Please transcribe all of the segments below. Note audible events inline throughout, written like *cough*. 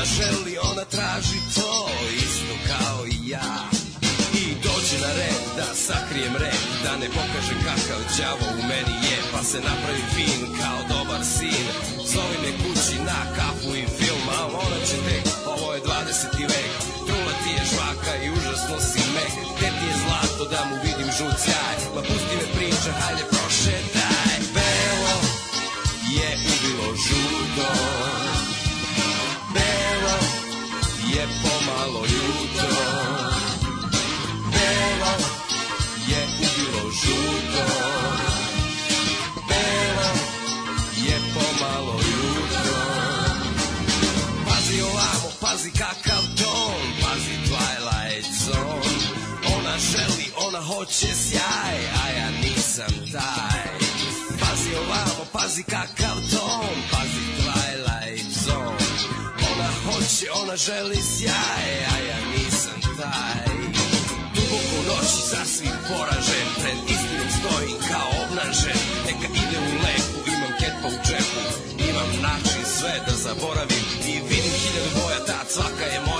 ona želi, ona traži to isto kao i ja I dođi na red da sakrijem red Da ne pokaže kakav đavo u meni je Pa se napravi fin kao dobar sin Zove me kući na kafu i film A ona će tek, ovo je 20. vek Trula ti je žvaka i užasno si mek Gde ti je zlato da mu vidim žucaj Ma ona želi sjaj, a ja nisam taj. Duboko u noći sasvim poražen, pred istinom stojim kao obnažen. Neka ide u leku, imam kepa u džepu, imam način sve da zaboravim. I vidim hiljadu boja, ta cvaka je moja.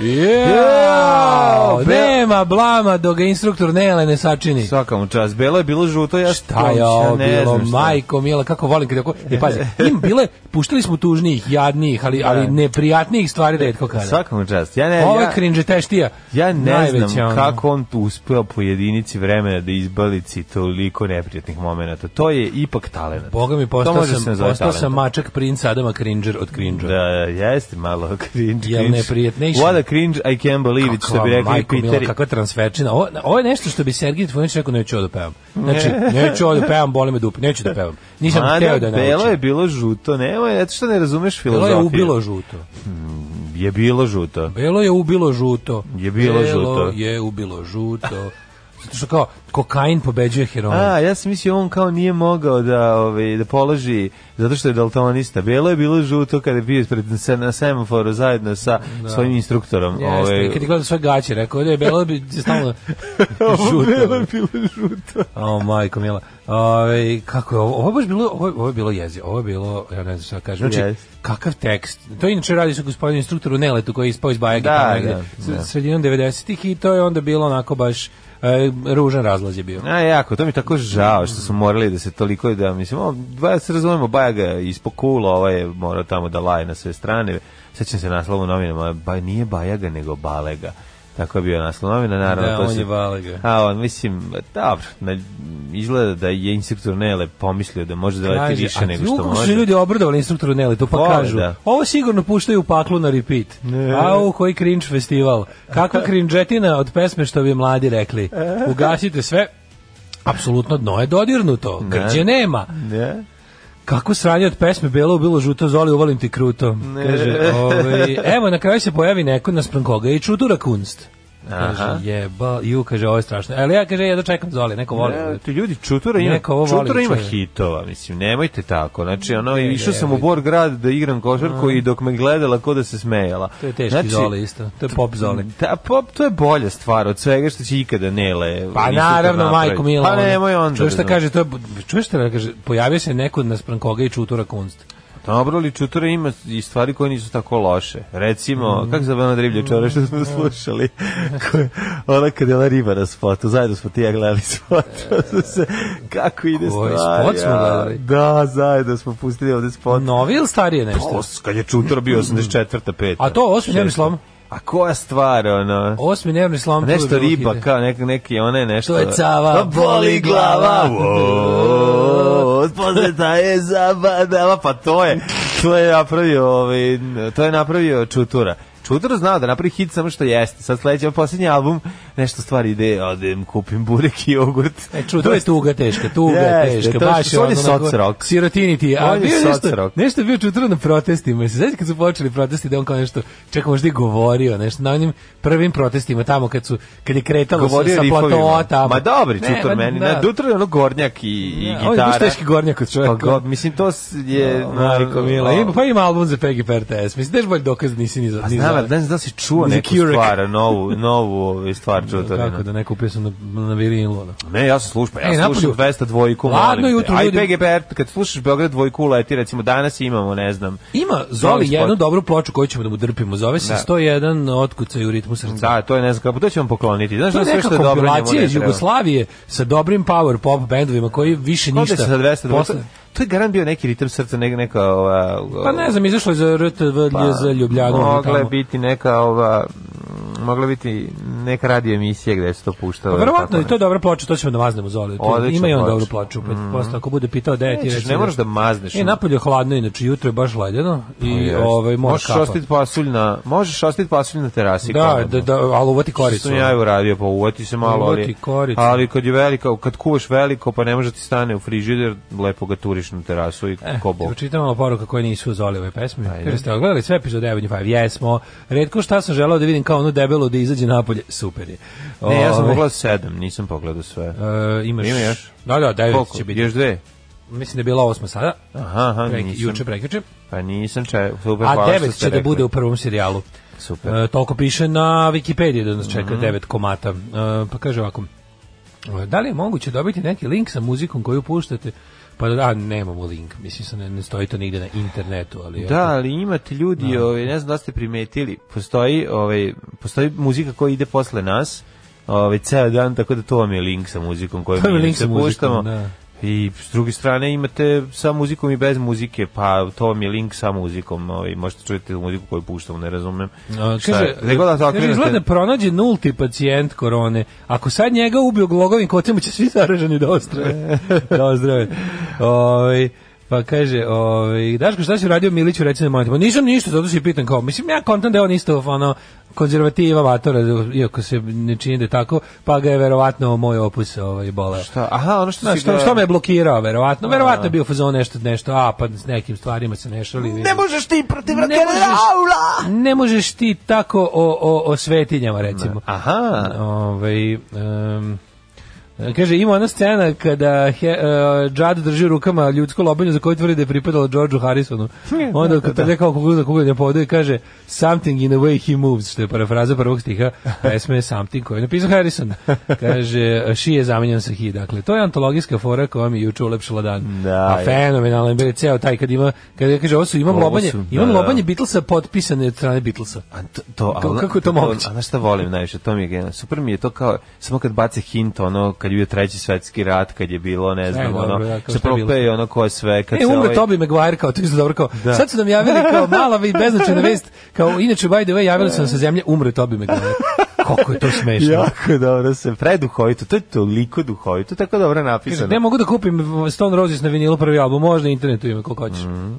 Yeah! yeah! nema blama dok ga instruktor Nele ne sačini. Svakom čas. čast. Belo je bilo žuto, ja šta je ovo bilo, majko mila, kako volim kad tako. E pazi, im bile, puštali smo tužnijih, jadnijih, ali ali da. neprijatnijih stvari retko kada. Svakom čas. Ja ne, ovo je ja, cringe teštija. Ja ne Najveća, znam kako on tu uspeo po jedinici vremena da izbalici toliko neprijatnih momenata. To je ipak talent. Boga mi postao sam, postao sam mačak princ Adama Cringer od Cringer. Da, jeste malo cringe. *laughs* cringe. Jel neprijatnejši. What a cringe, I can't believe it, što bi rekli Peter kakva transferčina. Ovo, ovo je nešto što bi Sergij Trifunović rekao neću ovo da pevam. Znači, neću ovo da pevam, boli me dupe, neću da pevam. Nisam Mada, hteo da naučim. Belo je bilo žuto, nemoj, zato što ne razumeš filozofiju. Belo je ubilo žuto. je bilo žuto. Belo je ubilo žuto. Je bilo belo žuto. je ubilo žuto zato što kao kokain pobeđuje heroin. A, ja sam mislio on kao nije mogao da, ovaj, da položi zato što je daltonista. Belo je bilo žuto kada je bio ispred na semaforu zajedno sa da. svojim instruktorom. Jeste, ovaj... kad je gledao sve gaće, rekao da je belo bi stalno *laughs* žuto. belo je bilo žuto. o, oh, majko mila. Ove, kako je ovo? Ovo je baš bilo, ovo, je, ovo je bilo jezi, ovo je bilo, ja ne znam šta da kažem. Znači, yes. kakav tekst. To inače radi sa gospodinu instruktoru Neletu koji je ispao iz Bajagi. Da, da, da. Sredinom 90-ih i to je onda bilo onako baš E, ružan razlaz je bio. A jako, to mi tako žao što smo morali da se toliko da mislim, o, da se razumemo Bajaga ispod kula, ovaj je morao tamo da laje na sve strane. Sećam se naslova u novinama, ba, nije Bajaga nego Balega. Tako je bio naslov novina, naravno. Da, to on se, je Valega. A, on, mislim, dobro, na, izgleda da je instruktor Nele pomislio da može da leti više nego što može. A su ljudi obradovali instruktoru Nele, to pa Vole, kažu. Da. Ovo sigurno puštaju u paklu na repeat. Ne. Au, koji cringe festival. Kakva *laughs* cringetina od pesme što bi mladi rekli. *laughs* Ugasite sve, apsolutno dno je dodirnuto, ne. grđe nema. Ne. Kako sranje od pesme Belo bilo žuto zoli uvalim ti kruto. Kaže, ovaj, evo na kraju se pojavi neko naspram koga i čudura kunst. Kaže, jeba, ju, kaže, ovo je strašno. Ali ja, kaže, ja dočekam Zoli, neko voli. Ne, ti ljudi, Čutura ima, neko ovo voli, čutura ima hitova, mislim, nemojte tako. Znači, ono, ne, išao sam u Bor grad da igram košarku i dok me gledala ko da se smejala. To je teški znači, Zoli isto, to je pop Zoli. Da, pop, to je bolja stvar od svega što će ikada Nele. Pa naravno, majko Mila. Pa nemoj onda. Čuješ šta da- kaže, to je, čuješ šta kaže, pojavio se neko naspram koga i Čutura kunst. Dobro, ali Čutura ima i stvari koje nisu tako loše. Recimo, mm. kako zove ona driblja čora što smo mm. slušali? ona kad je ona riba na spotu, zajedno smo ti ja gledali spot. E. kako ide Koji stvar. spot smo gledali? Da, zajedno smo pustili ovde spot. Novi ili starije nešto? To, kad je čutor bio 84. Mm. 5. A to, ovo su slom? A koja stvar, ono? Osmi nervni slom. Nešto riba, kao neki, neki, one nešto. To je cava, pa boli glava. Posle Pozeta je zabadava, pa to je, to je napravio, ovaj, to je napravio čutura. Čudro znao da napravi hit samo što jeste. Sad sledeći je ovaj poslednji album, nešto stvari ide, odem, kupim burek i jogurt. E, čudro je tuga teška, tuga jeste, teška. To, baš je on je soc rock. Sirotini ti. A on bio je nešto, rock. nešto je bio čudro na protestima. Se sveći kad su počeli protesti da on kao nešto, čak možda i govorio, nešto na onim prvim protestima tamo kad su, kad je kretalo govorio sa, sa platoa tamo. Ma dobri, čutor meni. Da. Na, dutro je ono gornjak i, i gitara. On je baš teški gornjak od čovjeka. Pa, go, mislim, to je... No, majko, mila. Pa ima album za Peggy Pertes. Mislim, daš bolj dokaz da nisi ni za... Pa Da, da. da. ne znam da si čuo neku stvar, novu, novu ovaj, stvar čuo to. Da, kako da ne kupio na, na virilu. Ne, ja sam slušao, ja sam slušao 200 dvojku, Ladno jutro, Aj, PGP, kad slušaš Beograd dvojku, leti, recimo danas imamo, ne znam. Ima Zoli jednu dobru ploču koju ćemo da mu drpimo, zove se 101 otkucaj u ritmu srca. Da, to je ne znam kako, to ćemo pokloniti. Znaš da je dobro njemu ne treba. Jugoslavije sa dobrim power pop bendovima koji više ništa. 202 To je garant bio neki ritam srca, neka, neka ova... Pa ne znam, izašlo je za RTV, pa, za Ljubljanu. Mogla je biti neka ova mogla biti neka radio emisija gde se to puštalo. Pa verovatno je to dobra ploča, to ćemo da maznemo Zoli. Ima i on dobru ploču, pa mm. posle ako bude pitao da je ti reći. Ne moraš da mazneš. I e, napolje hladno, inače jutro je baš ledeno i ovaj možeš ostati pasulj na, možeš ostati pasulj na terasi. Da, da, da, al uvati koricu. Što ja uradio, pa uvati se malo, ali ali kad je veliko, kad kuvaš veliko, pa ne može ti stane u frižider, lepo ga turiš na terasu i eh, kobo. Evo čitamo poruka koje nisu Zoli ove pesme. Jeste gledali sve epizode Avenue 5? Jesmo. Redko šta sam želeo da vidim kao onu debelo da izađe napolje, super je. ne, ja sam ovaj. pogledao sedam, nisam pogledao sve. E, imaš, Ima još? Da, da, devet Koliko? će biti. Još dve? Mislim da je bila osma sada. Aha, aha, Prek, nisam. Juče, prekjuče. Pa nisam čaj, super, A hvala devet će da bude u prvom serijalu. Super. E, toliko piše na Wikipediji da nas mhm. čeka mm -hmm. devet komata. E, pa kaže ovako, e, da li je moguće dobiti neki link sa muzikom koju puštate? Pa da, nemamo link, mislim ne, ne stoji to nigde na internetu, ali Da, ali imate ljudi, no. Da. ovaj ne znam da ste primetili, postoji ovaj postoji muzika koja ide posle nas. Ovaj ceo dan tako da to vam je link sa muzikom koju mi se puštamo. Da. I s druge strane imate sa muzikom i bez muzike, pa to mi je link sa muzikom, ovaj, možete čujete muziku koju puštam, ne razumem. A, kaže, je, da to kaže, izgleda da pronađe nulti pacijent korone, ako sad njega ubio glogovim kocem, će svi zaraženi da ostrave. *laughs* da ozdrave. Ovaj, Pa kaže, ovaj Daško šta si radio Miliću reći na momentu? Pa nisam ništa, zato se pitam kao. Mislim ja kontam da je on isto ono konzervativa vatora, da, iako se ne čini da je tako, pa ga je verovatno moj opus ovaj bola. Šta? Aha, ono što, Znaš, što, što me je blokirao, verovatno. A, verovatno je bio fazon nešto, nešto, a pa s nekim stvarima se nešali. Ne možeš ti protiv ne možeš, ne možeš ti tako o, o, o svetinjama, recimo. Aha. Ovaj, um, Kaže, ima ona scena kada he, e, uh, Džad drži rukama ljudsko lobanju za koju tvrdi da je pripadalo Georgeu Harrisonu. *laughs* Onda da, da, kad trlja da. kao kukuza kukuljanja povode, kaže Something in the way he moves, što je parafraza prvog stiha pesme Something koju je napisao Harrison. *laughs* Kaže, she je zamenjen sa he. Dakle, to je antologijska fora koja mi juče ulepšila dan. Da, A fenomenalno je ceo taj kad ima, kada kaže, ovo su, imam ovo su, lobanje, da, imam da, lobanje Beatlesa potpisane od strane Beatlesa. A to, to, kako, kako je to, to moguće? A na šta volim najviše, to mi je genijalno. Super mi je to kao, samo kad bace hint, ono, kad kad je bio treći svetski rat, kad je bilo, ne e, znam, e, dobro, ono, ja, se propeje ono ko je sve. Kad e, umre ovaj... Tobi Maguire, kao to je dobro, kao, da. sad su nam javili kao mala i beznačajna vest, kao, inače, by the way, javili su nam sa *laughs* zemlje, umre Tobi Maguire. Kako je to smešno. jako dobro se, preduhovito, to je toliko duhovito, tako dobro napisano. Ne mogu da kupim Stone Roses na vinilu prvi album, možda internetu ima koliko hoćeš. Mm.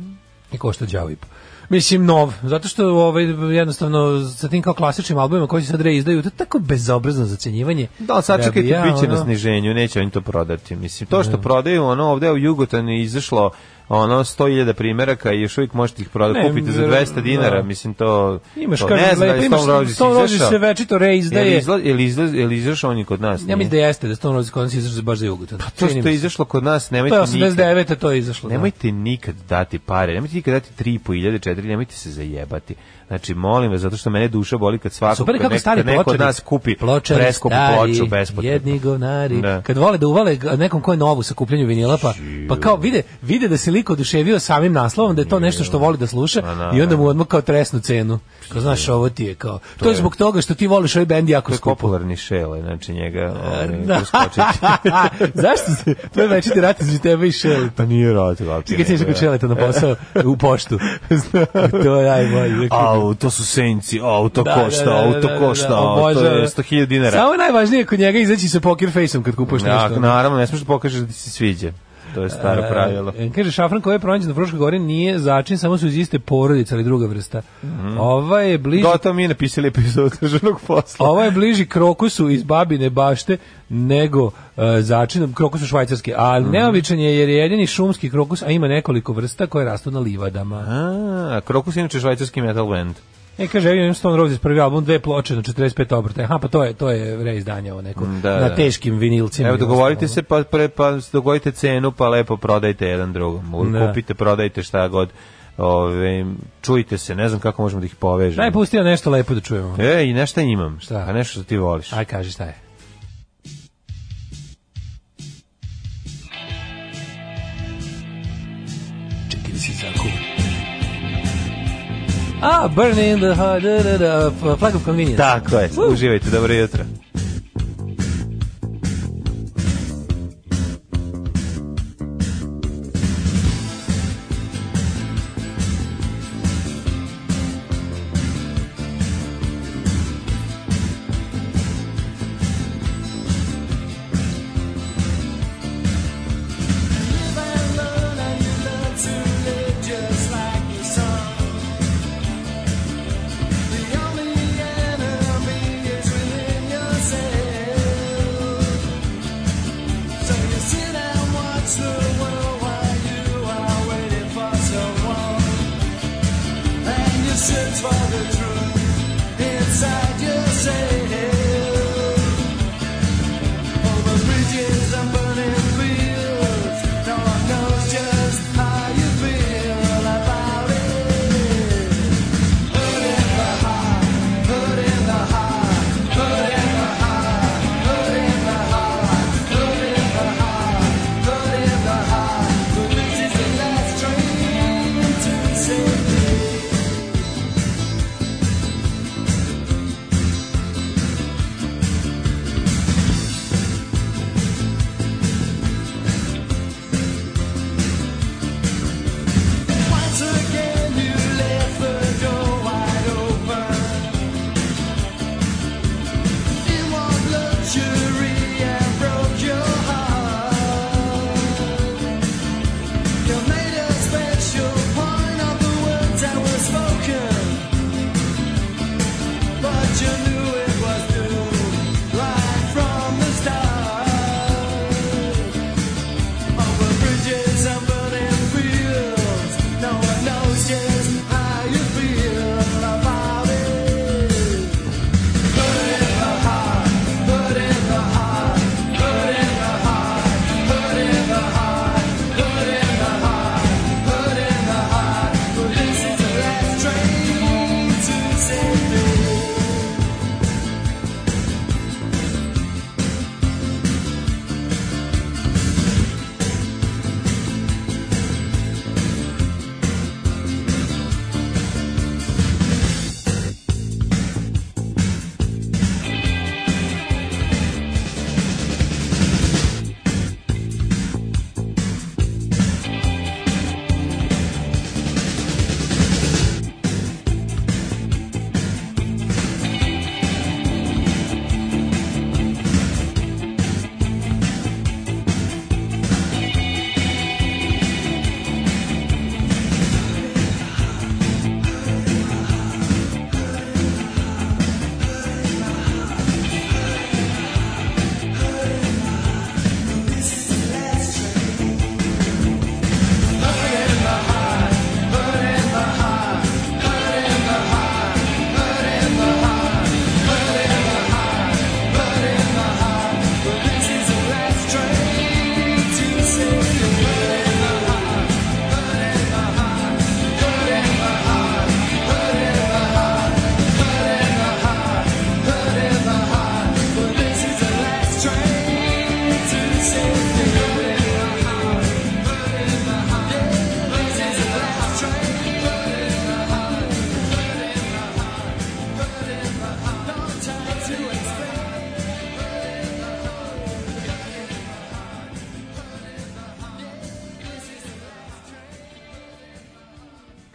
I košta džavip. Mislim, nov. Zato što ovaj, jednostavno sa tim kao klasičnim albumima koji se sad reizdaju, to je tako bezobrazno zacenjivanje. Da, sad čekajte, da ja, bit ono... na sniženju, neće oni to prodati. Mislim, to što da. prodaju, ono, ovde u Jugotanu je izašlo ono 100.000 primeraka i još uvijek možete ih prodati, kupiti za 200 dinara, da. mislim to... Imaš, to, ne znam, da lepo, imaš, Rođic Stone Roses se večito reizdaje. Je li, izla, je li izašao on je kod nas? Ja mislim da jeste, da Stone Roses kod nas izašao baš za jugotan. Pa to što je izašlo kod nas, nemojte nikad... To je 89. to je izašlo. Da. Nemojte nikad dati pare, nemojte nikad dati 3.500, 4.000, nemojte se zajebati. Znači, molim vas, zato što mene duša boli kad svako Super, kako nek, stari neko od nas kupi pločari, preskupu stari, ploču bespotrebno. Jedni govnari. Da. Kad vole da uvale nekom ko je novu sa kupljenju vinila, pa, pa kao vide, vide da se toliko oduševio samim naslovom da je to nešto što voli da sluša i onda mu odmah kao tresnu cenu. Kao, znaš, ovo ti je kao... To je zbog toga što ti voliš ovaj bend jako skupo. To je popularni šele, znači njega e, ovaj, da. *laughs* Zašto se? To je večiti rat između tebe i šele. Pa nije rat, uopće. Čekaj, ćeš kod šele to na posao, u poštu. *laughs* to je najbolje. Au, to su senci, au, to da, da, košta, au, to košta, au, to je 100.000 dinara. Samo najvažnije kod njega izaći sa poker face-om kad kupuješ nešto. naravno, ne smiješ da pokažeš da ti se sviđa. To je staro e, pravilo. E, kaže, šafran koji je pronađen u Fruškoj gori nije začin, samo su iz iste porodice, ali druga vrsta. Mm Ova je bliži... Gotovo mi je napisali epizod državnog posla. Ova je bliži krokusu iz babine bašte nego uh, e, začinom krokusu švajcarske, ali mm -hmm. neobičan je jer je jedini šumski krokus, a ima nekoliko vrsta koje rastu na livadama. A, krokus je inače švajcarski metal band. E, kaže, ja imam Stone Roses prvi album, dve ploče na 45 obrta. Aha, pa to je, to je reizdanje ovo neko, da, da, na teškim vinilcima. Evo, dogovorite se, pa, pre, pa dogovorite cenu, pa lepo prodajte jedan drugom. Da. Kupite, prodajte šta god. Ove, čujte se, ne znam kako možemo da ih povežemo. Daj, pusti nešto lepo da čujemo. E, i nešto imam. Šta? A nešto što ti voliš. Aj, kaži šta je. A, Burning the Heart, da, da, da, Flag of Convenience. Tako je, uživajte, dobro jutro.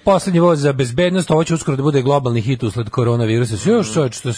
Poslednji voz za bezbednost, ovo će uskoro da bude globalni hit usled koronavirusa. Sve još mm. što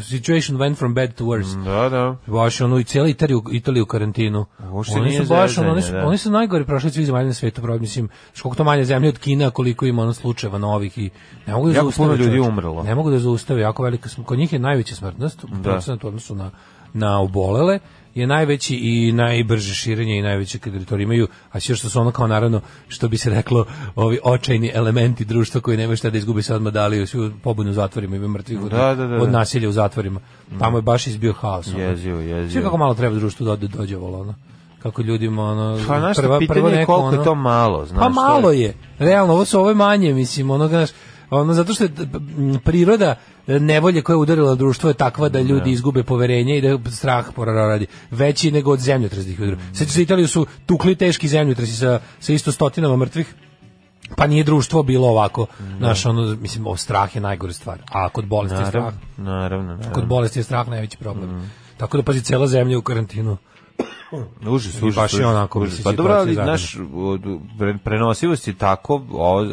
situation went from bad to worse. Da, da. Baš ono i cijela Italiju, Italija karantinu. Ušte oni su baš, zezanje, ono, oni, su, da. oni su najgori prošli svi zemalja na svetu, problem, mislim, koliko to manje zemlje od Kina, koliko ima ono slučajeva novih i ne mogu da jako zaustave. Puno ljudi umrlo. Ne mogu da zaustave, jako velika, kod njih je najveća smrtnost, da. u odnosu na, na obolele je najveći i najbrže širenje i najveće kreditori imaju, a sve što su ono kao naravno, što bi se reklo, ovi očajni elementi društva koji nemaju šta da izgubi se odmah dali svi pobunu u zatvorima, imaju mrtvih od, da, da, da, da, od nasilja u zatvorima. Tamo je baš izbio haos. Ono. Jezio, jezio. Sve kako malo treba društvu da dođe ovo, ono kako ljudima ono pa naš prva, prvo neko, koliko ono, je to malo znaš pa malo je. je realno ovo su ovo manje mislim ono znaš Ono, zato što je priroda e, nevolje koja je udarila društvo je takva da ljudi da. izgube poverenje i da strah poradi veći nego od zemljotrasnih udara. Mm. Sećate se Italiju su tukli teški zemljotresi sa, sa isto stotinama mrtvih pa nije društvo bilo ovako. Mm. Da. Naš, ono, mislim, o strah je najgora stvar. A kod bolesti naravno, je strah. Naravno, naravno. Kod bolesti je strah najveći problem. Mm. Tako da pazi cela zemlja u karantinu potpuno. Užas, užas. Baš je onako. Užas. Pa dobro, ali naš prenosivost je tako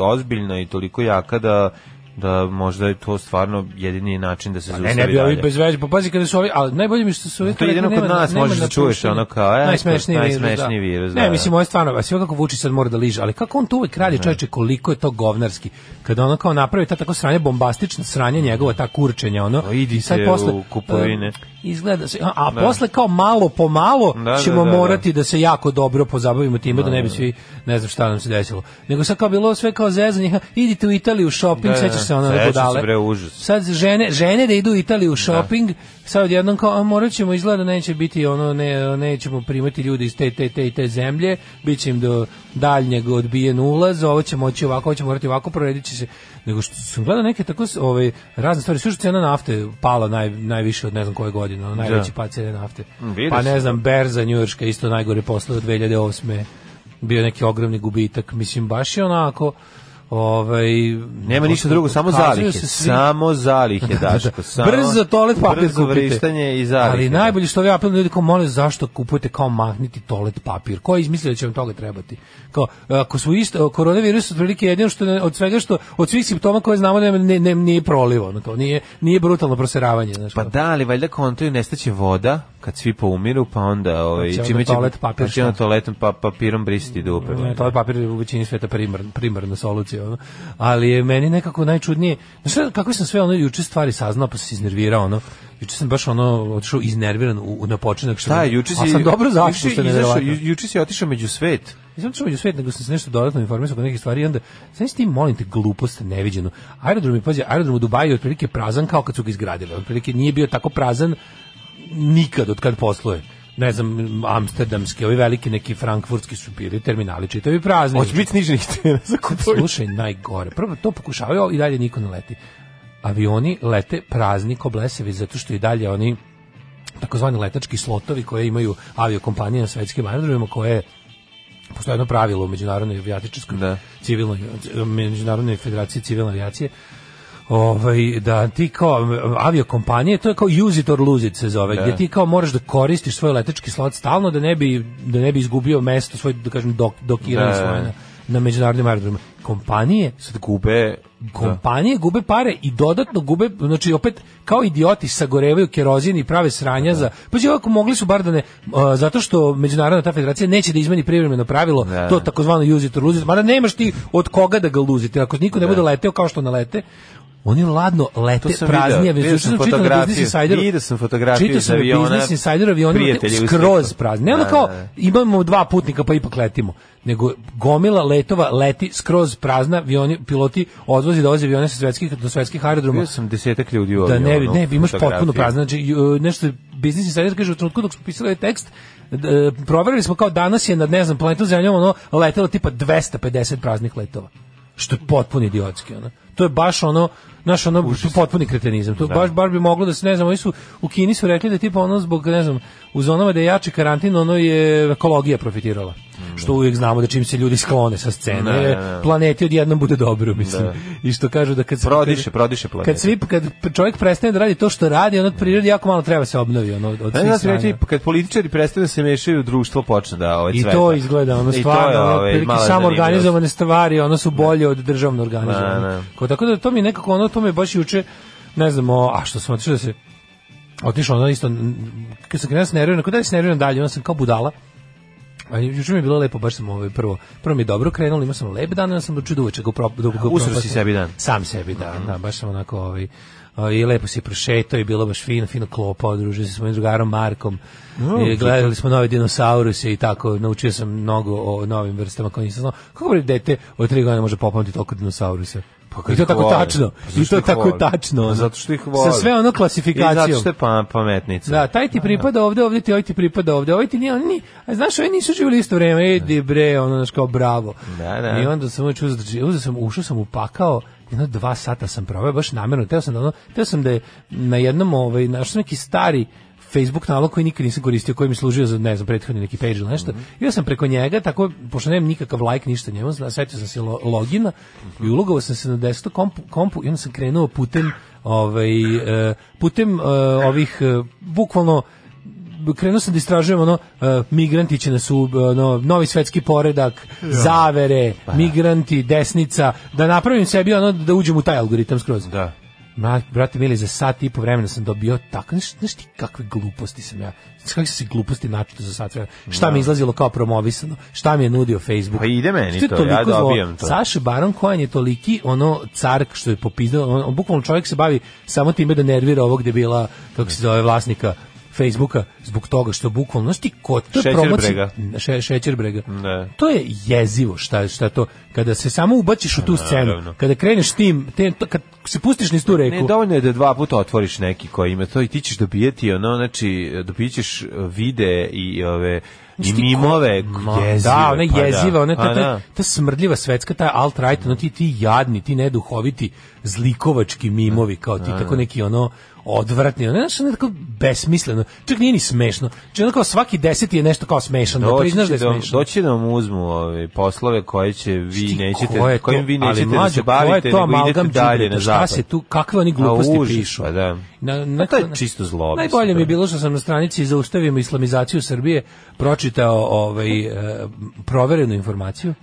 ozbiljna i toliko jaka da da možda je to stvarno jedini način da se zaustavi. Pa ne, ne bi ovi bez veze, pa pazi kada su ovi, ali najbolje mi što su ovi... To je jedino kod nas možeš da čuješ ono kao, e, najsmešniji, da. najsmešniji virus, virus, da. Ne, da. mislim, ovo je stvarno, a sve kako Vučić sad mora da liže, ali kako on to uvek radi, čovječe, koliko je to govnarski, kada ono kao napravi ta tako sranje, bombastično sranje njegova, ta kurčenja, ono, o, pa idite sad posle, u kupovine. Uh, izgleda se a, a da. posle kao malo po malo da, da ćemo da, da, morati da se jako dobro pozabavimo time da, ne bi da, svi ne znam šta nam se desilo nego sad kao bilo sve kao zezanje idite u Italiju u shopping sećaš se ona budale sad žene žene da idu u Italiju u shopping sad odjednom kao a morat ćemo izgleda neće biti ono ne nećemo primati ljudi iz te te te te zemlje biće im do daljnjeg odbijen ulaz ovo će moći ovako ovo će morati ovako proredit će se nego što sam gledao neke tako ovaj razne stvari, sve što cena nafte pala naj, najviše od ne znam koje godine, ono, najveći da. pad cene nafte. Mm, pa ne znam, berza njujorška isto najgore posle od 2008 bio neki ogromni gubitak, mislim baš je onako Ovaj nema ništa drugo, samo zalihe, samo zalihe da, da, da, daško, samo. Brzo toalet papir brzo vrištanje i zalihe. Ali da. najbolje što ja apelujem ljudi kao mole zašto kupujete kao magniti toalet papir? Ko je izmislio da će vam toga trebati? Kao ako su isto koronavirus otprilike jedino što od svega što od svih simptoma koje znamo da ne, ne, nije prolivo, ono kao nije nije brutalno proseravanje, znači. Pa da, ali valjda kontaju nestaće voda kad svi poumiru, pa onda ovaj znači, čime će toalet pa papir, pa na toaletom pa papirom brisati dupe. Ne, toalet papir u većini sveta primarna primarna solucija ono. Ali je meni nekako najčudnije, znači kako sam sve ono juče stvari saznao pa se iznervirao ono. Juče sam baš ono otišao iznerviran u, u na početak što. Da, juče si sam dobro zašto što ne Juče si otišao među svet. Nisam čuo među svet, nego sam se nešto dodatno informisao oko nekih stvari i onda sve ti molim te glupost neviđeno. Aerodrom je pazi, aerodrom u Dubaju je otprilike prazan kao kad su ga izgradili. Otprilike nije bio tako prazan nikad od kad posluje ne znam, amsterdamski, ovi veliki neki frankfurtski su bili terminali čitavi prazni. Hoće biti sniženih *laughs* cena za kupovinu. Slušaj, najgore. Prvo to pokušavaju i dalje niko ne leti. Avioni lete prazni ko blesevi, zato što i dalje oni takozvani letački slotovi koje imaju aviokompanije na svetskim aerodromima koje postoje jedno pravilo u međunarodnoj avijacijskoj da. civilnoj međunarodnoj federaciji civilne avijacije ovaj, da ti kao aviokompanije, to je kao use it or lose it se zove, da. gdje ti kao moraš da koristiš svoj letački slot stalno da ne bi, da ne bi izgubio mesto svoj, da kažem, dok, dokiranje da, da, svoje na, da. na međunarodnim aerodromima. Kompanije sad gube kompanije da. gube pare i dodatno gube, znači opet kao idioti sagorevaju kerozin i prave sranja da. za, pa će ovako mogli su bar da ne, a, zato što Međunarodna ta federacija neće da izmeni privremeno pravilo, da. to takozvano use it or lose it, mada nemaš ti od koga da ga lose luziti, ako niko ne bude leteo kao što nalete, Oni ladno lete praznije već što sam čitao na da Business Insideru. Vidio sam fotografiju čitao sam da aviona. Business Insider avioni skroz prazni. Ne ono da, kao imamo dva putnika pa ipak letimo, nego gomila letova leti skroz prazna, avioni piloti odvoze dolaze avione sa svetskih do svetskih aerodroma. Bio sam desetak ljudi u Da ne, ne, imaš potpuno prazno, znači nešto Business Insider kaže u trenutku dok smo pisali ovaj tekst, e, proverili smo kao danas je nad ne znam planetu Zemljom ono letelo tipa 250 praznih letova što je potpuno idiotski ono to je baš ono naš ono Užas. potpuni kretenizam. To da. baš bar bi moglo da se ne znam, oni su u Kini su rekli da tipa ono zbog ne znam, u zonama da je jači karantin, ono je ekologija profitirala. Mm. Što uvijek znamo da čim se ljudi sklone sa scene, da, da, da. planeti odjednom bude dobro, mislim. Da. I što kažu da kad se prodiše, kad, prodiše planeta. Kad svi kad čovjek prestane da radi to što radi, on od prirode jako malo treba da se obnovi, ono od svih strana. Reći, kad političari prestanu se mešaju, u društvo počne da ovaj I to izgleda ono stvarno, ovaj, samo organizovane stvari, ono su bolje od državno organizovane. Kod Tako da to mi nekako ono, to me baš juče, ne znam, o, a što sam otišao da se, otišao ono isto, kad sam krenuo s nervima, da se nervira dalje, onda sam kao budala, a juče mi je bilo lepo, baš sam ovaj prvo, prvo mi je dobro krenulo, imao sam lep dan, onda sam dočuo do uveče ga si sebi dan. Sam sebi dan, mm da, baš sam onako ovaj i lepo si prošetao i bilo baš fino, fino klopao, družio se s mojim drugarom Markom, no, i gledali smo nove dinosauruse i tako, naučio sam mnogo o novim vrstama koje nisam znao. Kako bi dete od tri godine može popamati toliko dinosauruse? Pa I to tako tačno. Pa I to tako volim. tačno. Ono. Zato što ih volim. Sa sve ono klasifikacijom. I zato što je pa- pametnica. Da, taj ti da, da. pripada ovde, ovde ti, ovde ovaj ti pripada ovde. ovde ovaj ti nije, ni, a znaš, ovi nisu živjeli isto vreme. Idi da. bre, ono, znaš, kao bravo. Da, da. I onda sam uveć uzdražio, znači, uzdražio sam, ušao sam, upakao jedno dva sata sam proveo, baš namjerno, teo sam da ono, teo sam da je na jednom, ovaj, našao neki stari, Facebook nalog koji nikad nisam koristio, koji mi služio za, ne znam, prethodni neki page ili nešto. Mm -hmm. I ja sam preko njega, tako, pošto nemam nikakav like, ništa njemu, setio sam se lo, logina mm -hmm. i mhm. ulogovao sam se na desktop kompu, kompu i onda sam krenuo putem ovaj, e, putem e, ovih, e, bukvalno krenuo sam da istražujem ono migranti će nas u ono, novi svetski poredak, ja. zavere, pa, da. migranti, desnica, da napravim sebi ono da uđem u taj algoritam skroz. Da. Ma, brate mili, za sat i po vremena sam dobio tako, znaš, znaš ti kakve gluposti sam ja, znaš kakve se gluposti načito za sat vremena, šta no. mi da. izlazilo kao promovisano, šta mi je nudio Facebook. Pa ide meni što to, ja dobijem zlo. to. Saša Baron Cohen je toliki ono car što je popizdao, on, on, bukvalno čovjek se bavi samo time da nervira ovog debila, kako se zove, vlasnika Facebooka zbog toga što bukvalno sti kod ko to promocija še, šećerbrega. Ne. Da. To je jezivo šta šta to kada se samo ubaciš u tu pa scenu, ne, kada kreneš tim, te, to, kad se pustiš niz tu reku. Ne dovoljno je da dva puta otvoriš neki koji ima to i ti ćeš dobijeti ono, znači dobićeš e, vide i ove i mimove da, jezive. Pa da, one pa jezive, one ta, ta, da. ta, smrdljiva svetska, ta alt-right, ono ti, ti jadni, ti neduhoviti zlikovački mimovi, kao ti, tako neki ono odvratni, ono znaš, ono tako besmisleno, čak nije ni smešno, čak znači, ono kao svaki deseti je nešto kao smešano, da doći da priznaš da je da smešno. Doći da vam uzmu ove ovaj, poslove koje će vi Šti, nećete, koje kojim vi nećete ali, mlađo, da se bavite, nego idete dalje na zapad. Šta se tu, kakve oni gluposti A, pišu? Pa, da. Na, na, to je čisto zlo. Najbolje mi je bilo što sam na stranici zaustavimo islamizaciju Srbije pročitao ovaj, proverenu informaciju.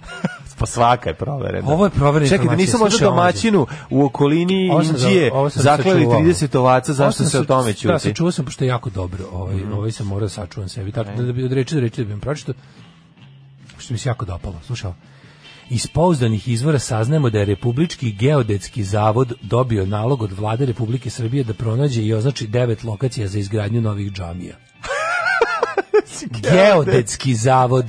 pa svaka je proverena. Ovo je proverena Čekaj, da nisu možda domaćinu u okolini Indije zaklali 30 ovaca, zašto se o tome čuti? Da, sačuvao sam, pošto je jako dobro. Ovaj, mm. ovaj sam morao sačuvam sebi. Tako, da bi od reči do reči da bi pročitao, što mi se jako dopalo. Slušao, Iz pouzdanih izvora saznajemo da je Republički geodetski zavod dobio nalog od vlade Republike Srbije da pronađe i označi devet lokacija za izgradnju novih džamija. *laughs* Geodetski zavod.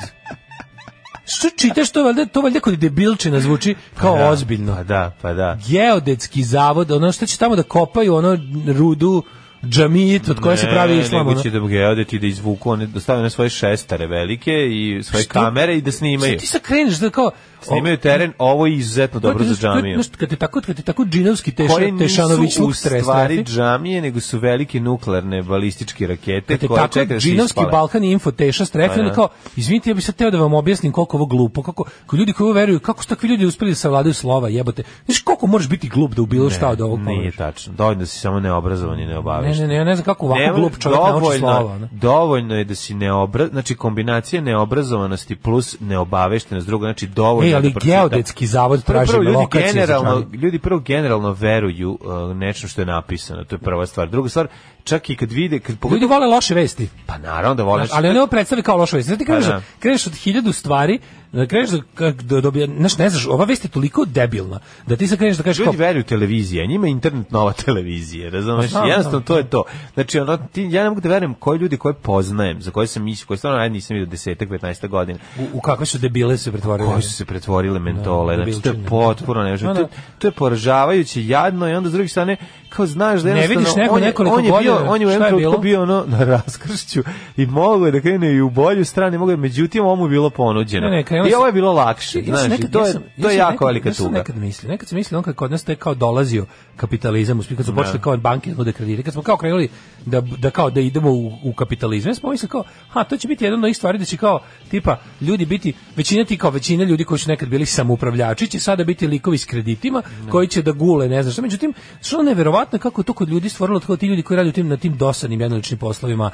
Što čitaš to valjda to valjda kod debilčina zvuči kao pa da, ozbiljno. Pa da, pa da. Geodetski zavod, ono što će tamo da kopaju ono rudu džamijit od koje ne, se pravi islam. Ne, će da geodeti da izvuku, one, da stave na svoje šestare velike i svoje što, kamere i da snimaju. Što ti sad kreneš da kao, Snimaju teren, ovo je izuzetno dobro za džamiju. Kad je tako, kad je tako džinovski teša, Tešanović luk stres. stvari džamije, nego su velike nuklearne balističke rakete kad je koje tako da džinovski Balkan info teša strefljeno pa da. kao, izvinite, ja bih sad teo da vam objasnim koliko ovo glupo, kako kako ljudi koji veruju, kako su takvi ljudi uspeli da savladaju slova, jebote. Znaš koliko možeš biti glup da ubilo šta od ovog Nije tačno. Dovoljno da si samo neobrazovan i neobavešten. Ne, ne, ne, ja ne znam kako ovako glup čovjek nauči slova. Ne? Dovoljno je da si neobra, znači kombinacija neobrazovanosti plus neobaveštenost, drugo znači dovoljno Ej, da ali da geodetski zavod traži prvo, prvo, ljudi generalno, Ljudi prvo generalno veruju uh, nečem što je napisano, to je prva stvar. Druga stvar, čak i kad vide kad pogledaju ljudi vole loše vesti. Pa naravno da vole. Ali oni ovo predstave kao loše vesti. Znači kreneš, pa, da. kreš od hiljadu stvari, da kreš da da dobije, znaš, ne znaš, ova vest je toliko debilna da ti se kreneš da kažeš ljudi kao veruju televizija, njima je internet nova *laughs* televizija, razumeš? Pa, Jednostavno to je to. Znači ono ti ja ne mogu da verujem koji ljudi koje poznajem, za koje sam mislio, koje stvarno ajde nisam vidio 10 15 godina. U, u kakve su debile se pretvorile? Koje su se pretvorile da, mentole, da, znači to je potpuno ne, da, to, to je poražavajuće, jadno i onda s druge strane kao znaš da ne vidiš neko nekoliko on je, on je bio godina, on je u jednom trenutku bio ono na raskršću i mogao je da krene i u bolju stranu mogao je međutim ovo mu je bilo ponuđeno ne, ne, i ovo je bilo lakše ja, znaš nekad, to je ja sam, to je jako velika tuga nekad misli nekad se misli da on kad kod nas to kao dolazio kapitalizam uspio kad su da. počeli kao banke da kredite kad smo kao krenuli da, da kao da idemo u, u kapitalizam ja smo mislili kao ha to će biti jedna od onih stvari da će kao tipa ljudi biti većina ti kao većina ljudi koji su nekad bili samupravljači će sada biti likovi s kreditima da. koji će da gule ne znam šta međutim što neverovatno neverovatno kako je to kod ljudi stvorilo tako da ti ljudi koji rade u tim na tim dosadnim jednoličnim poslovima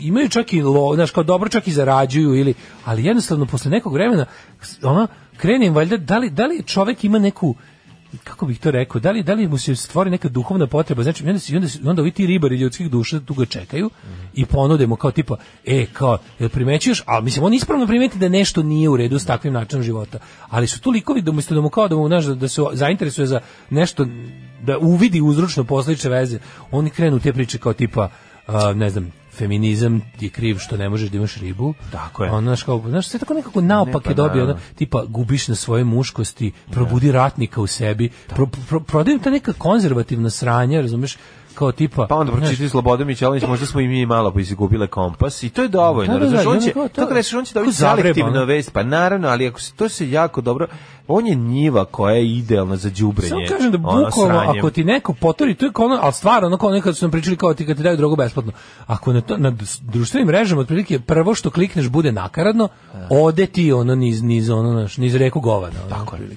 imaju čak i lo, znaš, kao dobro čak i zarađuju ili ali jednostavno posle nekog vremena ona krenem valjda da li da li čovjek ima neku kako bih to rekao, da li, da li mu se stvori neka duhovna potreba, znači onda, onda, onda ovi ti ribari ljudskih duša tu ga čekaju mm. i ponude mu kao tipa, e, kao, jel primećuješ, ali mislim, on ispravno primeti da nešto nije u redu s takvim načinom života, ali su tu likovi da mu da mu kao da mu, znaš, da, da se zainteresuje za nešto da uvidi uzročno posledične veze, oni krenu te priče kao tipa, uh, ne znam, feminizam ti kriv što ne možeš da imaš ribu. Tako je. Ono, znaš, kao, znaš, sve tako nekako naopak ne, pa, je dobio, da. ono, tipa, gubiš na svoje muškosti, probudi ne. Da. ratnika u sebi, da. pro, pro, prodajem ta neka konzervativna sranja, razumeš, kao tipa... Pa onda pročitali Slobodomić ali možda smo i mi malo pa izgubile kompas i to je dovoljno. Da, da, da, da, da on će, to, to kažeš, on će dobiti selektivno vest, pa naravno, ali ako se to se jako dobro... On je njiva koja je idealna za đubrenje. Samo kažem da bukvalno, ako ti neko potori, to je kao ono, ali stvarno, ono kao nekad su nam pričali kao ti kad ti daju drogu besplatno. Ako na, to, na društvenim mrežama, otprilike, prvo što klikneš bude nakaradno, da. ode ti ono niz, niz, ono, niz reku govana. Tako je.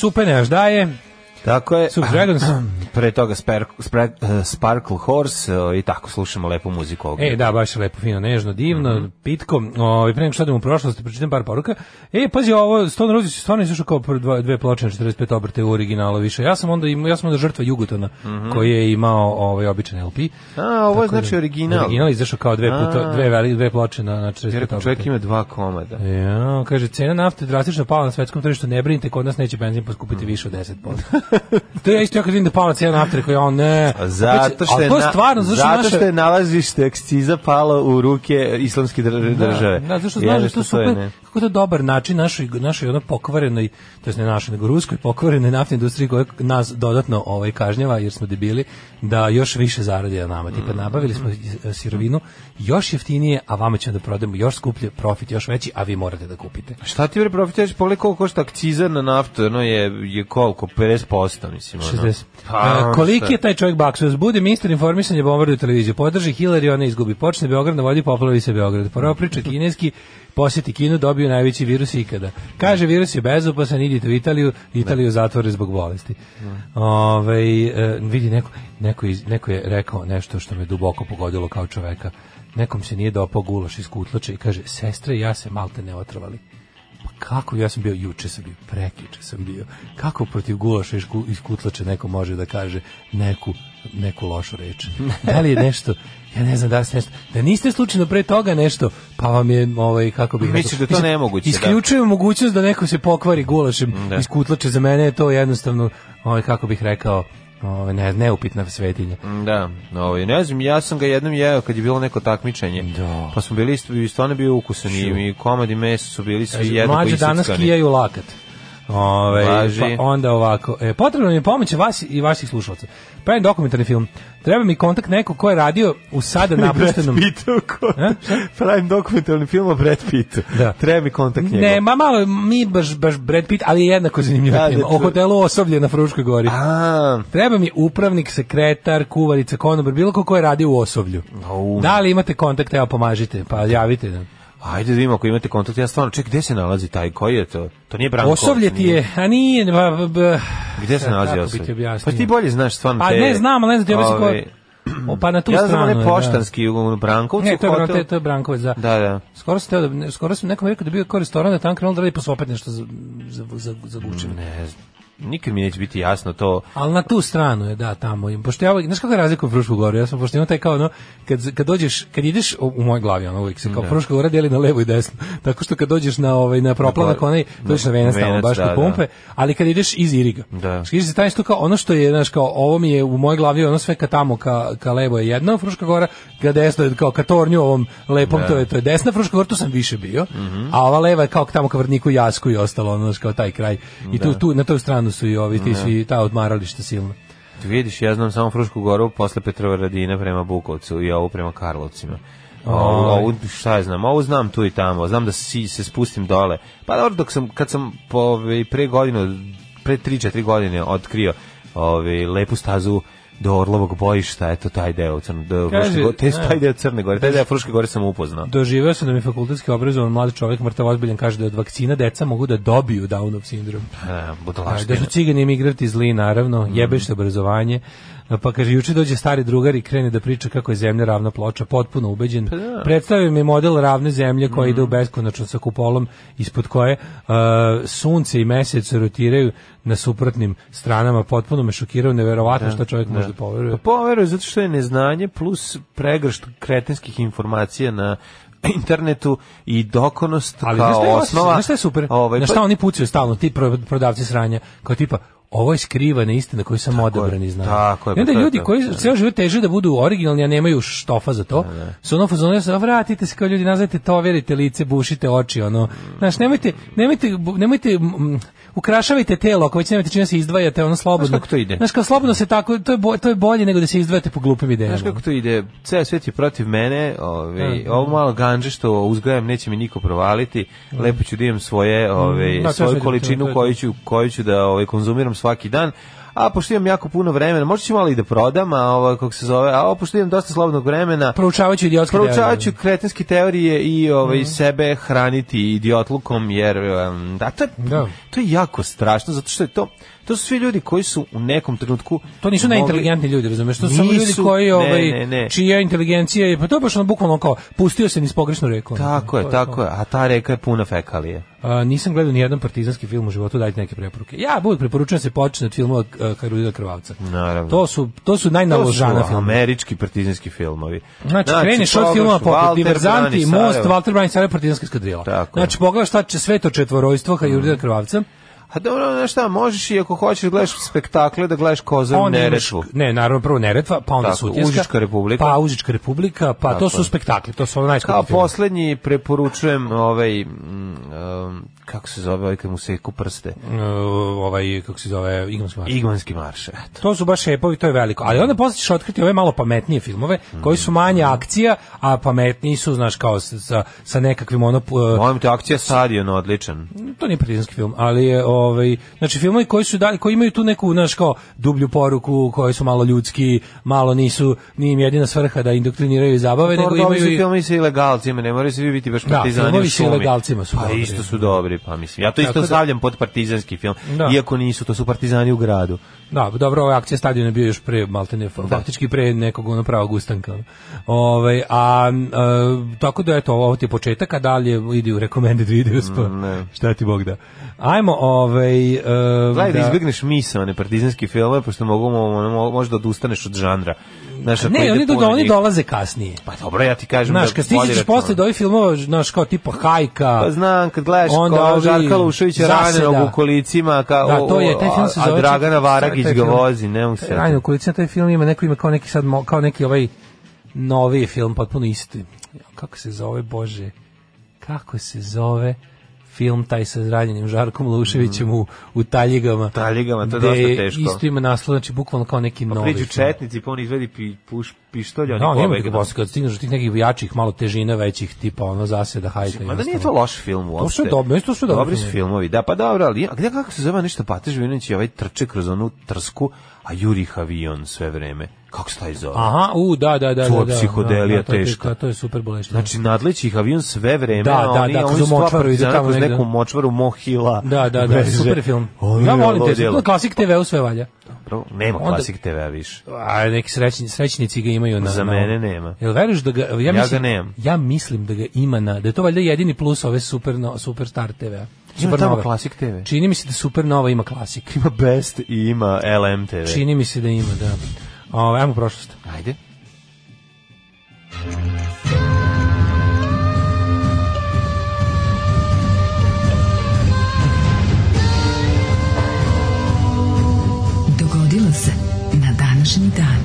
Supe Neaždaje. Tako je. Soup Dragons. *clears throat* Pre toga Sper Eh, Sparkle Horse eh, i tako slušamo lepu muziku ovdje. E, da, baš lepo, fino, nežno, divno, mm -hmm. pitko. Ovaj pre nego što odem u prošlost, da pročitam par poruka. E, pazi, ovo, Stone Roses je stvarno izlušao kao dva, dve ploče 45 obrte u originalu više. Ja sam onda, ja sam onda žrtva Jugotona, mm -hmm. koji je imao ovaj običan LP. A, ovo je znači da, original. Original izašao kao dve, puto, dve, veli, dve ploče na, na 45 obrte. Čovjek ima dva komada. Ja, kaže, cena nafte drastično pala na svetskom tržištu, ne brinite, kod nas neće benzin poskupiti mm. više od 10%. *laughs* to je isto kao kad vidim da pala cena nafte, rekao, ja, ne, Zato što je, na, stvarno, zato, zato što je nalazište eksciza palo u ruke islamske da, države. Da, da zato što znaš, ja, da to super, kako to je dobar način našoj, našoj ono pokvarenoj, to je ne našoj, nego ruskoj pokvarenoj naftnoj industriji koja nas dodatno ovaj, kažnjava jer smo debili, da još više zaradi na nama. Tipa, mm. nabavili smo e, sirovinu još jeftinije, a vama ćemo da prodamo još skuplje, profit još veći, a vi morate da kupite. A šta ti bre profit, ja koliko košta akciza na naftu, ono je, je koliko, 50%, mislim. Ono. 60. Pa, e, koliki je taj čovjek baksuz, bude ministar informisanja bombarduje televiziju, podrži Hillary, ona izgubi, počne Beograd na da vodi, poplavi se Beograd, prvo priča kineski, poseti Kinu, dobio najveći virus ikada. Kaže, virus je bezopasan, idite u Italiju, Italiju zatvore zbog bolesti. Ove, e, vidi, neko, neko, iz, neko je rekao nešto što me duboko pogodilo kao čoveka. Nekom se nije dopao gulaš iz kutlača i kaže, sestre, ja se malte ne otrovali kako ja sam bio juče sam bio prekiče sam bio kako protiv gulaša iz kutlače neko može da kaže neku neku lošu reč da li je nešto ja ne znam da li nešto da niste slučajno pre toga nešto pa vam je ovaj kako bih mislim da to mislim, nemoguće isključujem da. mogućnost da neko se pokvari gulašem da. iz kutlače za mene je to jednostavno ovaj kako bih rekao Ove, ne, neupitna svetinja. Da, ovaj, ne znam, ja sam ga jednom jeo kad je bilo neko takmičenje. Da. Pa smo bili, isto, stvarno bio ukusan i komad i meso su bili svi jednako isickani. Mlađe danas kijaju lakat. Ove, pa onda ovako. E, potrebno mi je pomoć vas i vaših slušalaca. Pravim dokumentarni film. Treba mi kontakt neko ko je radio u sada *laughs* napuštenom... Brad Pravim dokumentarni film o Brad Pittu. Da. Treba mi kontakt njegov. Ne, ma malo, mi baš, baš Brad Pitt, ali je jednako zanimljiv da, film. Da, o da. hotelu osoblje na Fruškoj gori. A. Treba mi upravnik, sekretar, kuvarica, konobar, bilo ko ko je radio u osoblju. No. Da li imate kontakt, evo pomažite, pa javite. Da. Ajde da vidimo ako imate kontakt. Ja stvarno, ček, gde se nalazi taj? Koji je to? To nije Branko. Osovlje ti je, a nije... B, b, gde se nalazi Osovlje? Pa ti bolje znaš stvarno pa te... A ne znam, ali ne znam ti objasni koji... O, pa na tu ja stranu. Ja znam one da. poštanski da. u Brankovcu. Ne, to je, hotel. to je Brankovac, da. da, da. Skoro, ste, da, skoro sam nekom rekao da bio kao restoran, da tam krenuo da radi, pa su opet nešto za, za, za, za gučine. Ne znam. Nikad mi neće biti jasno to. Ali na tu stranu je, da, tamo. Pošto ja, znaš kako je razlika u Frušku goru? Ja sam pošto imam taj kao no, kad, kad dođeš, kad ideš u, u moj glavi, ono uvijek se kao da. Fruška gora dijeli na levo i desno. Tako što kad dođeš na, ovaj, na proplanak, onaj, dođeš na venac, tamo, baš da, pumpe, da. ali kad ideš iz Iriga. Da. Što se taj kao ono što je, znaš, kao ovo mi je u moj glavi, ono sve ka tamo, ka, ka levo je jedno Fruška gora, ka desno je kao ka tornju ovom lepom, da. to je, to je desna Fruška gora, tu sam više bio, mm -hmm. a ova leva je kao tamo ka Vrniku, Jasku i ostalo, ono, kao taj kraj. I tu, da. tu, na toj stranu tu da su i ovi, ti svi, ta odmarališta silno. Ti vidiš, ja znam samo Frušku goru posle Petrovaradina prema Bukovcu i ovu prema Karlovcima. Ovu, ovu, šta je znam, ovo znam tu i tamo, znam da si, se spustim dole. Pa dobro, dok sam, kad sam po, pre godinu, pre 3-4 godine otkrio ove, lepu stazu do Orlovog bojišta, eto taj deo Crne do Kaže, Fruške, te, da. taj deo Crne Gore, taj deo Fruške Gore sam upoznao. Doživeo sam da mi fakultetski obrazovan mladi čovjek mrtav ozbiljan kaže da od vakcina deca mogu da dobiju Downov sindrom. E, da su cigani emigranti zli naravno, mm. jebeš obrazovanje. Pa kaže, juče dođe stari drugar i krene da priča kako je zemlja ravna ploča, potpuno ubeđen. Pa da. Predstavio mi model ravne zemlje koja mm. ide u mhm. beskonačno sa kupolom ispod koje uh, sunce i mesec rotiraju na suprotnim stranama. Potpuno me šokirao, neverovatno da. što čovjek da. može da poveruje. Pa poveruje zato što je neznanje plus pregršt kretenskih informacija na *laughs* internetu i dokonost Ali, kao šta je, osnova. Znaš šta je super? Ovaj, na pa- šta oni pucaju stalno, ti prodavci sranja, kao tipa, ovo je skrivana istina koju sam odabran iz Tako je. I onda pa ljudi to, koji da. ceo život teže da budu originalni, a nemaju štofa za to, ne, da, ne. Da. su ono fazonu, ja vratite se kao ljudi, nazajte to, verite lice, bušite oči, ono. Znaš, nemojte, nemojte, nemojte, nemojte ukrašavajte telo, ako već nemate čime da se izdvajate, ono slobodno. Znaš kako to ide? Znaš kako slobodno se tako, to je, bo, to je bolje nego da se izdvajate po glupim idejama. Znaš kako to ide? Ceo svet je protiv mene, ove, ovaj, da, da. ovo malo ganđe što uzgajam neće mi niko provaliti, lepo ću da imam svoje, ove, ovaj, mm, svoju količinu koju ću, koju ću da ove, ovaj, konzumiram svaki dan, a pošto imam jako puno vremena, možda ću malo i da prodam, a ovo, ovaj, kako se zove, a ovo, pošto imam dosta slobodnog vremena, proučavaću idiotske proučavaću kretenske teorije i ovaj, mm -hmm. sebe hraniti idiotlukom, jer um, da, to, je, da. to je jako strašno, zato što je to, To su svi ljudi koji su u nekom trenutku to nisu mogli... najinteligentni ljudi, razumeš? To su ljudi koji ne, ovaj čija inteligencija je pa to je baš on bukvalno kao pustio se niz pogrešnu reku. Tako je, tako je. A ta reka je puna fekalije. A, nisam gledao ni jedan partizanski film u životu, dajte neke preporuke. Ja budem preporučujem da se počne od filmova Karolina Krvavca. Naravno. To su to su najnaložana filmova. Američki partizanski filmovi. Znači, znači kreneš od filmova poput Diverzanti, Most, Walter Branić, Partizanska skadrila. Znači, pogledaš šta će sve to četvorojstvo Karolina mm. Krvavca A dobro, znaš šta, možeš i ako hoćeš da gledaš spektakle da gledaš Kozaru Neretvu. Ne, naravno prvo Neretva, pa onda Tako, Sutjeska. Užička republika. Pa Užička republika, pa Tako. to su spektakle, to su ono najskupi Kao poslednji preporučujem ovaj, mm, um, kako se zove, ovaj kad mu seku prste. Uh, ovaj, kako se zove, Igmanski marš. Igmanski marš, eto. To su baš epovi, to je veliko. Ali onda posle ćeš otkriti ove malo pametnije filmove, mm. koji su manje mhm. akcija, a pametniji su, znaš, kao sa, sa nekakvim ono... Uh, Molim te, akcija Stadion odličan. To nije prizinski film, ali je... O, ovaj znači filmovi koji su dalje koji imaju tu neku znaš kao dublju poruku koji su malo ljudski malo nisu nije im jedina svrha da indoktriniraju i zabave nego imaju i filmovi sa ilegalcima ne moraju svi biti baš da, partizani da, sa ilegalcima su pa dobri. isto su dobri pa mislim ja to isto da- stavljam pod partizanski film da. iako nisu to su partizani u gradu da dobro ova akcija stadion je bio još pre maltene da. faktički pre nekog onog pravog ustanka ovaj a, a tako da eto ovo ti je početak a dalje ide u recommended videos pa mm, šta ti bog da ajmo ovaj Ovaj uh, Gledaj da, da izbegneš misaone partizanski filmove pošto mogu mo, možda odustaneš da od žanra. Znaš, ne, oni, do, oni dolaze kasnije. Pa dobro, ja ti kažem znaš, da kad stižeš posle do ovih filmova, znaš, kao tipa Hajka. Pa znam, kad gledaš onda kao ovi, Žarka Luševića ranenog u kolicima, kao, da, to je, taj film se zove, a Dragana Varagić ga vozi, ne mu se. Rane u kolicima, taj film ima neko ima kao neki sad, kao neki ovaj novi film, potpuno isti. Kako se zove, Bože, kako se zove, film taj sa zranjenim Žarkom Luševićem mm. u, u Taljigama. Taljigama, to je dosta teško. Isto ima naslov, znači bukvalno kao neki pa novi. Priđu četnici, pa on izvedi pi, puš, pištolja. Da, no, nema nikakve posle, kad stigneš od tih nekih jačih, malo težine većih, tipa ono zaseda, hajka. Ma da nije to loš film uopšte. To su dobro, isto su dobri. Dobri su filmovi, da, pa dobro, ali gde kako se zove nešto Patež Vinović i ovaj trče kroz onu trsku, a Juri Havion sve vreme kako se taj zove? Aha, u, da, da, da. da, da, da to je psihodelija da, da, teška. To je, to je super bolešno. Znači, nadleći ih avion sve vreme, da, da, oni, da, oni močvaru, idu tamo negde. neku močvaru Mohila. Da, da, da, super film. Ja volim te, to je klasik TV u sve valja. Dobro, nema Onda, klasik TV-a više. A neki srećni, srećnici ga imaju na... Za mene nema. Jel veruješ da ga... Ja, mislim, ja ga nemam. Ja mislim da ga ima na... Da je to valjda jedini plus ove super, no, super star TV-a. Ima tamo Klasik TV. Čini mi se da Supernova ima Klasik. Ima Best i ima LM TV. Čini mi se da ima, da. O, ajmo prošlost. Ajde. Dogodilo se na današnji dan.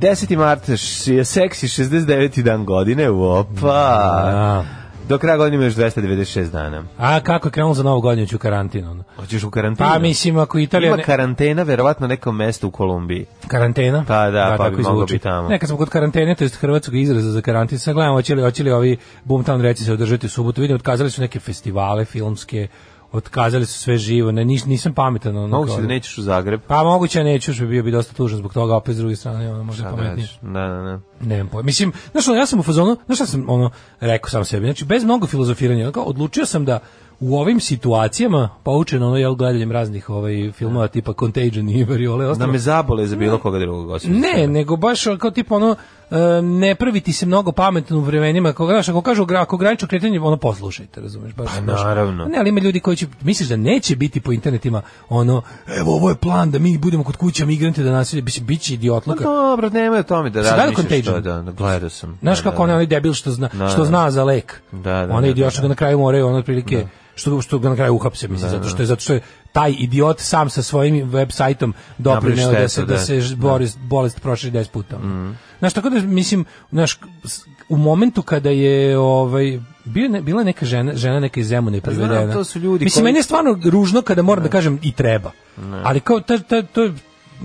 10. marta je seksi 69. dan godine, opa. Ja. Da. Do kraja godine imaš 296 dana. A kako je krenulo za novu godinu ću u karantinu? Hoćeš u karantinu? Pa mislim ako Italija ima ne... karantena verovatno nekom mestu u Kolumbiji. Karantena? Pa da, da pa bi moglo biti tamo. Neka smo kod karantene, to je hrvatskog izraza za karantin. Sad gledamo hoće li hoće li ovi Boomtown reći se održati u subotu. Vidim otkazali su neke festivale filmske otkazali su sve živo, ne, nis, nisam pametan. Ono, moguće da, da nećeš u Zagreb? Pa moguće da neću, što bi bio bi dosta tužan zbog toga, opet s druge strane, ono, možda da pametnije. Da, da, da. Ne, Nemam pojma. Mislim, znaš, ono, ja sam u fazonu, znaš šta sam ono, rekao sam sebi, znači, bez mnogo filozofiranja, onako, odlučio sam da u ovim situacijama, poučen ono jel gledanjem raznih ovaj filmova tipa Contagion i Variole ostalo. Da me zabole za bilo koga drugog osim. Ne, nego baš kao tipa ono E, ne praviti se mnogo pametno u vremenima, ako, znaš, ako kažu ako ograniču kretanje, ono poslušajte, razumeš? Baš, pa naravno. Ne, ali ima ljudi koji će, misliš da neće biti po internetima, ono, evo, ovo je plan da mi budemo kod kuća migranti da nas biće, biće idiotluka. No, pa dobro, nema o tome da, da razmišljaš što, da, da, gledao sam. Znaš da, kako da, da. onaj debil što zna, da, što da. zna za lek. Da, da, Onaj da, idiot što ga na kraju moraju, ono, otprilike, što što ga na kraju uhapse mislim da, zato da. što je zato što je taj idiot sam sa svojim veb sajtom doprineo da, da se da se bolest, bolest proširi 10 puta. Mhm. Znaš, tako da mislim, znaš, u momentu kada je ovaj bio ne, bila neka žena, žena neka iz Zemuna pa privedena. Znam, to su ljudi Mislim, koji... meni je stvarno ružno kada moram ne. da kažem i treba. Ne. Ali kao ta, ta, to je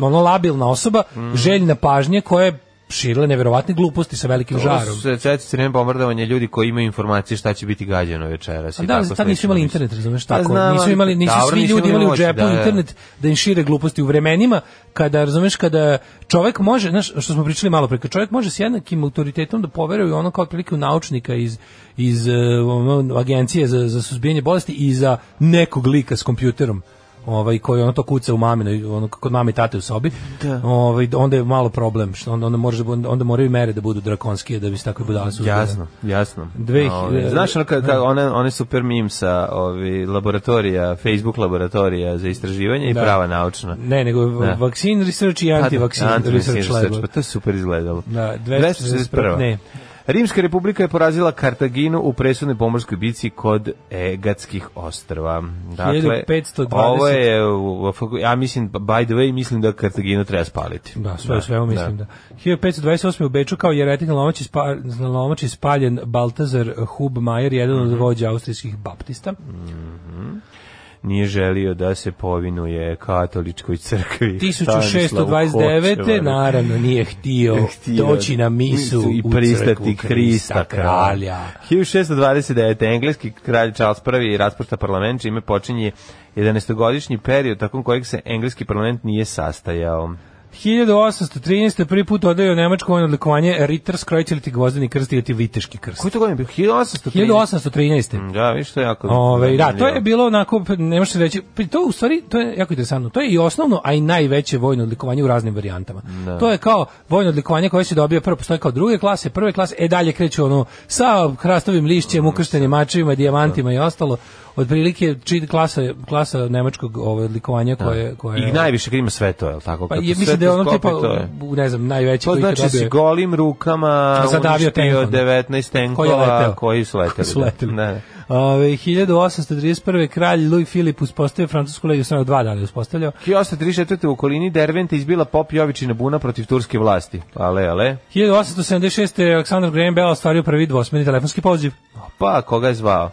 ono labilna osoba, mm. željna pažnje koja je širile neverovatne gluposti sa velikim to žarom. To se četiri bombardovanje ljudi koji imaju informacije šta će biti gađano večeras. I da, tako tad nisu imali internet, razumeš, pa tako. Znam, nisu imali, nisu da, svi ljudi imali u džepu da, da, internet da im šire gluposti u vremenima kada, razumeš, kada čovek može, znaš, što smo pričali malo pre, kada čovjek može s jednakim autoritetom da poveruje ono kao otprilike u naučnika iz iz uh, agencije za, za suzbijanje bolesti i za nekog lika s kompjuterom ovaj koji ono to kuca u maminoj ono kod mame i tate u sobi. Da. Ovaj onda je malo problem što onda onda može onda moraju mere da budu drakonske da bi se tako budale su. Jasno, jasno. Dve, ove, znaš ono ka, da. ka, one one super mim sa ovi laboratorija, Facebook laboratorija za istraživanje i da. prava naučna. Ne, nego da. vaksin research i pa da, antivaksin anti research. research pa to je super izgledalo. Da, 241. Ne. Rimska republika je porazila Kartaginu u presudnoj pomorskoj bici kod Egatskih ostrva. Dakle, 1520. ovo je, ja mislim, by the way, mislim da Kartaginu treba spaliti. Da, sve da, sve da. mislim da. da. 1528. u Beču kao jeretik na lomači, spa, na lomači spaljen Baltazar Hubmajer, jedan mm -hmm. od mhm. vođa austrijskih baptista. Mm -hmm nije želio da se povinuje katoličkoj crkvi. 1629. *laughs* naravno nije htio, *laughs* htio doći na misu i pristati Krista, Krista kralja. 1629. engleski kralj Charles I raspušta parlament, čime počinje 11-godišnji period takvom kojeg se engleski parlament nije sastajao. 1813. prvi put odaju nemačko vojno odlikovanje Ritter Skrojčeliti gvozdeni krst ili viteški krst. Koji to godine bio? 1813? 1813. Mm, da, viš to jako... Ove, ovaj, da, to je bilo onako, pa ne možeš reći, pa to u stvari, to je jako interesantno, to je i osnovno, a i najveće vojno odlikovanje u raznim varijantama. Da. To je kao vojno odlikovanje koje se dobija prvo, postoje kao druge klase, prve klase, e dalje kreću ono sa hrastovim lišćem, mm, ukrštenim mačevima, dijamantima da. i ostalo otprilike čit klasa klasa nemačkog ovog ovaj, odlikovanja da. koje koje I najviše ima sve to, je l' tako? Pa je, mislim da je ono tipa ne znam, najveći to koji znači dobio. Da si golim rukama zadavio tenkova, 19 tenkova koji su leteli. Koji su da. leteli. Da. Ne. Ove, 1831. kralj Louis Philippe uspostavio francusku legiju, strano dva dana je uspostavljao. 1834. u okolini Dervente izbila pop Jovićina buna protiv turske vlasti. Ale, ale. 1876. Aleksandar Graham Bell ostvario prvi dvosmeni telefonski poziv. Pa, koga je zvao?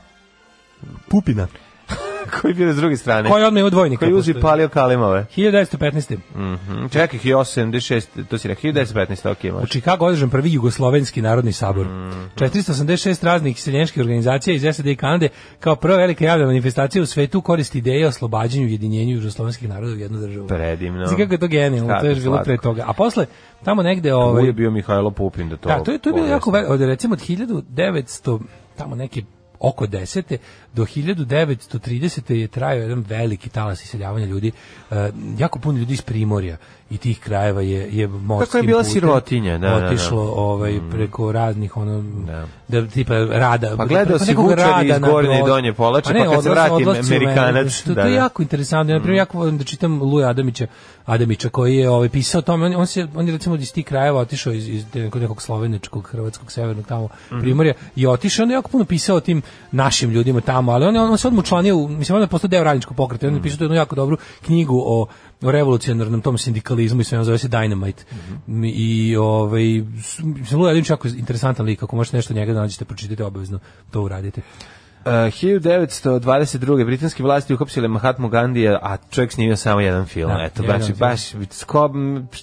Pupina. *laughs* koji je bio s druge strane. Koji je odmah imao dvojnika. Koji uzi palio kalimove. 1915. Mm -hmm. Čekaj, 86, to si rekao, 1915, ok, imaš. U Čikago održan prvi jugoslovenski narodni sabor. Mm -hmm. 486 raznih seljenških organizacija iz SAD i Kanade kao prva velika javna manifestacija u svetu koristi ideje o oslobađanju i ujedinjenju jugoslovenskih naroda u jednu državu. Predivno. Znači kako je to genijalno, to je bilo slatko. pre toga. A posle, tamo negde... Ovaj... Tu je bio Mihajlo Pupin da to... Da, to je, to je bilo jako... Od, recimo od 1900 tamo neke oko 10. do 1930. je trajao jedan veliki talas iseljavanja ljudi. Uh, jako puno ljudi iz Primorja i tih krajeva je je morskim Kako je bila sirotinja, da, otišlo da, da. ovaj mm. preko raznih ono da, da tipa rada. Pa gledao pa se Vučar iz Gornje i Donje Polače, pa, ne, pa kad odlasno, se vrati Amerikanac. To, da, to je da. jako interesantno. Ja, na primjer, mm. jako volim da čitam Luja Adamića Adamića koji je ovaj pisao o tome on, on se on je recimo iz tih krajeva otišao iz, iz nekog slovenačkog hrvatskog severnog tamo mm. primorja i otišao on je jako puno pisao tim našim ljudima tamo ali on on, on se odmah učlanio mislim on je postao deo radničkog pokreta on je mm. pisao jednu jako dobru knjigu o, o revolucionarnom tom sindikalizmu i sve zove se Dynamite mm. i ovaj mislim da je jako interesantan lik ako možete nešto njega da nađete pročitajte obavezno to uradite 1922. Eh, britanske vlasti uhapsile Mahatma Gandija, a čovjek snimio samo jedan film. Da, Eto, jedan baš, film. baš, skob,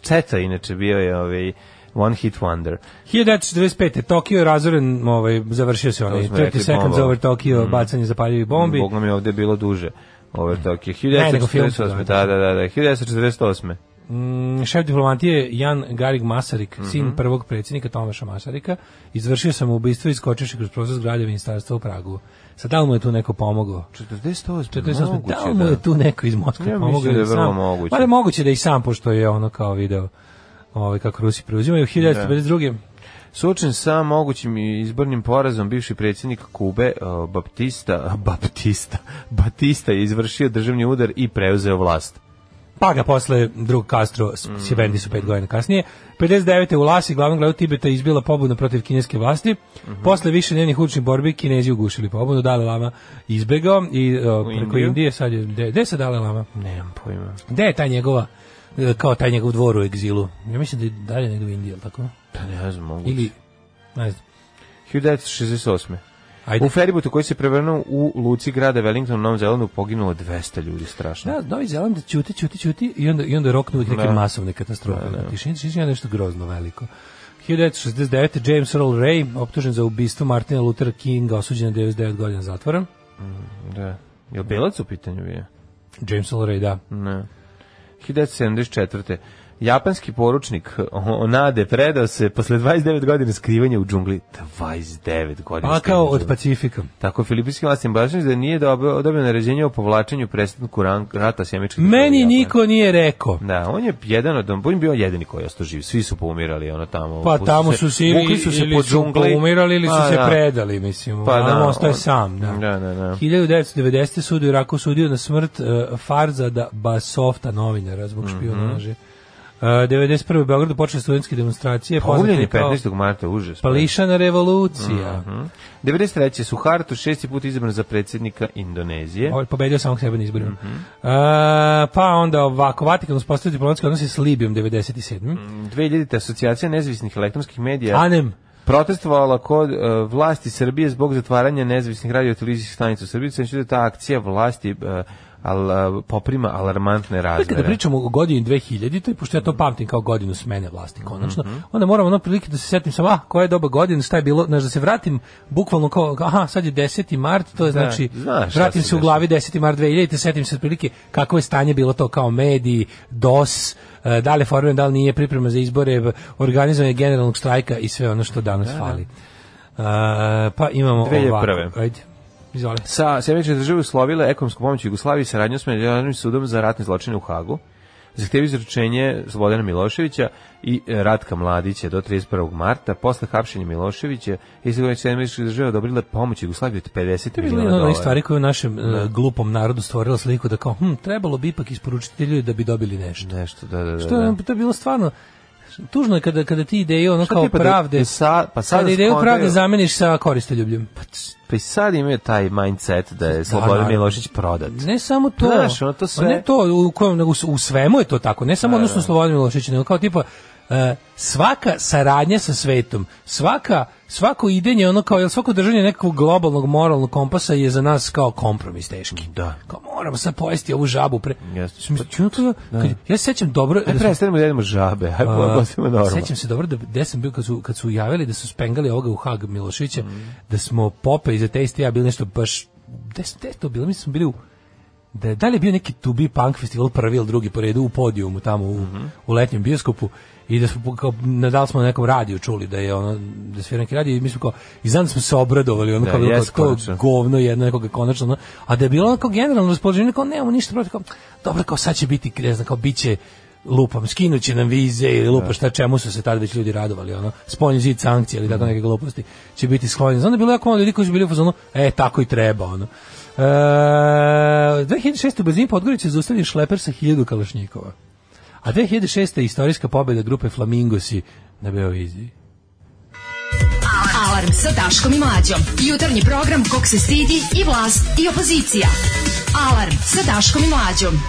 četa inače bio je ovaj, One Hit Wonder. 1945. Tokio je razoren, ovaj, završio se onaj 30 seconds over Tokio, mm. bacanje zapaljivih bombi. Bog nam je ovdje bilo duže. Over Tokio. 1948. Da, da, da, da. 1948. Da, da, mm, šef diplomatije Jan Garig Masarik, mm -hmm. sin prvog predsjednika Tomaša Masarika, izvršio sam ubistvo i skočeši kroz prozor zgrade ministarstva u Pragu. Sad da li mu je tu neko pomogao? 48. 48. Da li mu je da. tu neko iz Moskve ja pomogao? Ja da je vrlo sam, moguće. Ali moguće da i sam, pošto je ono kao video ovaj, kako Rusi preuzimaju. 1952. Da. Suočen sa mogućim izbornim porazom bivši predsjednik Kube Baptista *laughs* Baptista Batista je izvršio državni udar i preuzeo vlast. Pa ga posle drug Castro mm. Sivendi su pet godina kasnije. 59. u Lasi, glavnom gradu Tibeta, izbila pobuna protiv kineske vlasti. Mm -hmm. Posle više njenih učnih borbi Kinezi ugušili pobunu. Dalai Lama izbegao i o, e, preko Indiju? Indije sad je... Gde se sad Dalai Lama? Nemam pojma. Gde je ta njegova e, kao taj njegov dvor u egzilu. Ja mislim da je dalje negde u Indiji, tako? Pa ne znam, moguće. Ili, ne znam. 1968. Ajde. U feributu koji se prevrnuo u luci grada Wellington u Novom Zelandu poginulo 200 ljudi, strašno. Da, Novi Zeland ćuti, ćuti, ćuti i onda, i onda roknu neke da. masovne katastrofe. Da, da. Tišin, tišin je nešto grozno veliko. 1969. James Earl Ray, optužen za ubistvo Martina Luthera Kinga, osuđen na 99 godina zatvora. Mm, da. Je li Belac u pitanju je? James Earl Ray, da. Ne. 1974. Japanski poručnik Onade predao se posle 29 godina skrivanja u džungli. 29 godina. Pa kao od Pacifika. Tako filipinski vlastin Blažanić da nije dobio, odobreno naređenje o povlačenju prestanku rata sjemičkih. Meni niko nije rekao. Da, on je jedan od, on je bio jedini koji je ostao živ. Svi su poumirali ono tamo. Pa tamo su se ili su se pod džungli. poumirali ili su pa se da. predali, mislim. Pa da, ostaje on, sam, da. Da, da, da. 1990. sudu Iraku sudio na smrt uh, e, Farzada Basofta novinara zbog mhm. špionaže. Mm -hmm 91. Eh, u Beogradu počele studentske demonstracije. Oguljen 15. marta, užas. Pa. Pališana revolucija. Mm -hmm. 93. Suharto šesti put izabran za predsjednika Indonezije. Ovo ovaj, pobedio samog sebe na izborima. Mm -hmm. pa onda ovako, Vatikan uspostavio diplomatske odnose s Libijom 97. Mm, 2000. asocijacija nezavisnih elektronskih medija. Anem protestovala kod uh, vlasti Srbije zbog zatvaranja nezavisnih radio televizijskih stanica u Srbiji. Znači da ta akcija vlasti uh, al, poprima alarmantne da razmere. Kada pričamo o godini 2000, to je pošto ja to pamtim kao godinu smene vlasti konačno, mm -hmm. onda moramo ono prilike da se setim samo, ah, koja je doba godina, šta je bilo, znači da se vratim bukvalno kao, aha, sad je 10. mart, to je da, znači, znaš, vratim se u glavi 10. mart 2000, i setim se prilike kako je stanje bilo to kao mediji, DOS, e, da li je formiran, da li nije priprema za izbore, organizovanje generalnog strajka i sve ono što danas da, da. fali. Da. Uh, pa imamo ovako. Ajde. Izvoli. Sa Sjemenične države uslovile ekonomsku pomoć Jugoslaviji i saradnju s Međunarodnim sudom za ratne zločine u Hagu. Zahtjevi izručenje Slobodana Miloševića i e, Ratka Mladića do 31. marta. Posle hapšenja Miloševića izgledanje Sjemeničke države odobrile pomoć Jugoslaviji od 50 miliona dolara. To je stvari koje u našem e, da. glupom narodu stvorila sliku da kao, hm, trebalo bi ipak isporučiti ljudi da bi dobili nešto. Nešto, da, da, da. Što je, da. to je bilo stvarno, tužno je kada, kada ti ideje ono Šta kao pa da pravde, da, sa, pa sad kada ideju pravde zameniš sa koristoljubljom. Pa, pa i sad imaju taj mindset da je da, Slobodan da, Milošić prodat. Ne samo to. Znaš, ono to pa sve. Ne to, u, kojem, u, u svemu je to tako. Ne samo da, odnosno da. Slobodan Milošić, nego kao tipa uh, svaka saradnja sa svetom, svaka svako idenje ono kao jel svako držanje nekog globalnog moralnog kompasa je za nas kao kompromis teški. Da. Kao moramo sad pojesti ovu žabu pre. Jeste. Da- da. Ja se sećam dobro, da prestanemo da jedemo žabe. Aj pojmo normalno. Sećam se dobro da gde sam bio kad su kad su javili da su spengali ovoga u Hag Milošića, mm. da smo Pope iz Ateiste ja bili nešto baš gde ste to bilo? Mi smo bili u da je, da li je bio neki Tubi Punk festival prvi ili drugi po redu u podijumu tamo u, mm -hmm. u letnjem bioskopu i da smo kao nadal smo na nekom radiju čuli da je ono da svira neki radio i mi smo kao i znam da smo se obradovali ono da, kao bilo yes, kao to govno jedno nekoga konačno ono, a da je bilo kao generalno raspoloženje kao nemamo ništa protiv kao dobro kao sad će biti ne znam kao biće lupam, skinuće nam vize ili lupa da. šta čemu su se tad već ljudi radovali, ono, spoljni zid sankcije ili tako mhm. neke gluposti će biti sklonjeni. Znam da je bilo jako malo ljudi koji su bili u fazonu, e, tako i treba, ono. E, 2006. u Bezin Podgorića pa zaustavio šleper sa hiljadu kalašnjikova. A 2006. je istorijska pobjeda grupe Flamingosi na Beoviziji. Alarm sa Daškom i Mlađom. Jutarnji program kog se stidi i vlast i opozicija. Alarm sa Daškom i Mlađom.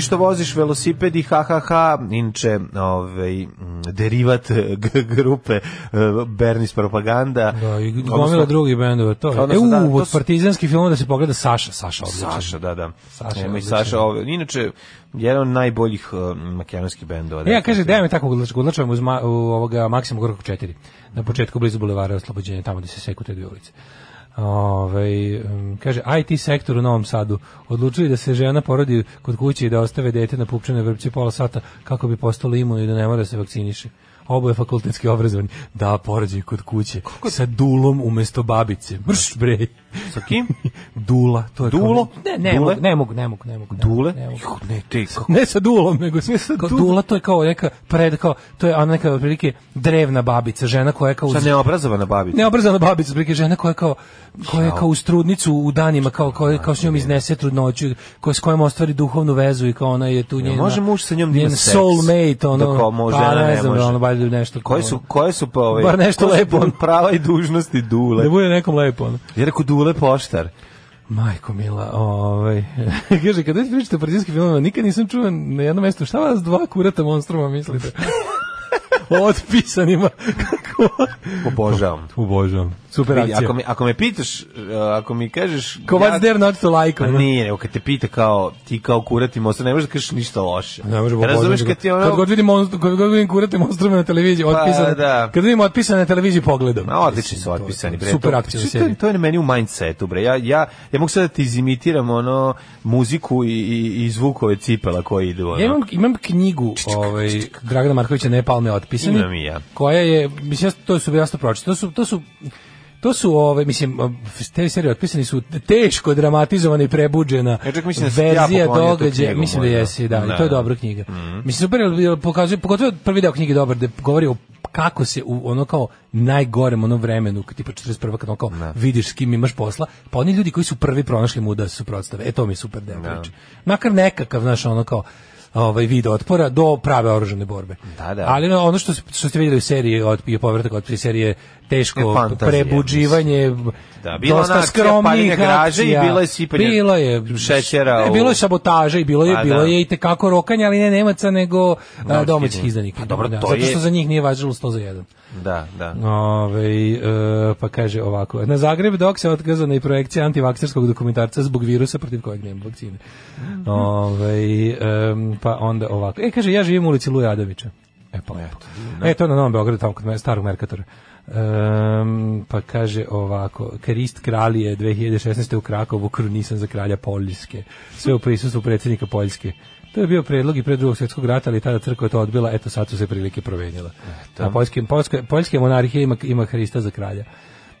što voziš velosiped i HHH, inče ovaj, derivat *laughs* g grupe e, Bernis Propaganda. Da, i gomila drugih bendova. To je. e, da, u, od partizanskih filmova da se pogleda Saša, Saša odličan. Saša, da, da. Saša, Nema i Saša, ovaj, inače, jedan od najboljih uh, makedonskih bendova. Da, ja, kaže, da mi tako odlačujem uz ma, u ovoga Maksima Gorkog 4, na početku blizu Bulevara Oslobođenja, tamo gde se seku te dve ulice. Ove, ovaj, kaže, IT sektor u Novom Sadu odlučili da se žena porodi kod kuće i da ostave dete na pupčane vrpće pola sata kako bi postalo imuno i da ne mora da se vakciniše. Oboje fakultetski obrazovani. Da, porođaj kod kuće. Kako? Sa dulom umesto babice. Mrš, brej. Sa kim? *laughs* Dula, to je Dulo. Kao, ne, ne, Dule? ne mogu, ne mogu, ne mogu. Dule? Ne, mogu. Juh, ne, te, kako? ne sa Dulom, nego sa, sa kao, Dula. to je kao neka pred kao to je ona neka otprilike drevna babica, žena koja je kao Sa neobrazovana babica. Neobrazovana babica, otprilike žena koja je kao koja je kao uz trudnicu u danima kao koja kao s njom iznese trudnoću, koja s kojom ostvari duhovnu vezu i kao ona je tu njena. Ne može muž sa njom da ima Soulmate, da ono. Dok može, pa, ne, ne znam, može. Ono, valjda nešto. Koje su koje su pa ove? Ovaj- Bar nešto lepo, prava i dužnosti Dule. Da bude nekom lepo. Ono. Ja rekao Dule Poštar. Majko mila, ovaj. *laughs* Kaže kad već pričate o partijskim filmovima, nikad nisam čuo na jednom mestu šta vas dva kurata monstruma mislite. *laughs* o otpisanima. *laughs* Kako? Obožavam. Obožavam. Super akcija. Ako me, ako me pitaš, eh, ako mi kažeš... Ko ja, there not to like? Ono? Nije, nego kad te pita kao, ti kao kurati monstru, ne možeš da kažeš ništa loše. Ne možeš Razumeš kad ti ono... Kad god vidim, monstru, kad god vidim kurati monstrume na televiziji, pa, otpisane, da. kad vidim otpisane na televiziji, pogledom. Na, odlični su otpisani, bre. Super akcija. To, to, to je na meni u mindsetu, bre. Ja, ja, ja mogu sad da ti izimitiram ono muziku i, i, i zvukove cipela koji idu. Ono. Ja imam, imam knjigu čičk, ovaj, čičk. Dragana Markovića Nepalme otpisani. Imam i ja. Koja je, mislim, to su jasno pročito. To su, to su To su ove, mislim, te serije otpisani su teško dramatizovana i prebuđena ja e, čak mislim da verzija ja događaja. Mislim da jesi, da, da, to je da. dobra knjiga. Mm -hmm. Mislim, super, pokazuje, pogotovo prvi deo knjige dobar, da govori o kako se u ono kao najgorem onom vremenu, tipa 41. kad ono kao ne. Da. vidiš s kim imaš posla, pa oni ljudi koji su prvi pronašli mu da su suprotstave, e to mi je super deo ne. Da. Makar nekakav, znaš, ono kao, ovaj vid otpora do prave oružane borbe. Da, da. Ali ono što što ste vidjeli u seriji od je povratak od serije teško e, prebuđivanje da, bilo dosta skromnih graže i bilo je sipanje bilo je šećera ne, bilo je sabotaže i bilo je bilo da. je i te kako rokanje ali ne nemaca nego a, domaćih da. izdanika pa dobro da, to zato što je... za njih nije važilo 100 za 1 da da Ove, e, pa kaže ovako na Zagreb dok se otkazana i projekcija antivakserskog dokumentarca zbog virusa protiv kojeg nema vakcine Ove, e, pa onda ovako e kaže ja živim u ulici Adovića E pa, eto. E, to na Novom Beogradu, tamo kod starog Merkatora. Um, pa kaže ovako, Krist Kralje 2016. u Krakovu krunisan za kralja Poljske. Sve u prisustvu predsjednika Poljske. To je bio predlog i pre drugog svjetskog rata, ali tada crkva je to odbila, eto sad su se prilike provenjela. A poljske, poljske, poljske monarhije ima, ima Hrista za kralja.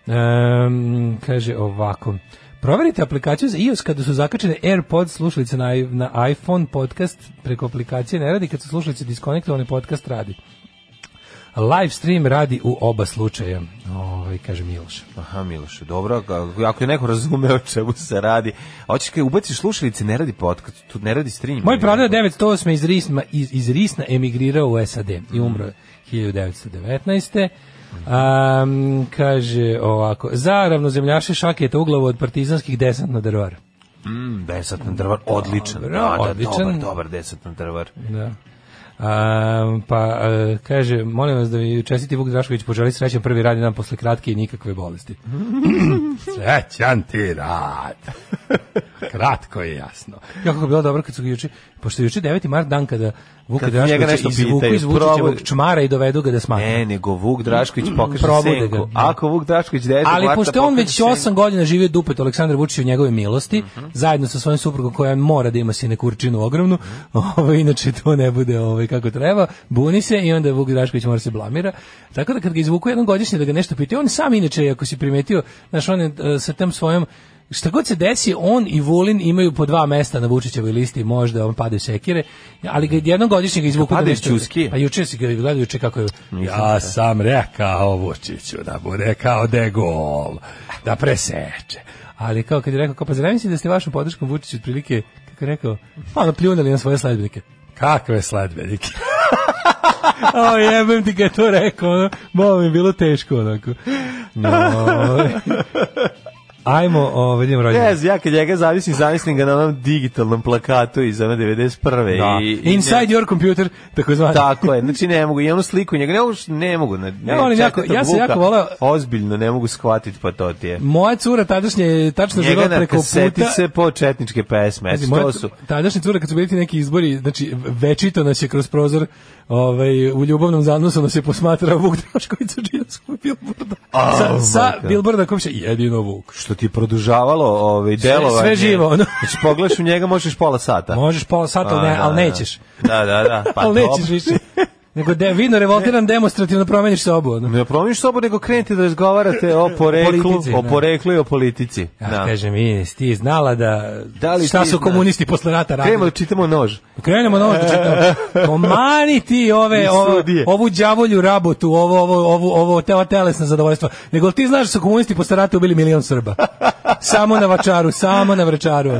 Um, kaže ovako, Proverite aplikaciju za iOS kada su zakačene AirPods slušalice na, na iPhone podcast preko aplikacije ne radi, kad su slušalice diskonektovane podcast radi. Live stream radi u oba slučaja. Ovaj kaže Miloš. Aha, Miloš, dobro, ako je neko razumeo o čemu se radi. Hoćeš da ubaciš slušalice, ne radi podcast, tu ne radi stream. Moj brat je 908 iz Risna iz, iz Risna emigrirao u SAD i mhm. umro 1919. Um, kaže ovako, za ravnozemljaše šaketa uglavo od partizanskih desant na drvar. Mm, desant na drvar, odličan. Dobro, da, da, odličan. Dobar, dobar desant na drvar. Da. A, pa a, kaže, molim vas da mi čestiti Vuk Drašković poželi srećan prvi radni dan posle kratke i nikakve bolesti. *clears throat* Srećan ti rad. Kratko je jasno. Jako je bilo dobro kad su juče, pošto juče 9. mart dan kada Vuk kad Drašković nešto izvuku iz Vučićevog čmara i dovedu ga da smatra. Ne, nego Vuk Drašković pokaže da senku. Ga. Ako Vuk Drašković 9. Ali marta pošto on već 8 godina živi dupet Aleksandar Vučić u njegove milosti, uh mhm. -huh. zajedno sa svojim suprugom koja mora da ima sine kurčinu ogromnu, mhm. *laughs* ovo, ovaj, inače to ne bude ovaj, kako treba, buni se i onda Vuk Drašković mora da se blamira. Tako da kad ga izvuku jednom godišnje da ga nešto pitaju, on sam inače, ako si primetio, znaš, on je e, sa tem svojom šta god se desi, on i Vulin imaju po dva mesta na Vučićevoj listi, možda on pade sekire, ali ga jednom godišnje ga pa izvuku. Da pade čuski. Pa juče se ga gledaju, juče kako je... Ja sam rekao Vučiću da bude kao de gol, da preseče. Ali kao kad je rekao, kao, pa zar da ste vašom podrškom Vučiću otprilike, kako je rekao, ono pljunali na svoje sledbenike. Kakve sledbenike? *laughs* o, jebem ti ga je to rekao, ono, bilo teško, onako. No. *laughs* Ajmo, ovaj idemo rođendan. Ne, ja kad njega zavisim, zamislim ga na onom digitalnom plakatu iz 91. Da. I, i Inside ne, your computer, tako zvani. Tako je, znači ne mogu, i onu sliku njega, ne, ne mogu, ne, ne, ja, jako, ja se jako volao. Ozbiljno ne mogu skvatiti pa to ti je. Moja cura tadašnje tačno je tačno preko puta. se po četničke pesme, znači, moja, to su. Tadašnja cura kad su bili neki izbori, znači večito nas je kroz prozor ovaj, u ljubavnom zanosu nas je posmatrao Vuk Drašković sa Činovskog Bilborda. Oh, sa, sa Bilborda komšija, jedino Vuk. Što ti produžavalo ovaj delovanje. Sve, sve živo, ono. *laughs* Znači pogledaš u njega možeš pola sata. Možeš pola sata, ali, ne, da, ali da, da. nećeš. Da, da, da. Pa ali nećeš više. *laughs* Nego da vidno revoltiran demonstrativno promeniš sobu. No? Ne promeniš sobu, nego krenite da razgovarate o *laughs* poreklu, politici, o da. poreklu i o politici. Ja da. kažem, vi ti znala da, da li šta su zna? komunisti posle rata radili. Krenemo da čitamo nož. Krenemo nož da čitamo. Pomani *laughs* ti ove, ovo, ovu đavolju rabotu, ovo, ovo, ovo, ovo teo telesno zadovoljstvo. Nego ti znaš da su komunisti posle rata ubili milion Srba. *laughs* Samo na vačaru, samo na vračaru.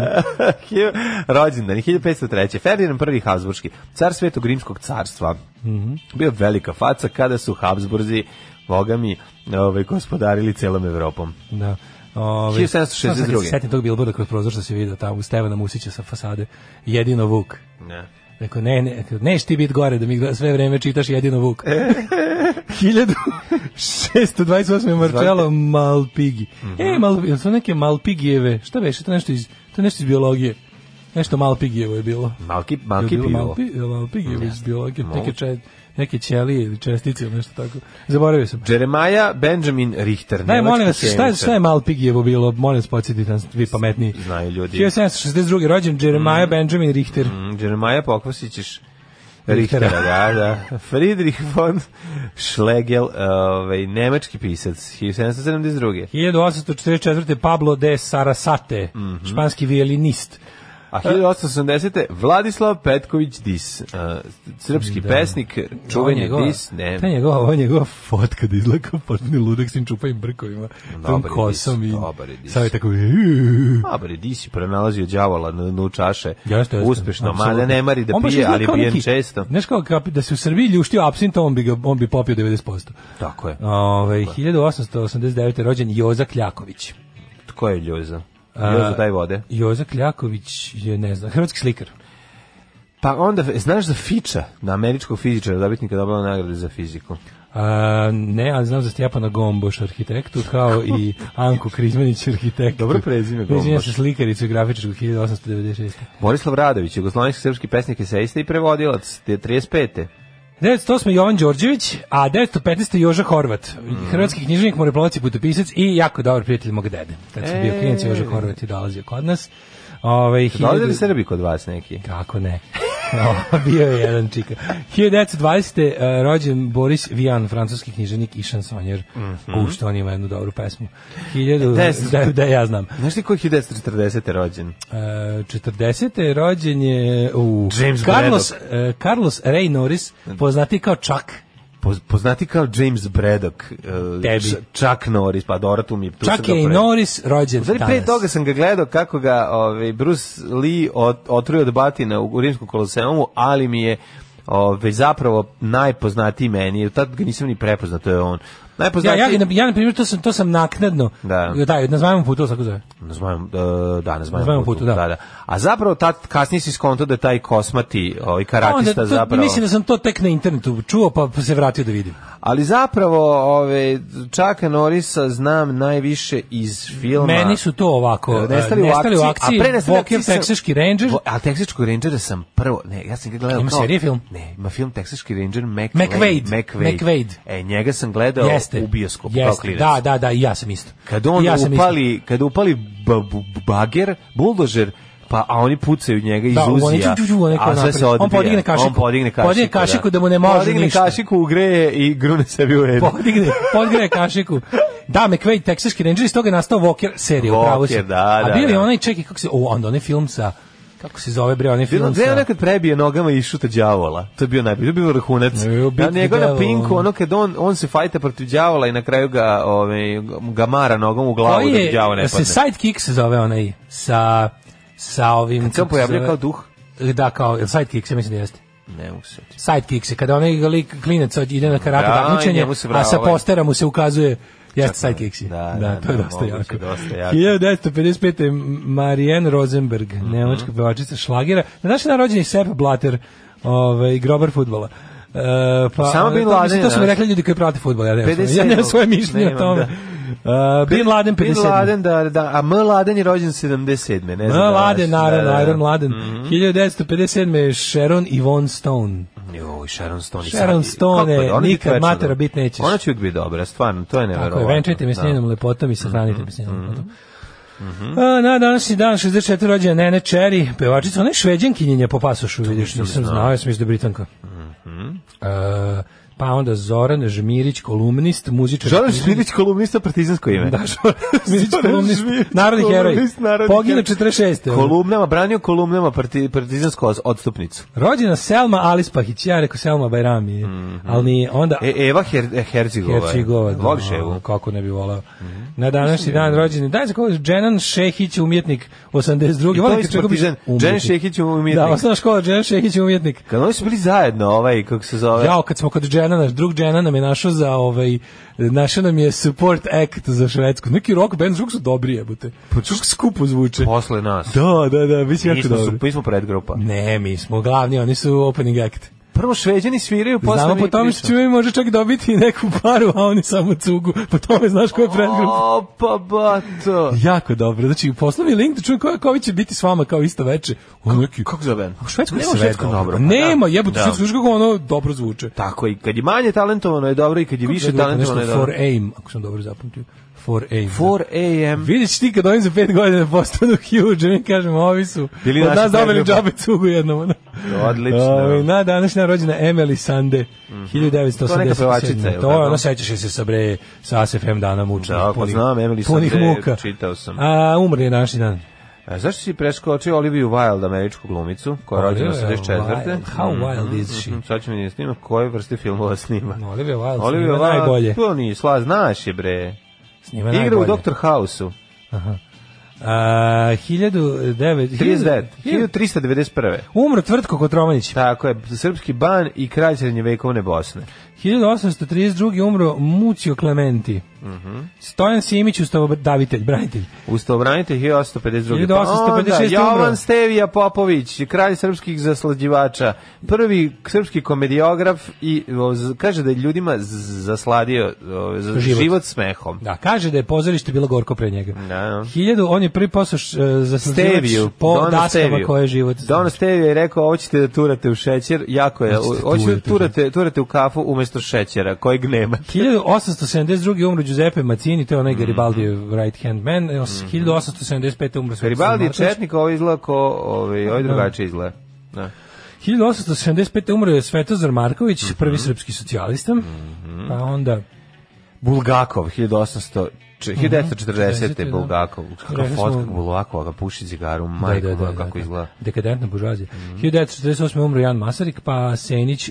Rođendan, 1503. Ferdinand I. Habsburgski, car Svetog Rimskog carstva. Mm -hmm. Bio velika faca kada su Habsburzi Bogami ovaj, gospodarili celom Evropom. Da. Ove, ovaj, 1762. Setim tog bilborda kroz prozor što se vidio tamo u Stevana Musića sa fasade. Jedino Vuk. Ne. Rekao, ne, ne, neš ti bit gore da mi sve vreme čitaš jedino Vuk. 1628. E. *laughs* Marcello Malpigi. Mm -hmm. E, mal, su neke Malpigijeve, šta beše, to nešto iz, to nešto iz biologije. Nešto Malpigijevo je bilo. Malki, Malki je bilo. Malpi, Malpigijevo iz biologije, neke četiri neke ćelije ili čestice ili nešto tako. Zaboravio sam. Jeremaja Benjamin Richter. Ne, molim vas, šta je, šta je Malpigijevo bilo? Molim vas, podsjetite nas, vi pametni. Znaju ljudi. 1762. rođen Jeremaja mm. Benjamin Richter. Mm, Jeremaja Pokvasićiš. Richtera, da, da. Friedrich von Schlegel, ovaj, nemački pisac, 1772. 1844. Pablo de Sarasate, mm -hmm. španski violinist. A 1880. Vladislav Petković Dis, uh, srpski da. pesnik, čuveni njegov, Dis, ne. Ta njegova, ova njegova fotka da izgleda kao potpuni ludak s tim čupajim brkovima, tom kosom dis, i sad je tako... Dobar je Dis i pronalazio đavola na dnu čaše, jeste, jeste, uspešno, mada ne mari da pije, ali pijen često. Znaš kao da se u Srbiji ljuštio absint, on bi, ga, on bi popio 90%. Tako je. Ove, ovaj, 1889. rođen Joza Kljaković. Tko je Joza? Jozo daj vode. Jozo Kljaković je, ne znam, hrvatski slikar. Pa onda, znaš za Fiča, na američkog fizičara, dobitnika dobila nagrade za fiziku? A, ne, ali znam za Stjepana Gomboš arhitektu, kao i Anku Krizmanić arhitektu. Dobro prezime Gomboš. Prezime se slikaricu i 1896. Borislav Radović, jugoslovenski srpski pesnik i eseista i prevodilac, 35. 1908. Jovan Đorđević, a 1915. Joža Horvat, mhm. hrvatski književnik, moreplovac i putopisac i jako dobar prijatelj mog dede. Kad sam e... bio klinac, Joža Horvat je dolazio kod nas. Ovaj, 1000... Dolazili hiljadu... Srbi kod vas neki? Kako ne? no, *laughs* bio je jedan čika. 1920. Uh, e, rođen Boris Vian, francuski knjiženik i šansonjer. Mm -hmm. U, što on ima jednu dobru pesmu. 1000, e, da, da, ja znam. Znaš ti koji je 1940. rođen? Uh, e, 40. rođen je u... James Carlos, uh, Carlos Ray Norris, mhm. poznati kao Chuck poznati kao James Braddock, e, Tebi. Chuck Norris, pa Dora tu mi... Tu Chuck je i Norris rođen Zari, pre toga sam ga gledao kako ga ovaj, Bruce Lee ot, otruje od batina u Rimskom koloseumu, ali mi je ovaj, zapravo najpoznatiji meni, tad ga nisam ni prepoznao, to je on. Najpoznatiji... Ja, ja, ja, na primjer, to sam, to sam naknadno. Da, da na zmajom putu, tako zove. Na zmajom, e, da, na zmajom, putu, da. da. da. A zapravo, tad, kasnije si skonto da je taj kosmati, ovaj pa karatista, Onda, to, zapravo... Mislim da sam to tek na internetu čuo, pa, pa se vratio da vidim. Ali zapravo, ove, Čaka Norisa znam najviše iz filma... Meni su to ovako, e, nestali, nestali u akciji, a pre nestali Walker, Texaški Ranger. A Texaški Ranger sam prvo, ne, ja sam ga gledao... Ima serije film? Ne, ima film Texaški Ranger, McVade. McVade. E, njega sam gledao jeste. u bioskopu jeste. kao klinac. Da, da, da, i ja sam isto. Kad on ja upali, isto. kad upali bager, buldožer, pa a oni pucaju njega iz da, uzija. a sve se odbija. On podigne kašiku. On podigne kašiku, podigne kašiku da. da mu ne može podigne ništa. Podigne kašiku, ugreje i grune sebi u edu. Podigne, podigne kašiku. Da, McVeigh, Texaski Ranger, iz toga je nastao Walker serija, upravo si. Da, da, a da, bili da. onaj, čekaj, kako se, o, onda onaj film sa kako se zove bre oni film sa... nekad prebije nogama i šuta đavola. To je bio najbolji, bio vrhunac. Na nego na Pinku, ono kad on on se fajta protiv đavola i na kraju ga ovaj gamara nogom u glavu da đavo ne padne. Se kick se zove onaj sa sa ovim kako pojavljuje kao duh. Da, kao kick se mislim da jeste. Ne mogu se. Sidekick se kada onaj lik klinec ide na karate da, takmičenje, a sa postera mu se ukazuje Jeste sidekicks. Da, da, da, to je da, dosta jako. Dosta jako. 1955. Marijan Rosenberg, mm -hmm. nemačka pevačica šlagira. Na naš dan Sepp Blatter, ovaj, grobar futbola. Uh, e, pa, Samo Bin Laden. To su mi rekli ljudi koji prate futbol. Ja, nemam, ja nemam svoje mišljenje o tome. Da. Uh, bin Laden 57. Bin Laden, da, da, a M. Laden je rođen 77. Ne znam M. Da Laden, naravno, da, da. Iron Laden. Mm -hmm. 1957. je Sharon Yvonne Stone. Joj, Sharon Stone. Sharon Stone, je, ona nikad matera bit nećeš. Ona će uvijek biti dobra, stvarno, to je neverovatno. Tako je, venčajte me s da. njenom lepotom i mhm, sahranite me s njenom mhm. lepotom. Mm -hmm. na današnji dan 64 rođena Nene Cherry, pevačica, ona je šveđankinjenja po pasošu, vidiš, da nisam znao, ja sam iz da Britanka. Mhm. Mm pa onda Zoran Žmirić, kolumnist, muzičar. Zoran Žmirić, kolumnista, partizansko ime. Da, Žmirić, kolumnist, narodni heroj. Pogina 46. Kolumnama, branio kolumnama parti, partizansko odstupnicu. Rođena Selma Alispahić, ja rekao Selma Bajrami, mm -hmm. ali onda... E, Eva Her, e, Hercigova. Hercigova, da, Voliš Evu? Kako ne bi volao. Mm -hmm. Na današnji da dan rođeni, daj za koga, Dženan Šehić, umjetnik, 82. I to je partizan, Dženan Šehić, umjetnik. Da, osnovna škola, Dženan Šehić, umjetnik. Kad oni su bili zajedno, ovaj, kako se zove? Jao, kad smo kod Dženan džena, naš drug džena nam je našao za ovaj našao nam je support act za švedsku. Neki rock band zvuk su dobri, jebote. Pa skupo zvuče. Posle nas. Da, da, da, mi smo jako dobri. Mi smo grupa Ne, mi smo glavni, oni su opening act prvo šveđani sviraju, posle Znamo, po tome što mi može čak dobiti neku paru, a oni samo cugu. Po tome znaš ko je predgrup. Opa, bato. jako dobro. Znači, poslovi link da čujem koja Ković će biti s vama kao isto veče. neki... Kako zove? U Švedskoj nema švedsko dobro. Pa da. Nema, jebote, da. Švedskoj kako ono dobro zvuče. Tako i kad je manje talentovano je dobro i kad je kako više talentovano je dobro. For aim, ako sam dobro zapamtio. 4AM. 4AM. Vidiš ti kad oni za 5 godina postanu huge, mi kažemo, ovi su Bili od nas dobili džabe cugu jednom. Odlično. Ovi, na današnja rođena Emily Sande, mm -hmm. 1987. To je ono, sećaš se sa bre, sa ASFM dana mučnih, da, pa znam, Emily punih Sande, muka. Čitao sam. A, umrli je naši dan. A e, zašto si preskočio Oliviju Wilde, američku glumicu, koja je rođena 84. Wild. How mhm, wild is she? Mm, sad ćemo njih snima, koje vrste filmova snima. Olivia Wilde Olivia snima Wilde, najbolje. To pa ni sla, znaš je bre. Snima Igra najbolje. u Dr. House-u. Aha. A, 1939. 1391. Umro Tvrtko Kotromanić. Tako je, srpski ban i kralj srednjevekovne Bosne. 1832. umro Mucio Clementi. Mm Stojan Simić, ustavobranitelj, branitelj. Ustavobranitelj 1852. 1856. Pa Jovan Stevija Popović, kralj srpskih zaslađivača, prvi srpski komediograf i kaže da je ljudima zasladio život. život smehom. Da, kaže da je pozorište bilo gorko pre njega. Da, da. Hiljadu, on je prvi posao e, zaslađivač Steviju, po Dona daskama Steviju. koje je život. Dona Stevija je rekao, ovo ćete da turate u šećer, jako je, hoćete da, da turate, turate u kafu umesto šećera, kojeg nema. 1872. umru Giuseppe Mazzini, to je onaj mhm. Garibaldi right hand man, mm -hmm. 1875. umro Svetoslav Garibaldi četnik, ovo izgleda ko, ovaj, ovaj drugačije izgleda. Da. 1875. umro je Svetozar Marković, mm -hmm. prvi srpski socijalista, mm -hmm. pa onda... Bulgakov, 1800 1940. Mm -hmm. Bulgakov, da. kako fotka Bulgakova, ga puši cigaru, da, majko, da, da, da, kako da, izgleda. Dekadentna buržuazija. Mm -hmm. 1948. umro Jan Masarik, pa Senić,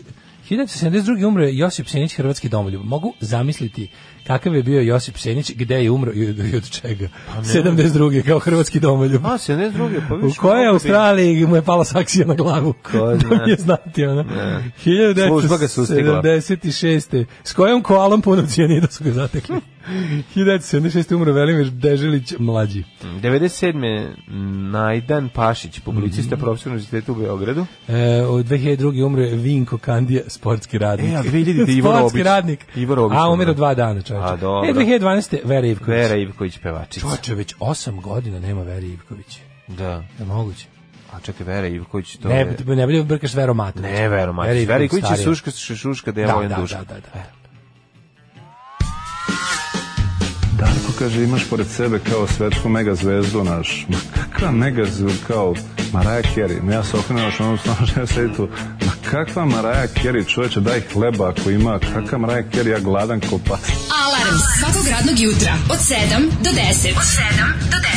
1972. umre Josip Senić, hrvatski domoljub. Mogu zamisliti Kakav je bio Josip Senić, gde je umro i od, i od čega? Pa 72. kao hrvatski domoljub. A, 72. Pa u kojoj Australiji mu je pala saksija na glavu? Ko zna? je znati, ona. 1976. S kojom koalom puno cijanida su ga zatekli? 1976. *laughs* umro Velimir Deželić mlađi. 97. Najdan Pašić, publicista mm -hmm. profesor univerziteta u Beogradu. E, od 2002. umro Vinko Kandija, sportski radnik. E, a 2000. *laughs* Ivor Obić. Sportski radnik. Ivor Obić. A umro da. dva dana čak pevača. A, dobro. E, 2012. Vera Ivković. Vera Ivković pevačica. Čoče, već 8 godina nema Vera Ivković. Da. Je moguće. A čekaj, Vera Ivković to ne, je... Ne, ne brkaš Vero Matović. Ne, Vero Matović. Vera Ivković, Vera Ivković je suška, šuška, da je da, da, duška. Da, da, da. E. Darko kaže, imaš pored sebe kao svetsku mega zvezdu, naš, ma kakva mega zvezdu, kao Maraja Kerry, ja se okrenuo što ono stano *laughs* što ja sedi tu, ma kakva Maraja Kerry, čoveče, daj hleba ako ima, kakva Maraja Kerry, ja gladan ko pas. Alarm svakog radnog jutra od 7 do 10. Od 7 do 10.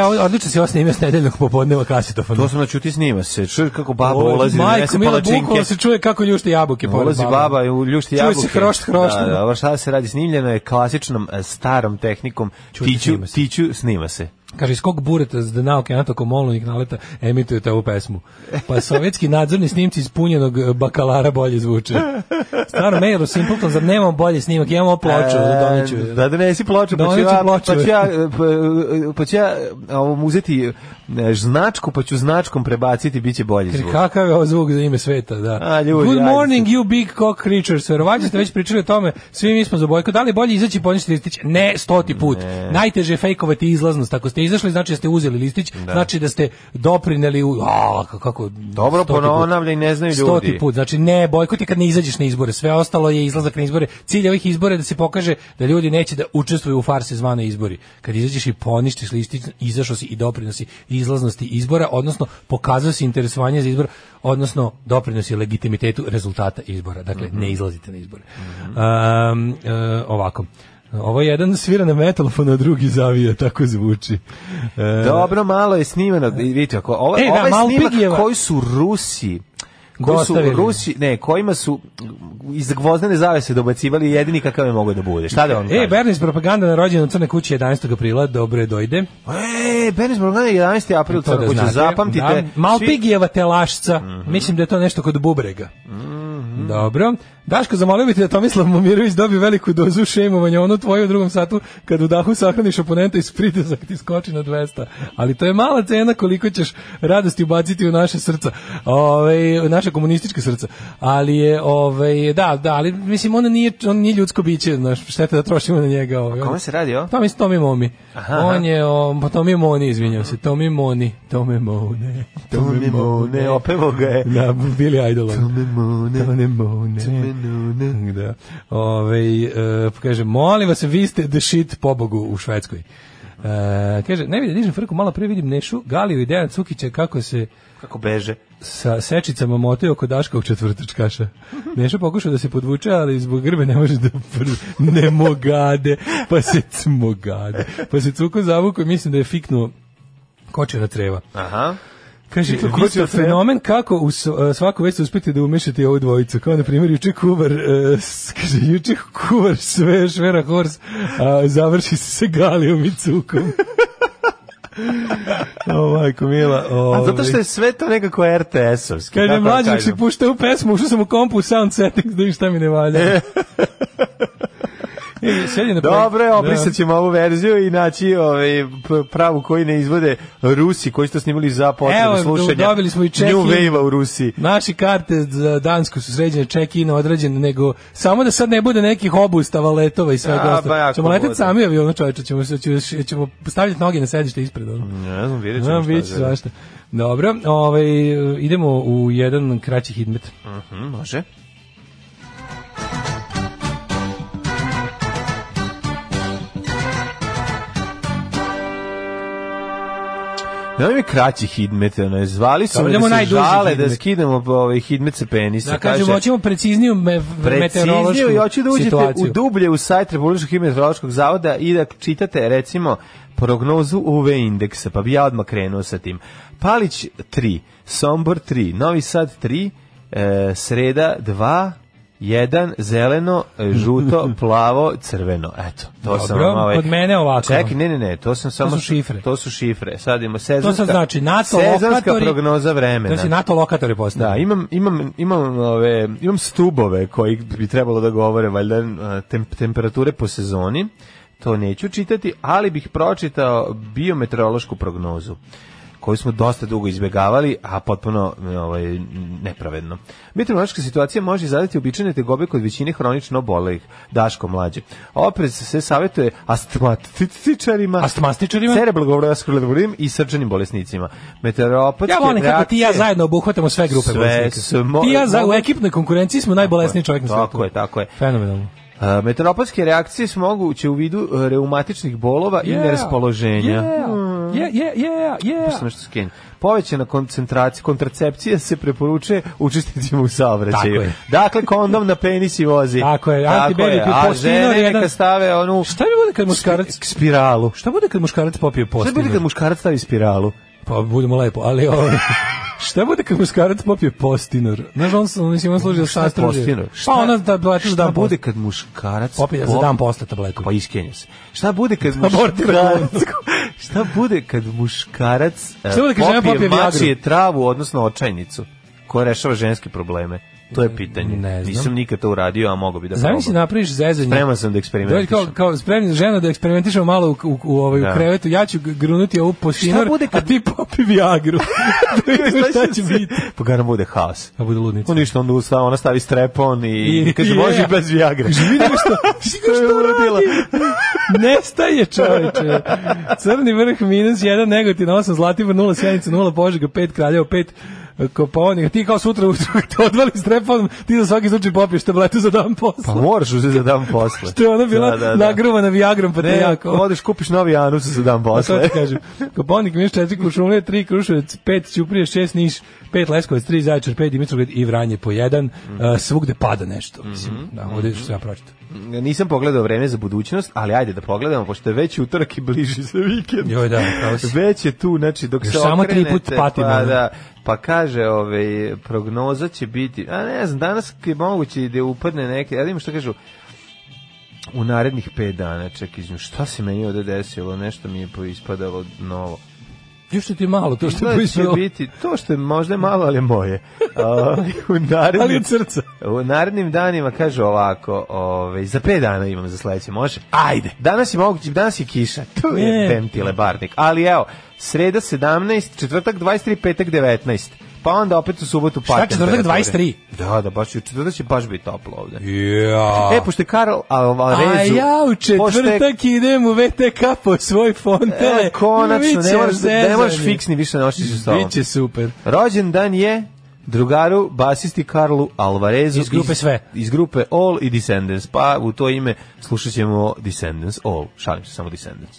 E, odlično si ovo snimio s nedeljnog popodneva kasetofona. To sam naču ti snima se. Čuje kako baba o, ulazi, majko, nese palačinke. Majko, se čuje kako ljušti jabuke. Ulazi baba, i ljušti jabuke. Čuje se hrošt, hrošt. Da, da, da šta se radi, snimljeno je klasičnom e, starom tehnikom. Čuti tiću, snima se. tiću, snima se. Kaže, iz kog bureta z nauke Anto Molnik naleta emitujete ovu pesmu? Pa sovjetski nadzorni snimci ispunjenog e, bakalara bolje zvuče. Stvarno, Mejero Simpleton, zar nemamo bolje snimak, imamo ploču, e, doniću. Da donesi da, da, ploču, pa ću, ja, pa, e, pa, e, pa ću ja, pa ću ja ovom uzeti značku, pa ću značkom prebaciti, bit će bolje zvuk. Kakav je ovo zvuk za ime sveta, da. A, ljudi, Good morning, ajde. you big cock creatures. Verovatno ste već pričali o tome, svi mi smo za bojko. Da li bolje izaći i poništiti Ne, stoti put. Ne. Najteže je fejkovati izlaznost. Ako ste izašli, znači da ste uzeli listić, da. znači da ste doprineli u a kako dobro ponavlja i ne znaju ljudi. Stoti put, znači ne bojkot je kad ne izađeš na izbore, sve ostalo je izlazak na izbore. Cilj ovih izbora je da se pokaže da ljudi neće da učestvuju u farsi zvane izbori. Kad izađeš i poništiš listić, izašao si i doprinosi izlaznosti izbora, odnosno pokazao si interesovanje za izbor, odnosno doprinosi legitimitetu rezultata izbora. Dakle, mm -hmm. ne izlazite na izbore. Mm -hmm. um, um, ovako. Ovo jedan svira na metalfonu, a drugi zavija, tako zvuči. E... Dobro, malo je snimeno, e. vidite, ako, ovo, e, da, ovaj snimak pigijeva. koji su Rusi koji su Rusi, ne, kojima su iz gvozdene zavese dobacivali jedini kakav je mogo da bude. Šta da vam e, kažem? E, Bernis propaganda na rođendan Crne kuće 11. aprila, dobro je dojde. E, Bernis propaganda 11. aprila e, Crne da kuće, zapamtite. Da, Malpigijeva telašca, mm -hmm. mislim da je to nešto kod bubrega. Mm -hmm. Dobro. Daško, zamolio bi te da Tomislav Momirović dobije veliku dozu šemovanja, ono tvoje u drugom satu, kad u dahu sahraniš oponenta iz pritisak ti skoči na 200. Ali to je mala cena koliko ćeš radosti ubaciti u naše srca, ove, naše komunističke srca. Ali je, ove, da, da, ali mislim, on nije, on nije ljudsko biće, znaš, šteta da trošimo na njega. Ove. A kome se radi o? Tomi, Tomi Momi. Aha, aha. On je, o, pa Tomi Moni, izvinjam se, Tomi Moni, Tomi Mone, Tomi Mone, opemo ga je. Da, bili idolom. Tomi Mone, Tomi Mone, no, da. Ove, e, kaže, molim vas, vi ste the shit pobogu u Švedskoj. E, kaže, ne vidim, dižem frku, malo pre vidim Nešu, Galiju i Dejan Cukića kako se... Kako beže. Sa sečicama mote kod Daškog četvrtačkaša. Neša pokušao da se podvuče, ali zbog grbe ne može da ne mogade, pa se cmogade. Pa se Cuko zavuko i mislim da je fiknuo kočena treva. Aha. Kaže, Miso, fenomen kako u e, svaku vest uspete da umešate ovu dvojicu. Kao na primjer, juče kuvar, uh, kaže, juče kuvar sve švera hors, a završi se sa galijom i cukom. *laughs* o, majko, mila. O, a zato ovaj. što je sve to nekako RTS-ovski. Kaže, da mlađe, se pušta u pesmu, ušao sam u kompu, sound settings, da šta mi ne valja. *laughs* *laughs* *laughs* Dobro, obrisat da. ćemo ovu verziju i naći ovaj, pravu koji ne izvode Rusi, koji su to snimili za potrebe slušanja. dobili smo i check New wave u Rusiji. Naši karte za Dansku su sređene, check-in određene, nego samo da sad ne bude nekih obustava, letova i sve svega ostalo. Ćemo letati sami avionu, čovječe, ćemo, ćemo, ćemo stavljati noge na sedište ispred. Ne znam, vidjet ćemo no, šta zašto. Dobro, ovaj, idemo u jedan kraći hitmet. Uh mhm, -huh, može. Može. Da mi kraći hidmet, ono, zvali su da se žale hidmet. da skidemo ovaj hidmet sa penisa. Da kažemo, hoćemo precizniju me, meteorološku situaciju. i hoću da uđete situaciju. u dublje u sajt Republičkog hidmeteorološkog zavoda i da čitate, recimo, prognozu UV indeksa, pa bi ja odmah krenuo sa tim. Palić 3, Sombor 3, Novi Sad 3, e, Sreda 2, jedan zeleno, žuto, *laughs* plavo, crveno. Eto, to Dobro, sam malo ovaj. Od mene ovako. Čekaj, ne, ne, ne, to sam samo to su šifre. To su šifre. Sad imamo sezonska. To sam znači NATO lokatori. prognoza vremena. To si NATO lokatori postao. Da, imam imam imam ove imam stubove koji bi trebalo da govore valjda temp, temperature po sezoni. To neću čitati, ali bih pročitao biometeorološku prognozu koju smo dosta dugo izbjegavali, a potpuno ovaj, nepravedno. Meteorološka situacija može izazvati običajne tegobe kod većine hronično obolelih, Daško mlađe. Oprez se savjetuje astmatičarima, astmastičarima, cerebrovaskularnim i srčanim bolesnicima. Meteoropatske Ja volim kako ti ja zajedno obuhvatamo sve grupe sve bolesnika. Smo, ti ja za, u ekipnoj konkurenciji smo najbolesniji čovjek na svetu. Tako je, tako je. Fenomenalno. Uh, meteoropatske reakcije su moguće u vidu e, reumatičnih bolova yeah, i neraspoloženja. Yeah, mm. yeah, yeah, yeah, yeah. Povećana koncentracija, kontracepcija se preporučuje učesnicima u saobraćaju. Dakle, kondom na penis i vozi. Tako je, Tako je. a žene neka stave onu... Šta bude kad muškarac... Spiralu. Šta bude kad muškarac popije postinu? Šta bude kad muškarac stavi spiralu? pa budemo lepo, ali ovo... Ovaj, *laughs* šta bude kad muškarac popije postinor? Znaš, on, on, mislim, on služi za sastruže. Postinar? Pa šta, pa ona da blati šta, šta bude kad muškarac... Popije za dan posle tabletu. Pa iskenja se. Šta bude kad *laughs* muškarac... *laughs* šta bude kad muškarac... Šta eh, bude kad popije, popije mačije travu, odnosno očajnicu, koja rešava ženske probleme? To je pitanje. Ne znam. Nisam nikad to uradio, a mogu bi da Znam si napraviš zezanje. Spreman sam da eksperimentišem. Dođi Kao, kao spremni žena da eksperimentišemo malo u, u, u, ovaj, da. u krevetu. Ja ću grunuti ovu posinor, bude kad... a ti popi Viagru. *laughs* Da šta će biti? Pa ga bude haos. A pa bude ludnica. Pa ništa, onda ustava, ona stavi strepon i, I kaže, može bez Viagre. Kaže, vidi što, *laughs* što je uradila. Nestaje čoveče. Crni vrh minus 1, Negotin 8, Zlatibor 0, Sjenica 0, Požega 5, Kraljevo 5, Koponik, pa ti kao sutra ujutro to odvali s trepom, ti za svaki slučaj popiješ tabletu za dan posle. Pa moraš uzeti za dan posle. Što je ona bila da, da, da. nagruvana Viagrom, pa te jako. Odeš, kupiš novi anus za dan *laughs* posle. A to ti kažem. Koponik, pa miš četiri kušumlje, tri krušovac, pet ćuprije, šest niš, pet leskovac, tri zaječar, pet Dimitrovgrad i Vranje po jedan. Mm -hmm. uh, svugde pada nešto, mhm. mislim. Mm -hmm. Da, ovde što ja pročitao. Nisam pogledao vreme za budućnost, ali ajde da pogledamo, pošto je već utorak i bliži se vikend. Joj, da, pravo si. Već je tu, znači, dok Još se okrenete, samo tri put patimo. Pa, da, pa kaže, ovaj, prognoza će biti, a ne znam, danas je moguće da upadne neke, ja vidim što kažu, u narednih 5 dana, čekaj, šta se meni ovde desilo, nešto mi je poispadalo novo. Još ti malo, to što je pisao. biti, to što je možda malo, ali moje. u narednim, ali od srca. U narednim danima kaže ovako, ovaj za 5 dana imam za sledeće, može? Ajde. Danas je moguće, danas je kiša. To je pemtile barnik. Ali evo, sreda 17, četvrtak 23, petak 19 pa onda opet u subotu pa. Šta četvrtak 23? Da, da, baš u četvrtak će baš biti toplo ovde. Ja. E, pošto je Karl Alvarezu... A ja u četvrtak pošte... idem u VTK po svoj fontele. E, konačno, ne moraš, da- ne moraš fiksni više noći sa sobom. Biće super. Rođendan je drugaru, basisti Karlu Alvarezu iz grupe iz, sve. Iz grupe All i Descendants. Pa u to ime slušaćemo Descendants All. Šalim se, samo Descendants.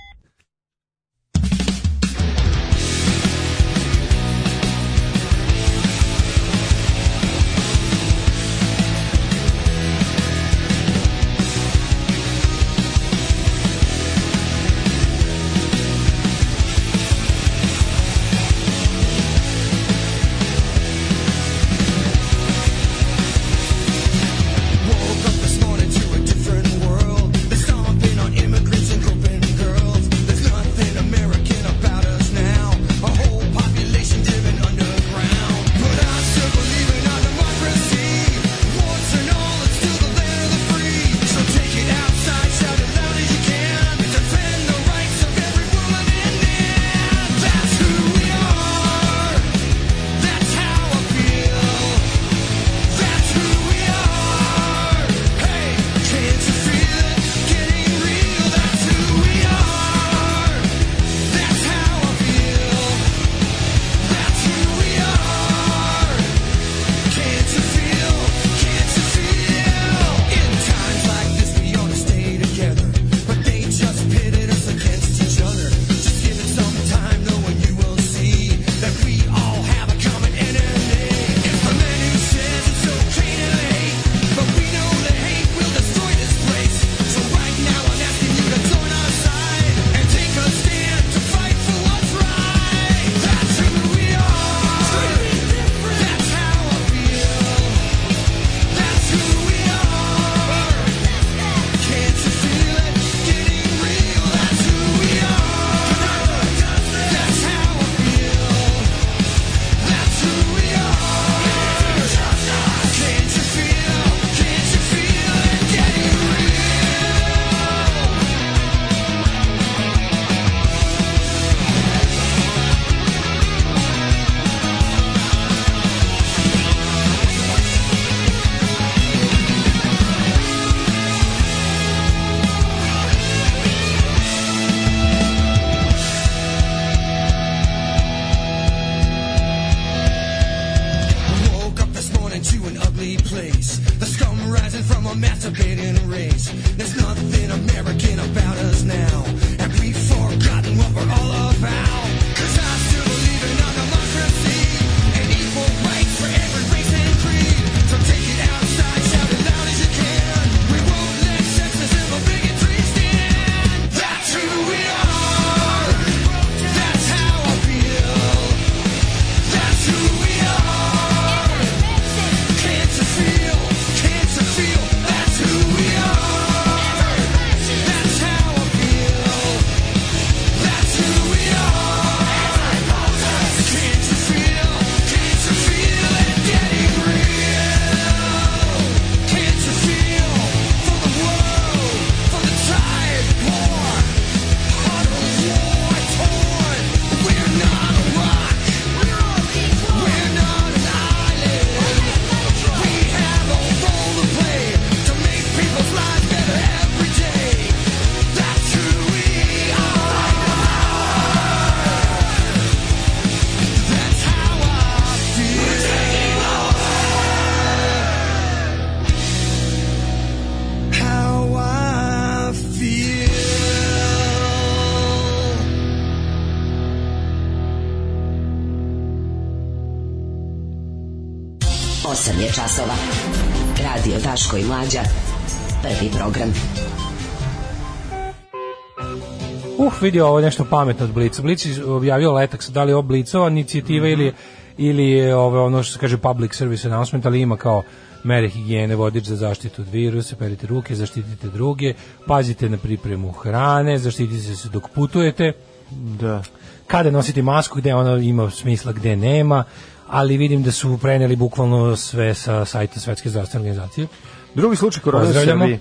vidio ovo nešto pametno od Blica. Blic objavio letak, da li je Blicova inicijativa mm -hmm. ili, ili je ovo ono što se kaže public service announcement, ali ima kao mere higijene, vodič za zaštitu od virusa, perite ruke, zaštitite druge, pazite na pripremu hrane, zaštitite se dok putujete. Da. Kada nositi masku, gde ona ima smisla, gde nema, ali vidim da su preneli bukvalno sve sa sajta Svetske zdravstvene organizacije. Drugi slučaj korona u Srbiji.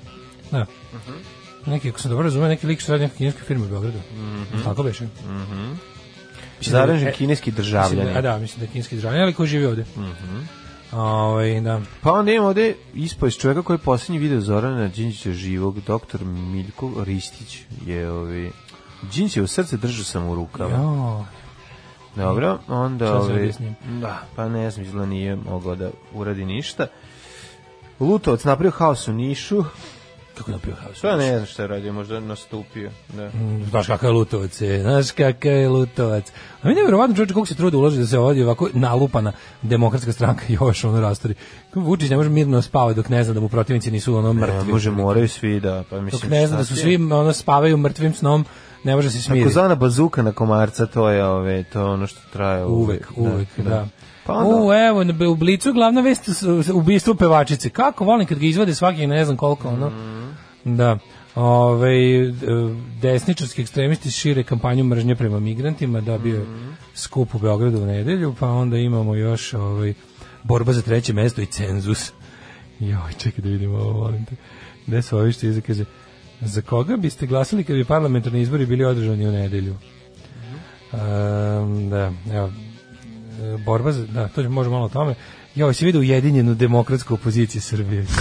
Da. Uh mhm. -huh neki, ako sam dobro razumio, neki lik što radi neka kineska firma u Beogradu. Mm -hmm. Tako beše. Mm -hmm. Zaražen da, e, kineski državljan. Da, a da, mislim da je kineski državljan, ali koji živi ovde. Mm -hmm. Ove, ovaj, da. Pa onda imamo ovde ispoj iz čovjeka koji je posljednji video Zorana Đinđića živog, doktor Miljko Ristić je ovi... Ovaj, Đinđić srce držao sam u rukama. Jo. Dobro, onda... Ovi, ovaj, da, pa ne znam, izgleda nije mogao da uradi ništa. Lutovac napravio haos u Nišu. Tako je napio haos. Ja pa ne znam šta je radio, možda nastupio. Da. Znaš mm, kakav je Lutovac, je, znaš kakav je Lutovac. A mi nevjerovatno čovječe koliko se trude uloži da se ovdje ovako nalupana demokratska stranka i *laughs* još ono rastori. Vučić ne može mirno spavati dok ne zna da mu protivnici nisu ono mrtvi. Ne, može, moraju svi da, pa mislim Dok ne zna da su svi ono spavaju mrtvim snom, ne može se smiriti. Takozvana bazuka na komarca, to je ove, to je ono što traje uvek. Uvek, da, uvek, da. da. da. Pa onda. U, evo, u Blicu glavna vest ubistvo pevačice. Kako volim kad ga izvade svakih ne znam koliko, ono. Mm. Da. Ove, e, desničarski ekstremisti šire kampanju mržnje prema migrantima, da bio mm. skup u Beogradu u nedelju, pa onda imamo još ovaj, borba za treće mesto i cenzus. Joj, čekaj da vidimo ovo, volim te. Gde su ovi što je kaže, za koga biste glasali kad bi parlamentarni izbori bili održani u nedelju? Um, da, evo, E, borba za, da, to možemo malo o tome. Ja se vidio ujedinjenu demokratsku opoziciju Srbije. *laughs*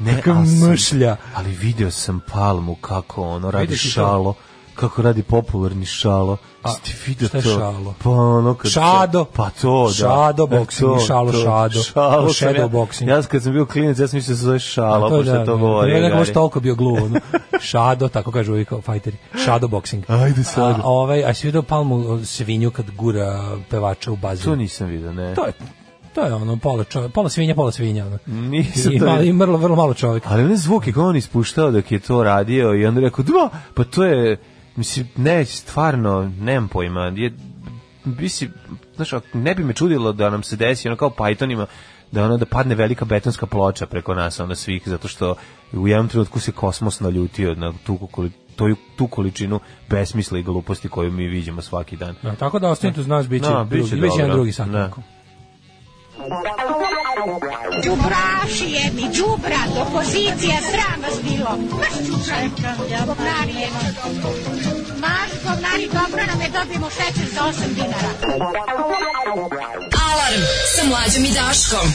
Neka mršlja. Ali video sam Palmu kako ono radi šalo. To? kako radi popularni šalo. A, Ste šta je šalo? Pa ono kad šado. Pa to, da. Šado boxing, e, šalo to, šado. Šalo, shadow ja, boxing. Ja kad sam bio klinic, ja sam mislio da se zove šalo, pošto što da, to govori. Da, da. Ja nekako toliko bio gluvo. No. *laughs* šado, tako kažu ovi kao fajteri. Šado boxing. Ajde sad. A, ovaj, a si vidio palmu svinju kad gura pevača u bazu? To nisam vidio, ne. To je to je ono pola čovjek, pola svinja, pola svinja. Ono. Nisam I, malo, i mrlo, vrlo malo čovjeka. Ali one zvuke koje on ispuštao dok je to radio i on rekao, dva, pa to je Mislim, ne, stvarno, nemam pojma. Je, mislim, znaš, ne bi me čudilo da nam se desi, ono kao Pythonima, da ono da padne velika betonska ploča preko nas onda svih zato što u jednom trenutku se kosmos naljutio na tu to tu količinu besmisla i gluposti koju mi viđamo svaki dan. No, da, tako da ostanite uz nas biće no, da, biće, biće jedan drugi sat. No. Da. Đubraši jedni, đubra, opozicija, sram vas bilo. Maš čučaj, stari dobro nam je dobijemo šećer za 8 dinara. Alarm sa mlađom i Daškom.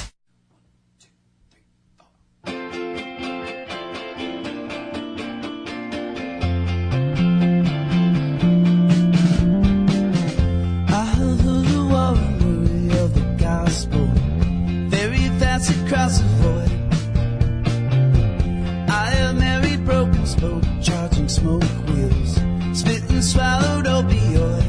across the void. I am Mary Broken Spoke, charging smoke swallowed opioid.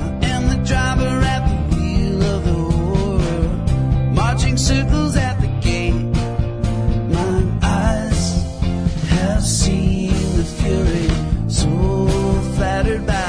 I am the driver at the wheel of the war, marching circles at the gate. My eyes have seen the fury, so flattered by.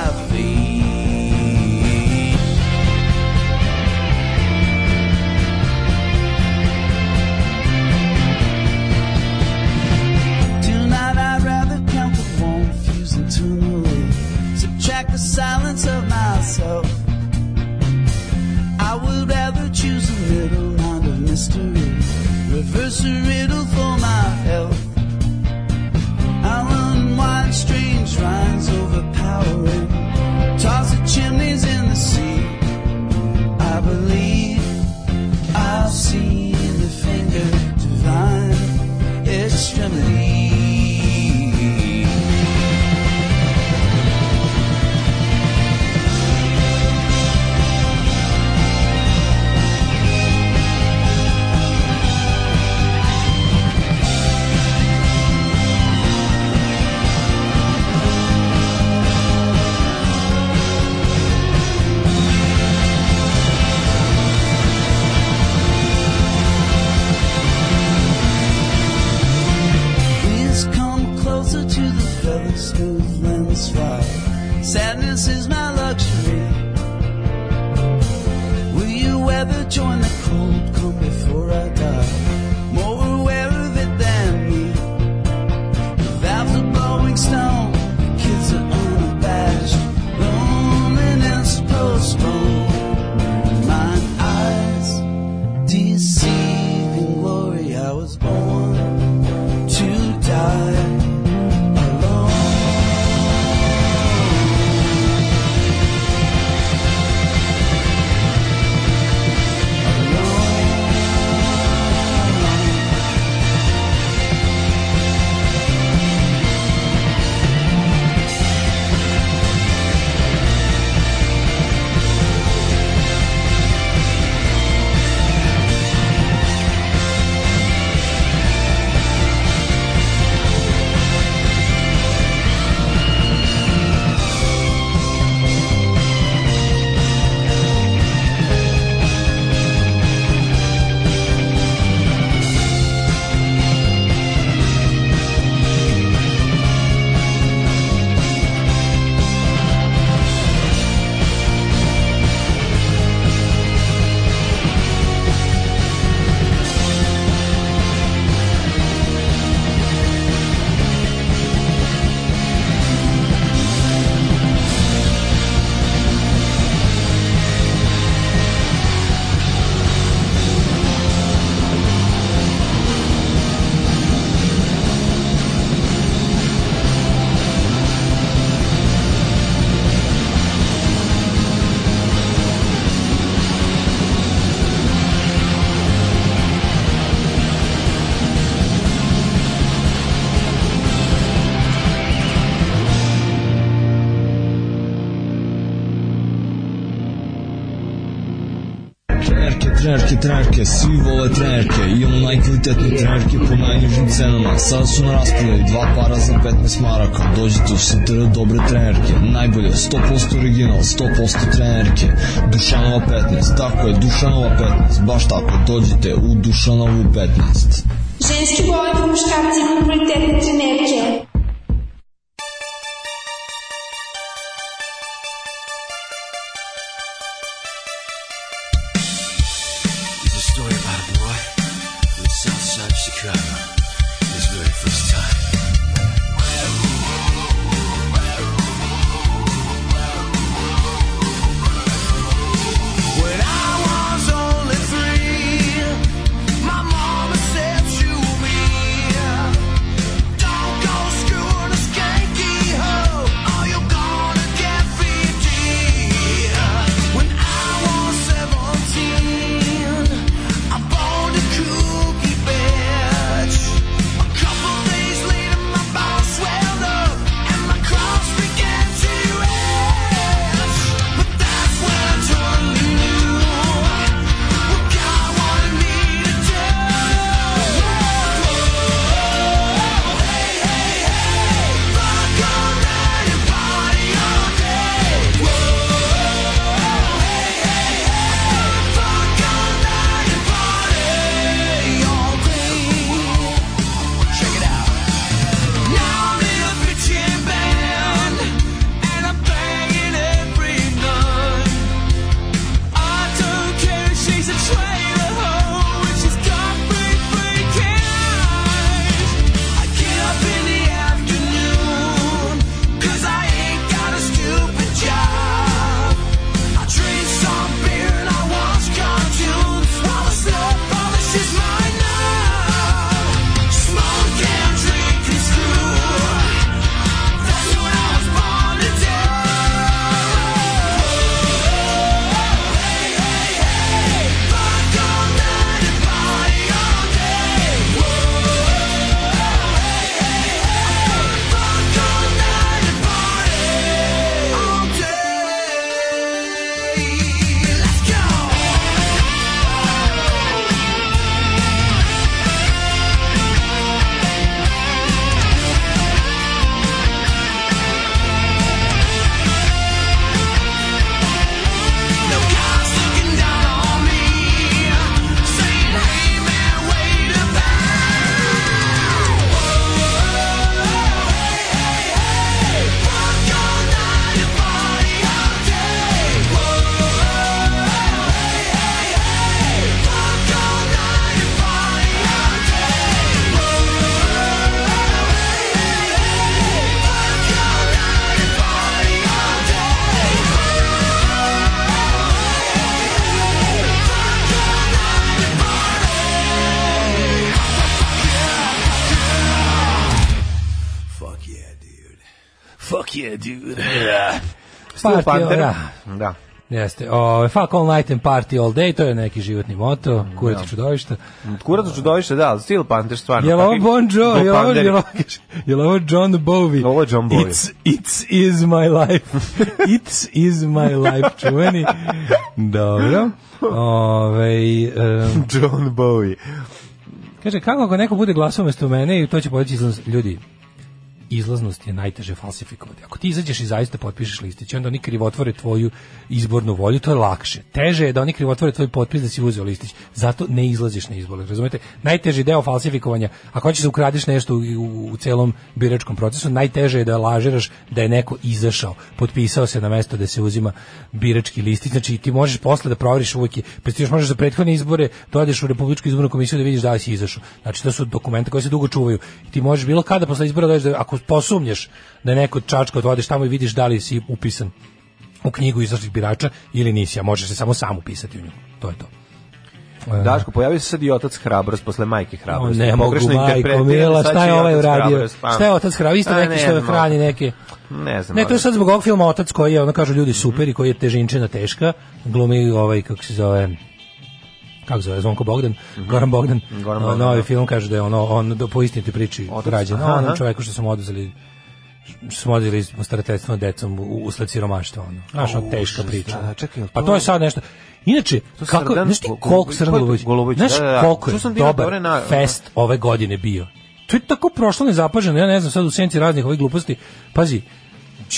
najbolje trenerke, svi vole trenerke, imamo najkvalitetne trenerke po najnižim cenama. Sada su na raspodaju dva para za 15 maraka. Dođite u Sutera dobre trenerke, najbolje, 100% original, 100% trenerke. Dušanova 15, tako je, Dušanova 15, baš tako, dođite u Dušanovu 15. Ženski vole po muškarci kvalitetne trenerke. Steel Panther. Da. da. Jeste. O, fuck all night and party all day, to je neki životni moto, da. kurac da. čudovišta. Kurac čudovište, da, Steel Panther stvarno. Jel ovo Bon Jo, jel ovo, jel ovo, jel ovo John Bowie? Ovo je John Bowie. It's, it's is my life. *laughs* it's is my life, čuveni. Dobro. Ove, um, *laughs* John Bowie. Kaže, kako ako neko bude glasao mesto mene i to će podići ljudi, izlaznost je najteže falsifikovati. Ako ti izađeš i zaista potpišeš listić, onda oni krivotvore tvoju izbornu volju, to je lakše. Teže je da oni krivotvore tvoj potpis da si uzeo listić. Zato ne izlaziš na izbore. Razumete? Najteži deo falsifikovanja, ako hoćeš da ukradiš nešto u, u, u celom biračkom procesu, najteže je da lažiraš da je neko izašao, potpisao se na mesto da se uzima birački listić. Znači ti možeš posle da proveriš uvek, pa ti možeš za prethodne izbore, dođeš da u republičku izbornu komisiju da vidiš da li si izašao. Znači to su dokumenta koja se dugo čuvaju. I Ti možeš bilo kada posle izbora dođeš da ako posumnješ da je neko čačka odvodiš tamo i vidiš da li si upisan u knjigu izašlih birača ili nisi, a možeš se samo sam upisati u nju. To je to. E, Daško, pojavio se sad i otac hrabrost posle majke hrabrost. Ne mogu, majko, mila, šta je ovaj uradio? Pa šta je otac hrabrost? Isto neki što hrani neke... Ne znam. Ne, to je sad zbog ovog filma Otac koji je, ono kažu ljudi, super i koji je težinčina teška, glumi ovaj, kako se zove, kako zove, Zvonko Bogdan, mm -hmm. Goran Bogdan, Goran Bogdan. novi da. film kaže da je ono, on da po istinite priči rađen, ono čoveku što su mu oduzeli smo odjeli starateljstvo decom usled siromaštva. Ono. Znaš, ono teška priča. Da, čekaj, pa to... Pa to je sad nešto... Inače, to kako, znaš ti koliko Srdan Golubović, znaš da, da, da. koliko je dobar na... fest ove godine bio. To je tako prošlo nezapaženo, ja ne znam, sad u senci raznih ovih gluposti. Pazi,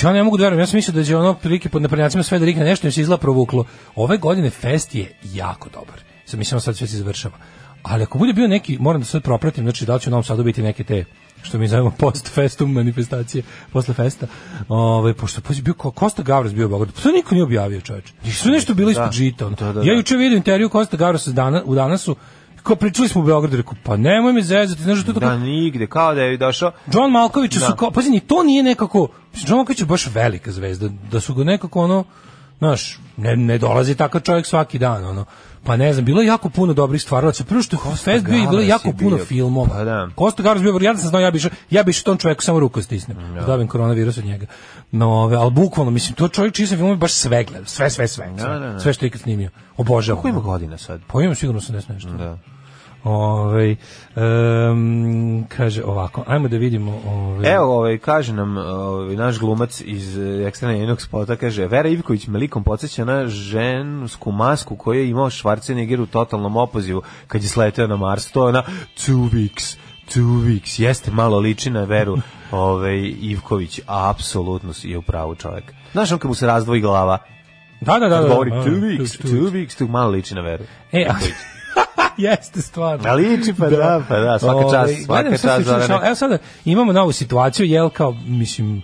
ja ne mogu da verujem, ja sam mislio da će ono prilike pod naprednjacima sve da rikne nešto, jer se izla provuklo. Ove godine fest je jako dobar sad mislim sad sve se završava. Ali ako bude bio neki, moram da sve propratim, znači da li će u Novom Sadu biti neke te što mi zovemo post festum manifestacije posle festa. Ovaj pošto poslije pa bio Kosta Gavras bio u Beogradu. Pa to niko nije objavio, čoveče. su da, nešto bilo ispod da. žita. Da, da, ja da. juče vidim intervju Kosta Gavrasa dana, u danasu ko pričali smo u Beogradu, rekao, pa nemoj mi zezati, znaš to tako... Da, nigde, kao da je došao... John Malković su kao, pazi, ni to nije nekako... John Malković je baš velika zvezda, da su ga nekako ono, znaš, ne, ne dolazi takav čovjek svaki dan, ono. Pa ne znam, bilo je jako puno dobrih stvaralaca. Prvo što Kosta Fest bio je bilo jako puno bio. filmova. Pa da. Kosta Garas bio, ja da sam znao, ja bi išao, ja bi tom čovjeku samo ruku da stisnem. Mm, da ja. Da dobim koronavirus od njega. No, ove, ali bukvalno, mislim, to čovjek čiji sam film baš sve gledao. Sve, sve, sve. Sve, da, da, da. sve što je ikad snimio. Obožavam. Kako ima godina sad? Pa ima sigurno 80 nešto. Da. Ovaj um, kaže ovako, ajmo da vidimo, ovaj Evo, ovaj kaže nam ovaj, naš glumac iz eh, ekstremnog jednog spota kaže Vera Ivković me likom podsjeća na žensku masku koju je imao Schwarzenegger u totalnom opozivu kad je sleteo na Mars, to je na two weeks two weeks, jeste malo liči na veru *laughs* ovaj, Ivković, a apsolutno je u pravu čovjek. Znaš on kad mu se razdvoji glava? Da, da, da. da, da, da govori da, two, two, da, two, two weeks, two weeks, tu malo liči na veru. E, a, *laughs* *laughs* Jeste stvarno. Na liči pa da, da pa da, svaka čast, svaka čast. Evo sada imamo novu situaciju, jel kao mislim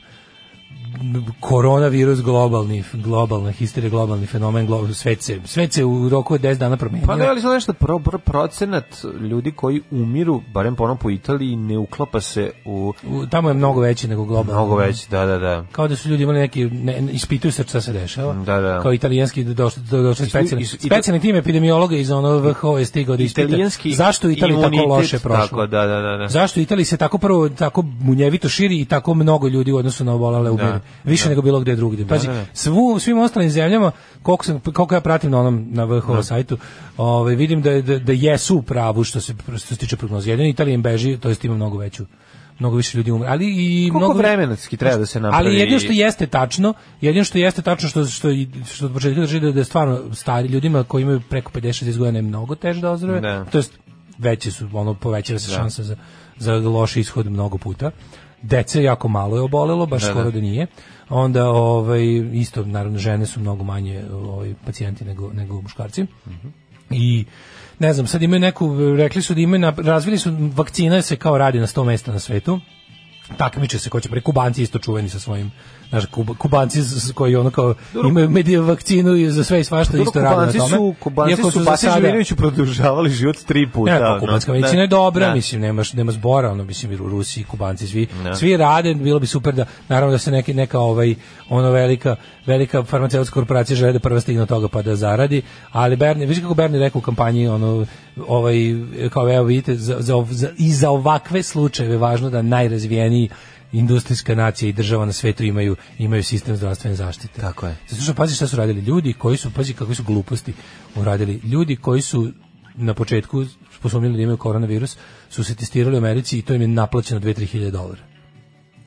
koronavirus globalni globalna histerija globalni fenomen globalni svet se svet se u roku od 10 dana promenio. Pa da li nešto pro, pro, procenat ljudi koji umiru barem po onom po Italiji ne uklapa se u... u tamo je mnogo veći nego globalno. Mnogo veći, da da da. Kao da su ljudi imali neki ne, ispituju se šta se dešava. Da, da. Kao italijanski došli do, do, specijalni specijalni tim epidemiologa iz ono VHO je stigao da ispita zašto Italija tako loše prošla. Tako, da, da, da, da. Zašto Italija se tako prvo tako munjevito širi i tako mnogo ljudi u odnosu na obolele ubiru. Da više da. nego bilo gde drugdje. Pa da, Pazi, da, da. svu, svim ostalim zemljama, koliko, sam, koliko ja pratim na onom na VHO da. sajtu, ovaj, vidim da, da, da jesu u pravu što se, što se tiče prognoze. Jedan Italijan beži, to jest ima mnogo veću mnogo više ljudi umre. Ali i Koliko mnogo vremenski treba da se napravi. Ali jedino što jeste tačno, jedino što jeste tačno što što što od početka drži da je stvarno stari ljudima koji imaju preko 50 godina mnogo teže da ozdrave. To jest veće su ono povećava se šansa za za loš ishod mnogo puta dece jako malo je obolelo, baš da, da, skoro da. nije. Onda ovaj isto naravno žene su mnogo manje ovaj pacijenti nego nego muškarci. Mm -hmm. I ne znam, sad imaju neku, rekli su da imaju, na, razvili su, vakcina se kao radi na 100 mesta na svetu, takmiče se ko će, pre Kubanci isto čuveni sa svojim znaš, Kuba, Kubanci koji ono kao imaju medija vakcinu i za sve i svašta isto rade na tome. Su, kubanci Iako su, su Basi sada... Živinoviću produžavali život tri puta. Ne, no, kubanska da. medicina je dobra, ne. Da. mislim, nema, nema zbora, ono, mislim, u Rusiji, Kubanci, svi, ne. Da. svi rade, bilo bi super da, naravno da se neke, neka ovaj, ono velika, velika farmaceutska korporacija žele da prva stigne od toga pa da zaradi, ali Berni, viš kako Berni rekao u kampanji, ono, ovaj, kao evo vidite, za, za, za, i za ovakve slučajeve važno da najrazvijeniji industrijska nacija i država na svetu imaju imaju sistem zdravstvene zaštite. Tako je. Zato što pazi šta su radili ljudi koji su pazi kakve su gluposti uradili. Ljudi koji su na početku sposobnili da imaju koronavirus su se testirali u Americi i to im je naplaćeno 2 3000 dolara.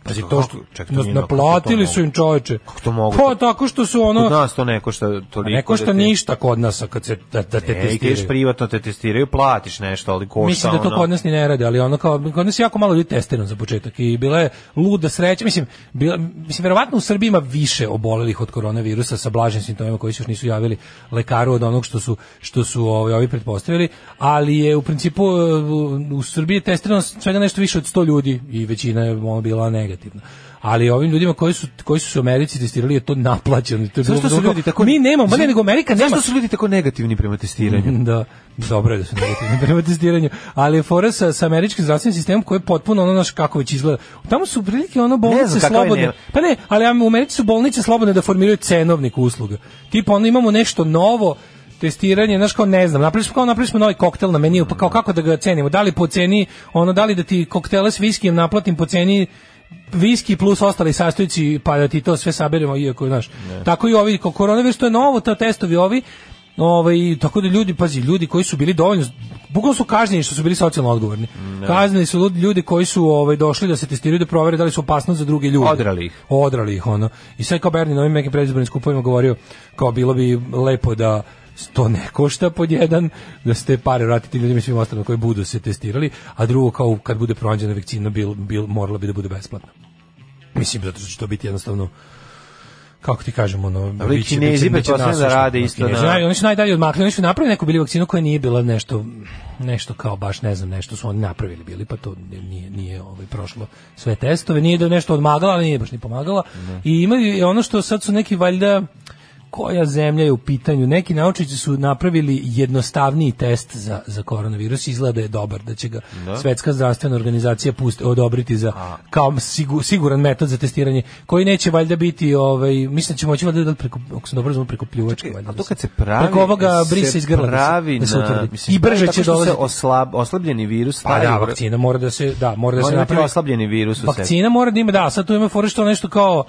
Pazi to što ček, to na, naplatili to su im čoveče. Kako to mogu? Pa tako što su ono Kod nas to neko što toliko Neko da što ništa kod nas kad se da, da te ne, testiraju. Ideš privatno te testiraju, platiš nešto, ali košta Mislim da to ono... kod nas ni ne radi, ali ono kao kod nas jako malo ljudi testirano za početak i bila je luda sreća, mislim, bila, mislim verovatno u Srbiji ima više obolelih od koronavirusa sa blažim simptomima koji se još nisu javili lekaru od onog što su što su ovi, ovaj, ovi pretpostavili, ali je u principu eh, u Srbiji testirano svega nešto više od 100 ljudi i većina je ono bila ne negativno. Ali ovim ljudima koji su koji su u Americi testirali je to naplaćeno. To je što su ljudi tako Mi nemamo, ne nego Amerika nema. Zašto su ljudi tako negativni prema testiranju? Da. Dobro je da su negativni *laughs* prema testiranju, ali je fora sa, sa američkim zdravstvenim sistemom koji je potpuno ono naš kako već izgleda. Tamo su prilike ono bolnice ne znam, slobodne. Pa ne, ali u Americi su bolnice slobodne da formiraju cenovnik usluga. Tipo ono imamo nešto novo, testiranje, znaš kao ne znam, napravili smo kao napravili smo novi koktel na meniju, pa kao kako da ga cenimo, da li po ceni, ono da li da ti koktele s viskijem naplatim po ceni viski plus ostali sastojci, pa da ti to sve saberemo, iako, znaš. Ne. Tako i ovi, koronavirus, to je novo, to testovi ovi, Ovaj tako da ljudi pazi, ljudi koji su bili dovoljno bukvalno su kažnjeni što su bili socijalno odgovorni. No. Kažnjeni su ljudi koji su ovaj došli da se testiraju da provere da li su opasni za druge ljude. Odrali ih. Odrali ih ono. I sve kao Berni na ovim nekim predizbornim skupovima govorio kao bilo bi lepo da to ne košta pod jedan, da ste pare vratiti ljudima svim ostalima koji budu se testirali, a drugo kao kad bude pronađena vakcina bil, bil, morala bi da bude besplatna. Mislim, zato što će to biti jednostavno kako ti kažemo ono Dobri, biće, kinezi biće, da rade isto kinezi. na... oni su najdalje odmakli oni su napravili neku bili vakcinu koja nije bila nešto nešto kao baš ne znam nešto su oni napravili bili pa to nije nije ovaj prošlo sve testove nije da nešto odmagala ali nije baš ni pomagala mm i imaju ono što sad su neki valjda koja zemlja je u pitanju. Neki naučnici su napravili jednostavniji test za, za koronavirus, izgleda da je dobar, da će ga da. Svetska zdravstvena organizacija pusti, odobriti za A. kao sigur, siguran metod za testiranje, koji neće valjda biti, ovaj, mislim da će moći valjda da preko, ako se dobro razumem, preko pljuvačke. Čekaj, valjda, a to da kad se pravi, preko ovoga brisa iz grla da pravi da se, da se mislim, I brže će dolaziti. Oslab, oslabljeni virus. Pa da, vakcina mora da se, da, mora da se napravi. Oslabljeni virus u vakcina sebi. mora da ima, da, sad tu ima fore što nešto kao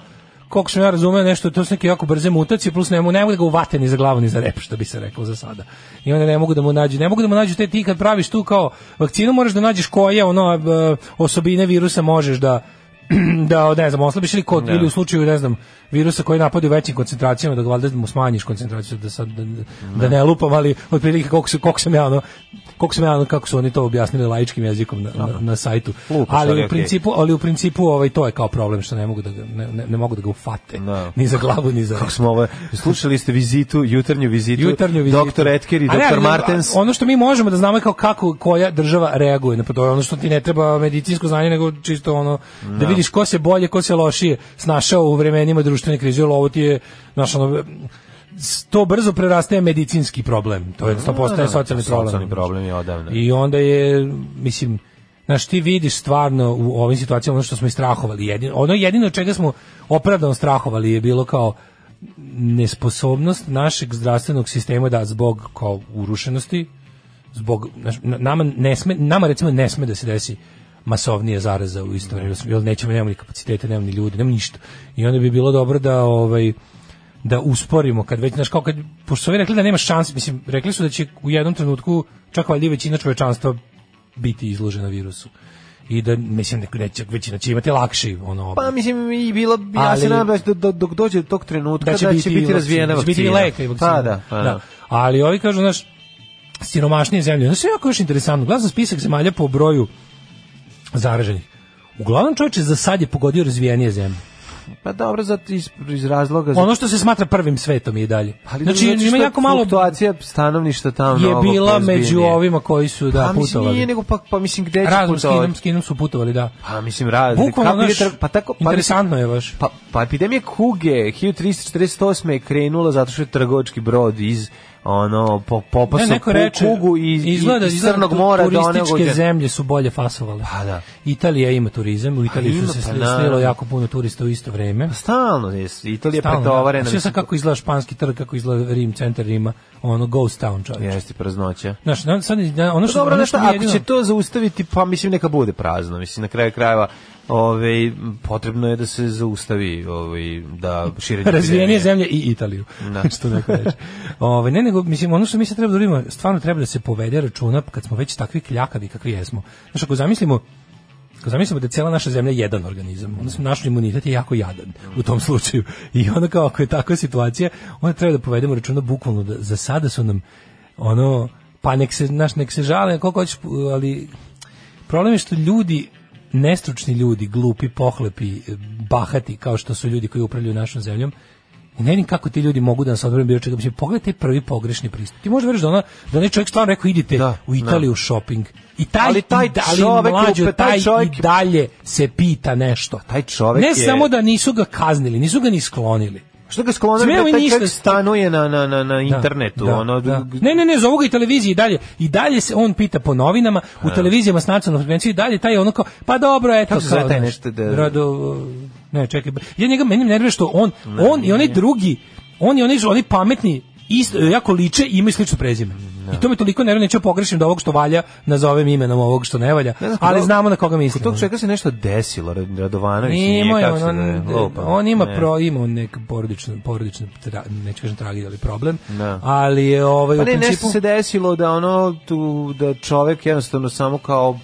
koliko sam ja razumeo nešto, to su neke jako brze mutacije, plus ne mogu, ne mogu da ga uvate ni za glavu ni za rep, što bi se reklo za sada. I onda ne mogu da mu nađu, ne mogu da mu nađu te ti kad praviš tu kao vakcinu, moraš da nađeš koje ono e, osobine virusa možeš da *clears throat* da ne znam oslabiš ili kod ne. ili u slučaju ne znam virusa koji napada u većim koncentracijama da valjda mu smanjiš koncentraciju da sad da, da ne lupam ali otprilike koliko se koliko sam ja ono koliko sam ja, kako su oni to objasnili laičkim jezikom na, na, na sajtu. Lupa, ali u okay. principu, ali u principu ovaj to je kao problem što ne mogu da ga, ne, ne, mogu da ga ufate. No. Da. Ni za glavu ni za. Kako smo ovo, slušali ste vizitu, jutarnju vizitu, jutarnju vizitu. doktor Etker i doktor Martens. Ono što mi možemo da znamo je kao kako koja država reaguje na to. Ono što ti ne treba medicinsko znanje nego čisto ono no. Da, da vidiš ko se bolje, ko se lošije snašao u vremenima društvene krize. Ovo ti je našo ono, to brzo prerastaje medicinski problem. To je to da, postaje da, da, socijalni problem. Socijalni problem je odavno. I onda je mislim Znaš, ti vidiš stvarno u ovim situacijama ono što smo i strahovali. Jedino, ono jedino čega smo opravdano strahovali je bilo kao nesposobnost našeg zdravstvenog sistema da zbog kao urušenosti, zbog, znaš, nama, ne sme, nama recimo ne sme da se desi masovnije zaraza u istoriji vreme, jer nećemo, nemamo ni kapacitete, nemamo ni ljude nemamo ništa. I onda bi bilo dobro da ovaj, da usporimo kad već znaš kao kad pošto su ovi rekli da nema šanse mislim rekli su da će u jednom trenutku čak valjda većina čovečanstva biti izložena virusu i da mislim da će većina će imati lakši ono pa mislim i bilo ja ali, se nadam da do, dok dođe do tog trenutka da će, da biti, će biti razvijena da vakcina, biti lek i vakcina. Pa, da, pa, da. da. ali ovi kažu znaš siromašnije zemlje znaš jako još interesantno gledam spisak zemalja po broju zaraženih uglavnom čovječe za sad je pogodio razvijenije zemlje Pa dobro, zato iz, iz razloga... Zato... Ono što se smatra prvim svetom je i dalje. Ali znači, znači ima jako malo... Fluktuacija stanovništa tamo je bila među ovima koji su, da, pa, putovali. Pa mislim, nije, pa, pa mislim, gde će putovali? s Kinom su putovali, da. Pa mislim, razne. Bukvalno, naš, pa tako, pa, interesantno je baš. Pa, pa epidemija kuge 1348. je krenula zato što je trgovački brod iz ono po popasu ne, reče, kugu i, izgleda, iz Crnog mora do onog gde... zemlje su bolje fasovale. Pa da. Italija ima turizam, u pa Italiji su se pa, slilo jako puno turista u isto vreme. Pa, stalno je, Italija je da. pretovarena. Sve sa kako izgleda španski trg, kako izgleda Rim, centar Rima, ono ghost town čovjek. Jeste praznoća. Znaš, da, sad, da, ono pa što, pa, dobro, ono što, ono što, ako će to zaustaviti, pa mislim neka bude prazno, mislim na kraju krajeva ove, potrebno je da se zaustavi ove, da širenje *laughs* razvijenije zemlje i Italiju da. *laughs* što neko reče ove, ne nego mislim ono što mi se treba da uradimo stvarno treba da se povede računa kad smo već takvi kljakavi kakvi jesmo znači ako zamislimo Ako zamislimo da je cijela naša zemlja jedan organizam, onda smo naš imunitet je jako jadan u tom slučaju. I onda kao ako je takva situacija, onda treba da povedemo računa bukvalno da za sada su nam ono, pa nek se, naš, nek se žale koliko hoćeš, ali problem je što ljudi nestručni ljudi, glupi, pohlepi, bahati kao što su ljudi koji upravljaju našom zemljom, i ne vidim kako ti ljudi mogu da nas odbrane bilo čega. Mislim, pogledajte prvi pogrešni pristup. Ti možeš veriš da, da, ona, da onaj čovjek stvarno rekao idite da, u da. Italiju da. u shopping. I taj, ali taj da, čovjek, mlađo, taj, čovjek... i dalje se pita nešto. Taj čovjek ne je... samo da nisu ga kaznili, nisu ga ni sklonili. Što ga sklonili da taj ništa... čovjek stanuje na, na, na, na da, internetu? Da, ono... da. Ne, ne, ne, za ovoga i televiziji i dalje. I dalje se on pita po novinama, u A. Da. televizijama s nacionalnom frekvenciji, dalje taj je ono kao, pa dobro, eto. Kako se zove taj nešto da... Rado, ne, čekaj. Ja njega menim nervira što on, ne, on i onaj drugi, on i onaj, onaj pametni isto, jako liče i imaju slično prezime. No. Da. I to mi toliko nervira, neću da pogrešim da ovog što valja nazovem imenom ovog što ne valja, ne znam, ali znamo na koga mislim. Kod tog čega da. se nešto desilo, Radovanović nije, nije kako on, lupa, on ima ne. pro ima nek porodično porodično tra, neću kažem tragediju, ali problem. No. Ali je ovaj pa ne, u principu nešto se desilo da ono tu da čovek jednostavno samo kao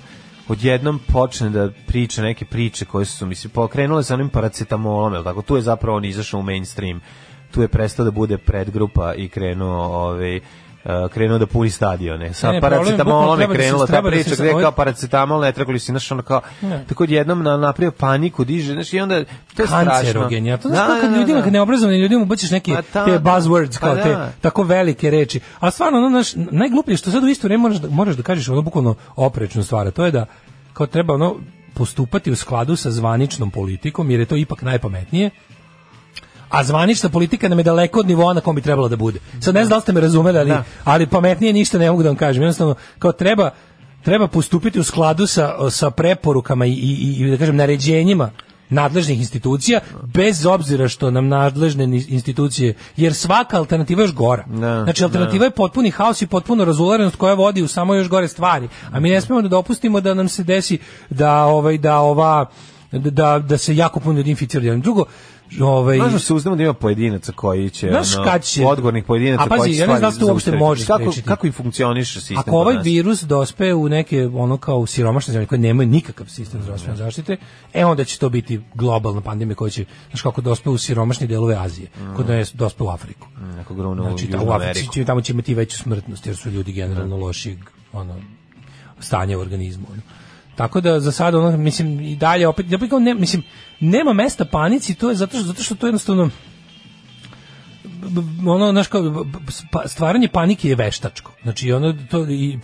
odjednom počne da priča neke priče koje su, mislim, pokrenule sa onim paracetamolom, jel tako? Tu je zapravo on izašao u mainstream tu je prestao da bude predgrupa i krenuo ovaj e, krenuo da puni stadione. Sa ne, paracetamolom je da krenula ta da priča gde kao paracetamol ne trebali si našao kao ne. tako jednom na napravio paniku diže znači i onda to je kancerogen. Ja to znači kad ljudima kad neobrazovanim ljudima ubaciš neke ta, pa te buzzwords pa kao te tako velike reči. A stvarno ono naš najgluplje što sad u isto vreme moraš da, moraš da kažeš ono bukvalno oprečnu stvar, to je da kao treba ono postupati u skladu sa zvaničnom politikom jer je to ipak najpametnije a zvanična politika nam je daleko od nivoa na kom bi trebalo da bude. Sad ne znam da li ste me razumeli, ali, da. ali pametnije ništa ne mogu da vam kažem. Jednostavno, kao treba, treba postupiti u skladu sa, sa preporukama i, i, i da kažem, naređenjima nadležnih institucija bez obzira što nam nadležne institucije jer svaka alternativa je još gora. Ne, da, znači da. alternativa ne. je potpuni haos i potpuno razularenost koja vodi u samo još gore stvari. A mi ne smemo da dopustimo da nam se desi da ovaj da ova da, da se jako puno ljudi inficiraju. Drugo, Da ovaj Možda se uzdamo da ima pojedinaca koji će Znaš ono, kad će odgovornih pojedinaca a, pazi, koji će ja ne znam da uopšte može kako kako i funkcioniše sistem. Ako ovaj virus dospe u neke ono kao siromašne zemlje koje nemaju nikakav sistem zdravstvene zaštite, e onda će to biti globalna pandemija koja će znači kako dospe u siromašne delove Azije, mm. kod nas dospe u Afriku. Mm, ako grune znači, u, u Africi će, tamo će imati veću smrtnost jer su ljudi generalno mm. lošijeg ono stanja u organizmu. Tako da za sada ono mislim i dalje opet ja ne mislim nema mesta panici, to je zato što, zato što to jednostavno ono, znaš, kao, pa, stvaranje panike je veštačko. Znači, ono, to, i, e,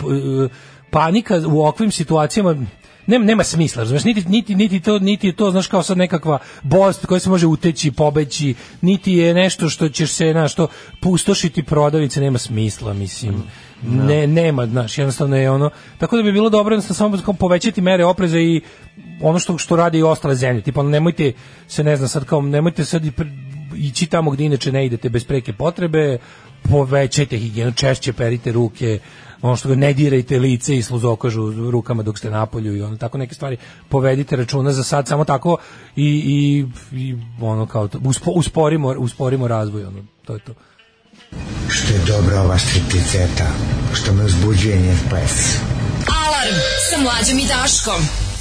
panika u ovakvim situacijama, nema, nema smisla, razumeš, niti, niti, niti, to, niti to, znaš, kao sad nekakva bost koja se može uteći, pobeći, niti je nešto što ćeš se, znaš, što pustošiti prodavnice nema smisla, mislim. No. Da. Ne, nema, znaš, jednostavno je ono, tako da bi bilo dobro jednostavno samo povećati mere opreza i ono što što radi i ostale zemlje, tipa nemojte se, ne znam, sad kao, nemojte sad i ići tamo gdje inače ne idete bez preke potrebe, povećajte higijenu, češće perite ruke, ono što ga ne dirajte lice i sluzokožu rukama dok ste napolju i ono tako neke stvari povedite računa za sad samo tako i, i, i ono kao to, uspo, usporimo, usporimo razvoj ono, to je to što je dobra ova stripticeta što me uzbuđuje njen ples Alarm sa mlađom i Daškom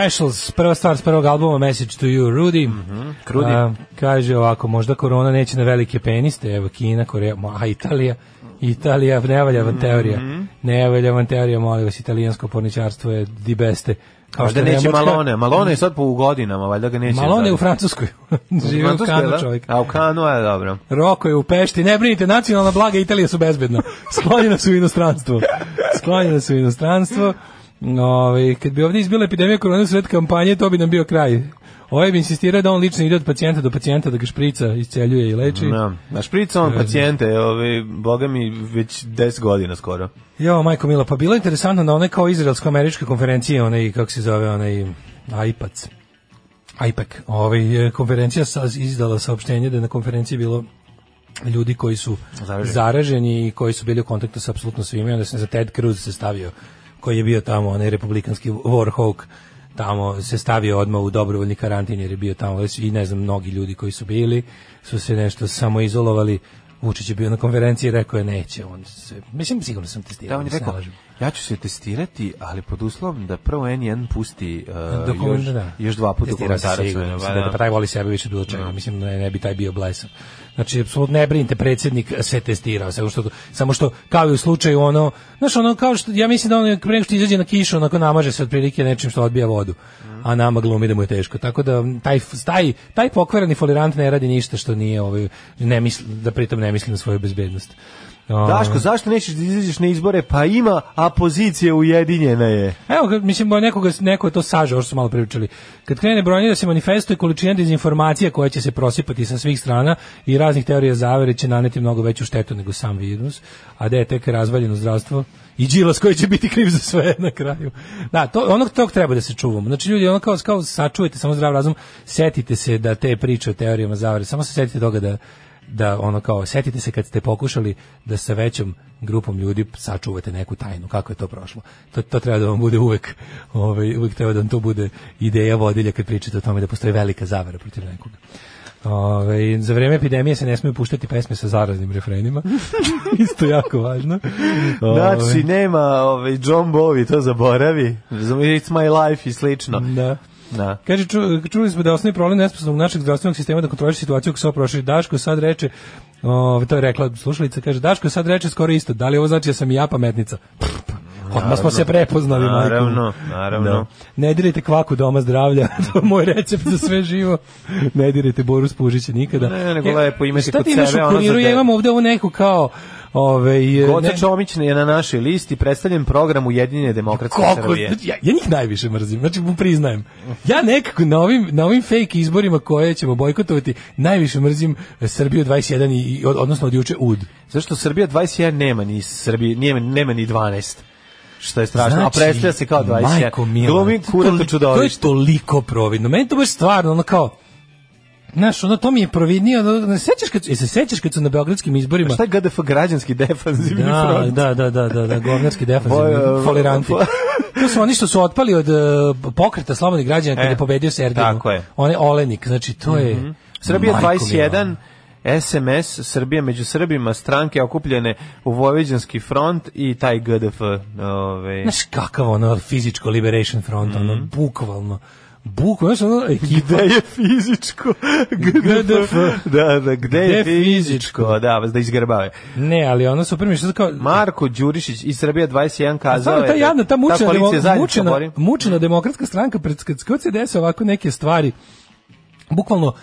Specials, prva stvar s prvog albuma Message to You, Rudy. Mm -hmm. Rudy. A, kaže ovako, možda korona neće na velike peniste, evo Kina, Koreja, a Italija. Italija, ne valja vam mhm. teorija. Mm -hmm. Ne valja vam teorija, molim vas, italijansko porničarstvo je di beste. Kao što neće Nemočka, Malone, Malone je sad po godinama, valjda ga neće. Malone je u Francuskoj. *laughs* Živi u Kanu da? čovjek. A u Kanu je dobro. Roko je u Pešti. Ne brinite, nacionalna blaga Italije su bezbedna. Sklonjena su u inostranstvo. Sklonjena su u inostranstvo. Ove, ovaj, kad bi ovde izbila epidemija korona sred kampanje, to bi nam bio kraj. Ovaj bi insistira da on lično ide od pacijenta do pacijenta, da ga šprica isceljuje i leči. Da, na šprica on ehm. pacijente, ove, ovaj, boga mi, već 10 godina skoro. Jo, majko Mila, pa bilo je interesantno na da one kao izraelsko-američke konferencije, one i kako se zove, one i IPAC. IPAC. ove, ovaj, konferencija sa, izdala saopštenje da je na konferenciji bilo ljudi koji su zaraženi, i koji su bili u kontaktu sa apsolutno svima i onda se za Ted Cruz se stavio koji je bio tamo, onaj republikanski Warhawk, tamo se stavio odmah u dobrovoljni karantin jer je bio tamo i ne znam, mnogi ljudi koji su bili su se nešto samo izolovali Vučić je bio na konferenciji i rekao je neće, on se, mislim sigurno sam testirao. Da, on je rekao, nalažem. ja ću se testirati, ali pod uslovom da prvo N1 pusti uh, Dokument, još, da. još dva puta komentara. se sigurno, pa, da, da, pa taj voli sebe više bilo čega, no. Da. mislim da, ne bi taj bio blesan. Znači, apsolutno ne brinite, predsjednik se testirao. Samo što, samo što kao i u slučaju ono, znaš, ono kao što, ja mislim da ono, preko što izađe na kišu, onako namaže se otprilike nečim što odbija vodu. Mhm. A nama glumi da mu je teško. Tako da, taj, taj, taj pokvarani folirant ne radi ništa što nije, ovaj, ne misli, da pritom ne mislim na svoju bezbednost. Daško, zašto nećeš da izađeš na izbore? Pa ima, a pozicija ujedinjena je. Evo, mislim, nekoga, neko je to sažao, što su malo pričali. Kad krene brojanje da se manifestuje količina dezinformacija koja će se prosipati sa svih strana i raznih teorija zavere će naneti mnogo veću štetu nego sam virus, a da je tek razvaljeno zdravstvo i Đilas koji će biti kriv za sve na kraju. Da, to, onog tog treba da se čuvamo. Znači ljudi, ono kao, kao sačuvajte samo zdrav razum, setite se da te priče o teorijama zavere, samo se setite toga da da ono kao setite se kad ste pokušali da sa većom grupom ljudi sačuvate neku tajnu kako je to prošlo to, to treba da vam bude uvek ovaj uvek treba da vam to bude ideja vodilja kad pričate o tome da postoji velika zavera protiv nekoga Ove, ovaj, za vrijeme epidemije se ne smiju puštati pesme sa zaraznim refrenima. *laughs* Isto jako važno. Ove. Znači, ovaj. nema ove, ovaj, John Bowie, to zaboravi. It's my life i slično. Da. Da. Kaže, ču, čuli smo da osnovni problem nesposobnog našeg zdravstvenog sistema da kontroliš situaciju kako se oprošli. Daško sad reče, o, to je rekla slušalica, kaže, Daško sad reče skoro isto, da li ovo znači da sam i ja pametnica? Odmah smo se prepoznali, naravno, majku. Naravno, da. Ne dirajte kvaku doma zdravlja, *laughs* to je moj recept za sve živo. Ne dirajte Boru Spužića nikada. Ne, nego lepo imati kod sebe. Šta ti imaš u kuriru, ja imam ovde ovo neku kao Ove, e, Goca ne, Čomić je na našoj listi predstavljen program Ujedinjene demokratske koliko, Srbije. Ja, ja njih najviše mrzim, znači mu priznajem. Ja nekako na ovim, na ovim fake izborima koje ćemo bojkotovati, najviše mrzim Srbiju 21, i, odnosno od juče UD. Zašto Srbija 21 nema ni, Srbije, nema, nema ni 12? što je strašno, znači, a predstavlja se kao 21. Majko Milan, to, to, to je toliko providno. Meni to baš stvarno, ono kao, Znaš, ono, to mi je providnije, ono, ne sećaš kad, se sećaš kad su na beogradskim izborima... A šta je GDF građanski defanzivni da, front? Da, da, da, da, da, govnarski defanzivni, foliranti. *laughs* Tu su oni što su otpali od uh, pokreta slobodnih građana kada e, je pobedio Sergiju. Tako je. On je olenik, znači to je... Mm -hmm. Srbija 21, SMS Srbija među Srbima stranke okupljene u Vojvođanski front i taj GDF ove. Ovaj- Znaš kakav ono fizičko liberation front, mm -hmm. ono mhm. bukvalno buku, znaš ono, ekipa... Gde je fizičko? *laughs* Gde, Da, da, gde, je fizičko? Da, da izgrbave. Ne, ali ono su mi kao... Marko Đurišić iz Srbije 21 kazao je... Ta da jadna, ta mučena, ta mučena, mučena demokratska stranka pred se desa ovako neke stvari, bukvalno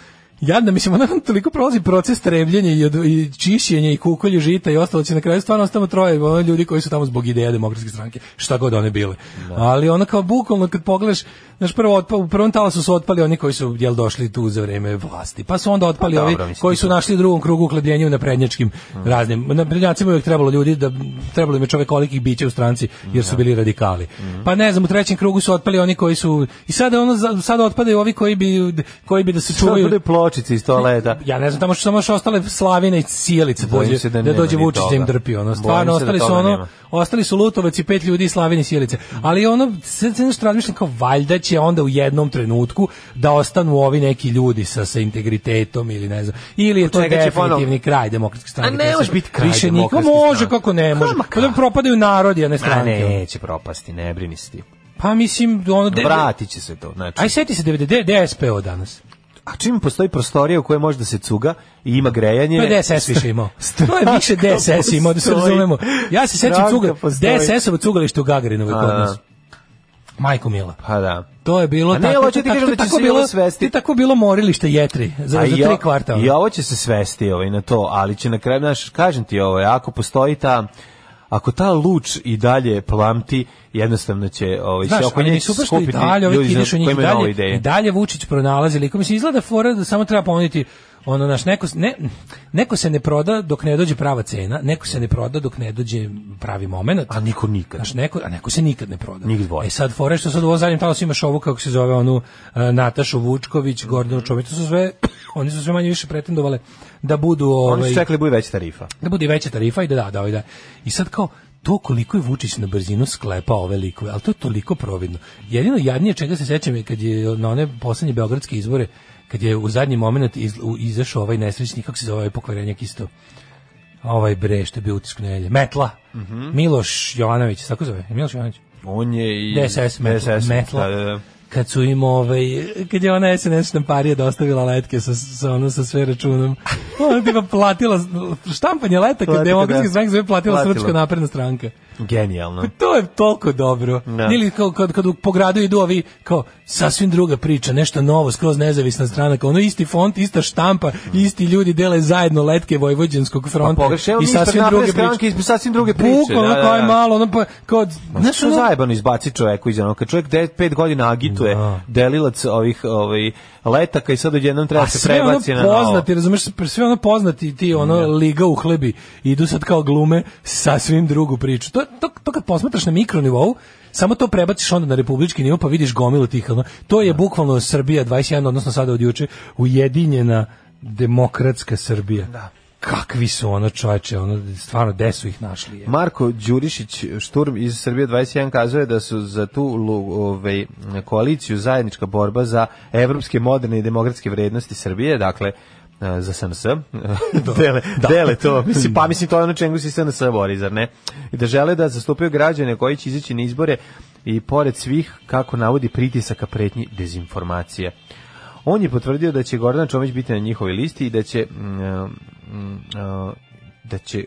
Jadna, mislim, ona toliko prolazi proces trebljenja i, i čišćenja i kukolju žita i ostalo će na kraju stvarno ostamo troje ono, ljudi koji su tamo zbog ideja demokratske stranke, šta god one bile. Da. Ali ona kao bukvalno kad pogledaš, znaš, prvo otpa, u prvom talasu su otpali oni koji su jel, došli tu za vreme vlasti, pa su onda pa otpali pa, ovi dobro, koji su našli u drugom krugu ukladjenja na prednjačkim mm. raznim. Naprednjacima uvijek trebalo ljudi da trebalo im je čovjek kolikih bića u stranci jer su da. bili radikali. Mm. Pa ne znam, u trećem krugu su otpali oni koji su i sada ono sada otpadaju ovi koji bi koji bi da se čuvaju pločice iz toaleta. Ja ne znam, tamo što samo još ostale slavine i cijelice dođe, se da, da dođe Vučić da im drpi. Ono. Stvarno, da ostali su, ono, ostali su Lutovac i pet ljudi i slavine i cijelice. Ali ono, se se nešto razmišlja kao valjda će onda u jednom trenutku da ostanu ovi neki ljudi sa, sa integritetom ili ne znam. Ili je to definitivni kraj demokratske stranke. A ne da može biti kraj više niko može kako ne može. Kada propadaju narodi, a ne stranke. A neće propasti, ne brini se ti. Pa mislim ono de... vratit će se to, znači. Aj seti se 99 DSPO danas. A čim postoji prostorija u kojoj može da se cuga i ima grejanje... To je DSS više *laughs* imao. To je više DSS imao, da se razumemo. Ja se sećam cuga, DSS-ovo cugalište u Gagarinovoj da. kod Majko Mila. Pa da. To je bilo ne, tako. Ne, ti tako, kažem da će bilo svesti. Ti tako bilo morilište jetri za, za tri kvartala. I ovo će se svesti ovaj na to, ali će na kraju naš kažem ti ovo, ovaj, ako postoji ta ako ta luč i dalje plamti, jednostavno će ovaj se oko nje skupiti dalje, ljudi koji imaju nove ideje. I dalje Vučić pronalazi, likom se izgleda da fora da samo treba ponuditi ono naš neko ne, neko se ne proda dok ne dođe prava cena, neko se ne proda dok ne dođe pravi momenat. A niko nikad. Naš neko, a neko se nikad ne proda. Nikad dvoje. E sad fore što sad u zadnjem talasu imaš ovu kako se zove onu uh, Natašu Vučković, Gordanu Čović, su sve *coughs* oni su sve manje više pretendovale da budu ovaj Oni su ovaj- čekali da bude veća tarifa. Da bude veća tarifa i da da da, ovaj, da. I sad kao to koliko je Vučić na brzinu sklepa ove likove, ali to je toliko providno. Jedino jadnije čega se sećam je kad je na one poslednje beogradske izbore, kad je u zadnji moment iz, izašao ovaj nesrećni, kako se zove ovaj pokvarenjak isto, ovaj bre što je bio utisku nelje, Metla, mm -hmm. Miloš Jovanović, tako zove, Miloš Jovanović? On je i... DSS Metla. DSS, metla. Da, da, da kad su im ovaj, kad je ona SNS parije dostavila letke sa, sa, ono, sa sve računom *laughs* Ona ti platila, štampanje letaka, Letika, demokratski da. stranka zove platila, platila srpska napredna stranka. Genijalno. Pa *laughs* to je toliko dobro. Da. Ili kao, kad, kad po gradu idu ovi, kao, sasvim druga priča, nešto novo, skroz nezavisna strana, kao ono isti font, ista štampa, isti ljudi dele zajedno letke Vojvođanskog pa fronta. Pa pogreš, i sasvim druge priče. priče. sasvim druge priče. Bukvalno, da, da, da. kao da. je malo, ono, pa, kao, Ma, znaš, zajebano izbaci čoveku iz onoga, Čovek čovjek 5 godina agituje, da. delilac ovih, ovih, ovaj, letaka i sad odjednom treba se prebaciti na novo. poznati, razumeš, sve ono poznati ti ono mm. liga u hlebi idu sad kao glume sa svim drugu priču. To, to, to kad posmatraš na mikronivou, samo to prebaciš onda na republički nivo pa vidiš gomilu tih. Ono. To je da. bukvalno Srbija 21, odnosno sada od juče, ujedinjena demokratska Srbija. Da kakvi su ono čoveče, ono stvarno gde su ih našli. Je. Marko Đurišić Šturm iz Srbije 21 kazuje da su za tu ove, ovaj, koaliciju zajednička borba za evropske moderne i demokratske vrednosti Srbije, dakle za SNS. *laughs* Da. dele, da. dele to. *laughs* Mislim, pa mislim to je ono čemu se SNS bori, zar ne? I da žele da zastupaju građane koji će izaći na izbore i pored svih, kako navodi, pritisaka pretnji dezinformacije. On je potvrdio da će Gordana Čomić biti na njihovoj listi i da će mm, mm, mm, da će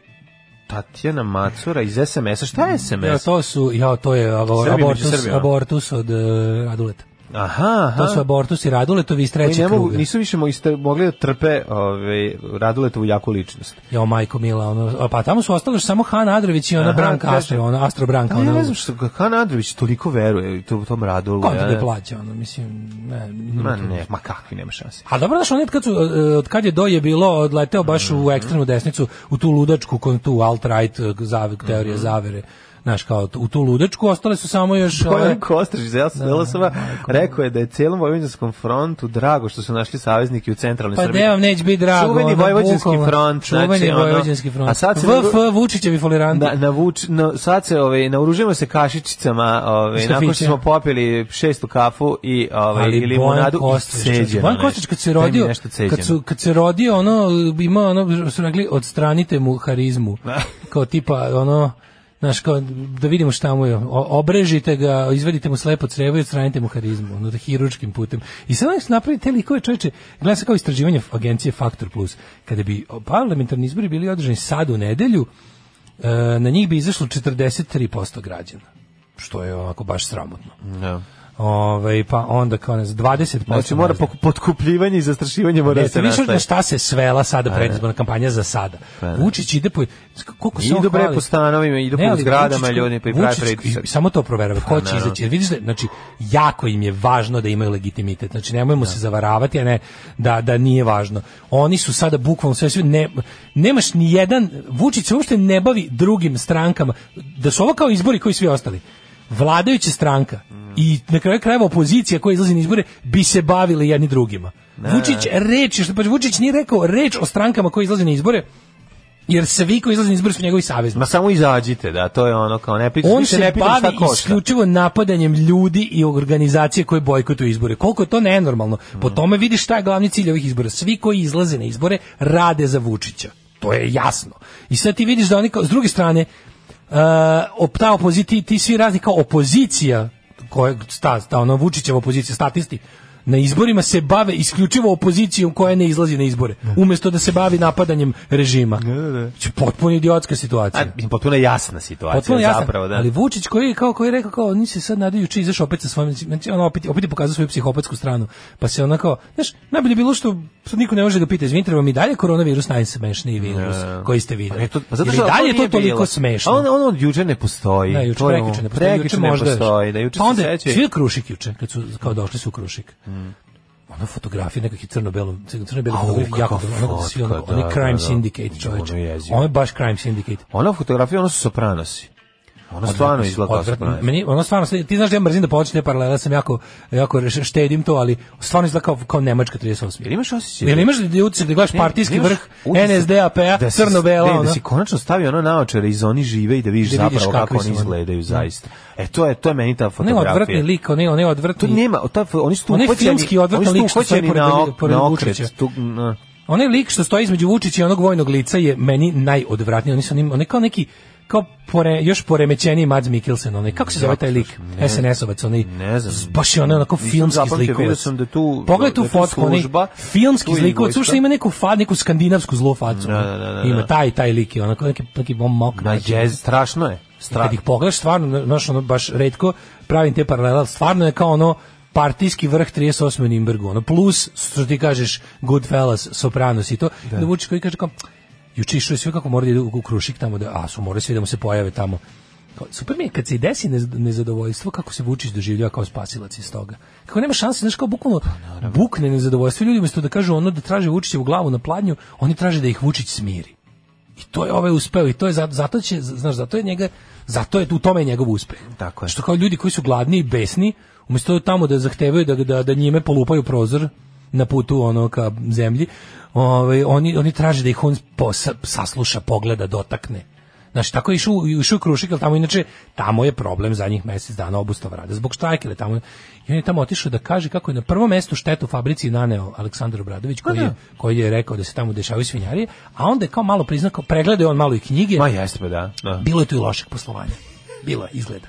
Tatjana Macura iz SMS-a. Šta je SMS? Ja, to su, ja, to je abortus, abortus od uh, Aduleta. Aha, aha. To su abortusi Raduletovi iz trećeg kruga. Nisu više mogli da trpe ove, Raduletovu jaku ličnost. Jo, majko mila, ono, pa tamo su ostali samo Han Adrović i ona aha, Branka kaže, Astro, ona Astro Branka. ona, ja ne znam što Han Adrović toliko veruje to, tom Radulu. Kako pa, da plaća, ono, mislim, ne. Ma ne, ma kakvi, nema šanse. A dobro, znaš, on kad su, e, od kad je doje bilo, odleteo baš mm -hmm. u mhm. ekstremnu desnicu, u tu ludačku, kon, tu alt-right e, teorije mm -hmm. zavere naš kao u tu ludečku, ostale su samo još... Bojan Kostržić, iz Elsa rekao je da je celom vojvođanskom frontu drago što su našli saveznike u centralnoj pa Srbiji. Pa vam neće biti drago. Čuveni vojvođanski front. Znači, Čuveni vojvođanski front. A sad se... VF, Vučićevi foliranti. Da, na, Vuč, na, sad se, ove, ovaj, naoružimo se kašičicama, ove, ovaj, nakon što smo popili šestu kafu i, ove, ovaj, Ali i limonadu Kostrič, i ceđeno. Bojan Kostržić kad se rodio, kad, su, kad se rodio, ono, ima ono, su rekli, odstranite mu harizmu. Da. Kao tipa, ono, Znaš, kao, da vidimo šta mu je. O, obrežite ga, izvedite mu slepo crevo i odstranite mu harizmu, ono, da hiručkim putem. I sad nešto napravite te likove čoveče, gleda se kao istraživanje agencije Faktor Plus. Kada bi parlamentarni izbori bili održani sad u nedelju, e, na njih bi izašlo 43% građana, što je onako baš sramotno. No. Da. Ove, ovaj, pa onda kao ne znam 20% znači mora potkupljivanje i zastrašivanje mora da ne, se više na šta se svela sada predizborna kampanja za sada. Pa, Vučić ide po koliko se on dobre po stanovima, idu po zgradama ljudi pa i pravi pritisak. Samo to proverava ko pa, će izaći. Jer vidiš da znači jako im je važno da imaju legitimitet. Znači nemojmo da. se zavaravati, a ne da da nije važno. Oni su sada bukvalno sve sve ne nemaš ni jedan Vučić se uopšte ne bavi drugim strankama. Da su ovo kao izbori koji svi ostali vladajuća stranka i na kraju krajeva opozicija koja izlazi na izbore bi se bavili jedni drugima. Ne. Vučić reč, što pa Vučić nije rekao reč o strankama koje izlaze na izbore, jer svi koji izlaze na izbore su njegovi saveznici. Ma samo izađite, da, to je ono kao ne pitam, On se ne bavi isključivo napadanjem ljudi i organizacije koje bojkotuju izbore. Koliko je to nenormalno. Mm. Po tome vidiš šta je glavni cilj ovih izbora. Svi koji izlaze na izbore rade za Vučića. To je jasno. I sad ti vidiš da oni kao, s druge strane uh, ta opoziti, ti svi razni kao opozicija, koja, ta, ta ona Vučićeva opozicija, statisti, na izborima se bave isključivo opozicijom koja ne izlazi na izbore, da. umesto da se bavi napadanjem režima. Da, da, da. Znači, potpuno idiotska situacija. A, potpuno jasna situacija potpuno jasna. zapravo, da. Ali Vučić koji je kao koji je rekao kao oni se sad nadaju či izašao opet sa svojim znači on opet opet je pokazao svoju psihopatsku stranu. Pa se onako, kao, znaš, najbolje bilo što sad niko ne može da pita, izvinite, vam i dalje koronavirus najsmešniji da. virus ne. koji ste videli. Pa, pa zato što dalje to toliko bilo. smešno. A on on od juče ne postoji. Ne, da, juče, to ne postoji, juče možda. Ne postoji, da juče pa onda, se sećaju. Svi krušik juče kad su kao došli su krušik. Mm ona fotografija nekakvih crno-belo, crno-belo fotografija, jako dobro, svi ono, da, crime da, da. syndicate, čoveče. Ono je baš crime syndicate. Ona fotografija, ono su sopranosi. Ona stvarno izgleda Meni ono stvarno ti znaš da ja mrzim da počinje paralela, sam jako jako štedim to, ali stvarno izgleda kao, kao Nemačka 38. Jel imaš osećaj? Jel imaš da utisak da gledaš partijski vrh NSDAP-a da crno bela ona. da si konačno stavio ono naočare iz oni žive i da vidiš da zapravo kako oni izgledaju da. zaista. E to je to je meni ta fotografija. Ne odvratni lik, oni oni odvratni. Tu nema, ta oni su tu hoćeni. Oni filmski odvratni lik što stoji pored Onaj lik što stoji između Vučića i onog vojnog lica je meni najodvratniji. Oni su oni kao neki kao pore, još poremećeniji Mads Mikkelsen, onaj, kako se zove taj lik? SNS-ovac, onaj, ne znam. baš je onaj onako filmski zlikovac. Da tu, Pogledaj tu da fotku, onaj, filmski zlikovac, uopšte ima neku, fa, neku skandinavsku zlu facu. Da, da, da, da, da, ima taj, taj lik, onako neki, neki bom mok. Na jazz, strašno je. Strašno. Kad ih pogledaš, stvarno, znaš, ono, baš redko pravim te paralele, stvarno je kao ono, partijski vrh 38 u Nimbergu, ono, plus, što ti kažeš, Goodfellas, Sopranos i to, da. da vučiš koji kaže kao, i učišuje sve kako mora da idu u krušik tamo, da, a su morali svi da mu se pojave tamo. Super mi je kad se desi nezadovoljstvo kako se Vučić doživljava kao spasilac iz toga. Kako nema šanse, znaš kao bukvalno pa, bukne nezadovoljstvo. Ljudi umjesto da kažu ono da traže u glavu na pladnju, oni traže da ih Vučić smiri. I to je ovaj uspeo i to je zato će, znaš, zato je njega, zato je u tome je njegov uspeh. Tako je. Što kao ljudi koji su gladni i besni, umjesto tamo da zahtevaju da, da, da njime polupaju prozor, na putu ono ka zemlji, ovaj, oni, oni traže da ih on posa, sasluša, pogleda, dotakne. Znači, tako je išao, išao Krušik, ali tamo inače, tamo je problem za njih mjesec dana obustava rada. Zbog štrajka ili tamo. I on je tamo otišao da kaže kako je na prvo mesto štetu fabrici naneo Aleksandar Bradović, koji, pa da. je, koji je rekao da se tamo dešavaju svinjarije, a onda je kao malo priznao, pregledao je on malo i knjige. Ma jeste, pa da. da. Bilo je tu i lošeg poslovanja. Bilo je, izgleda.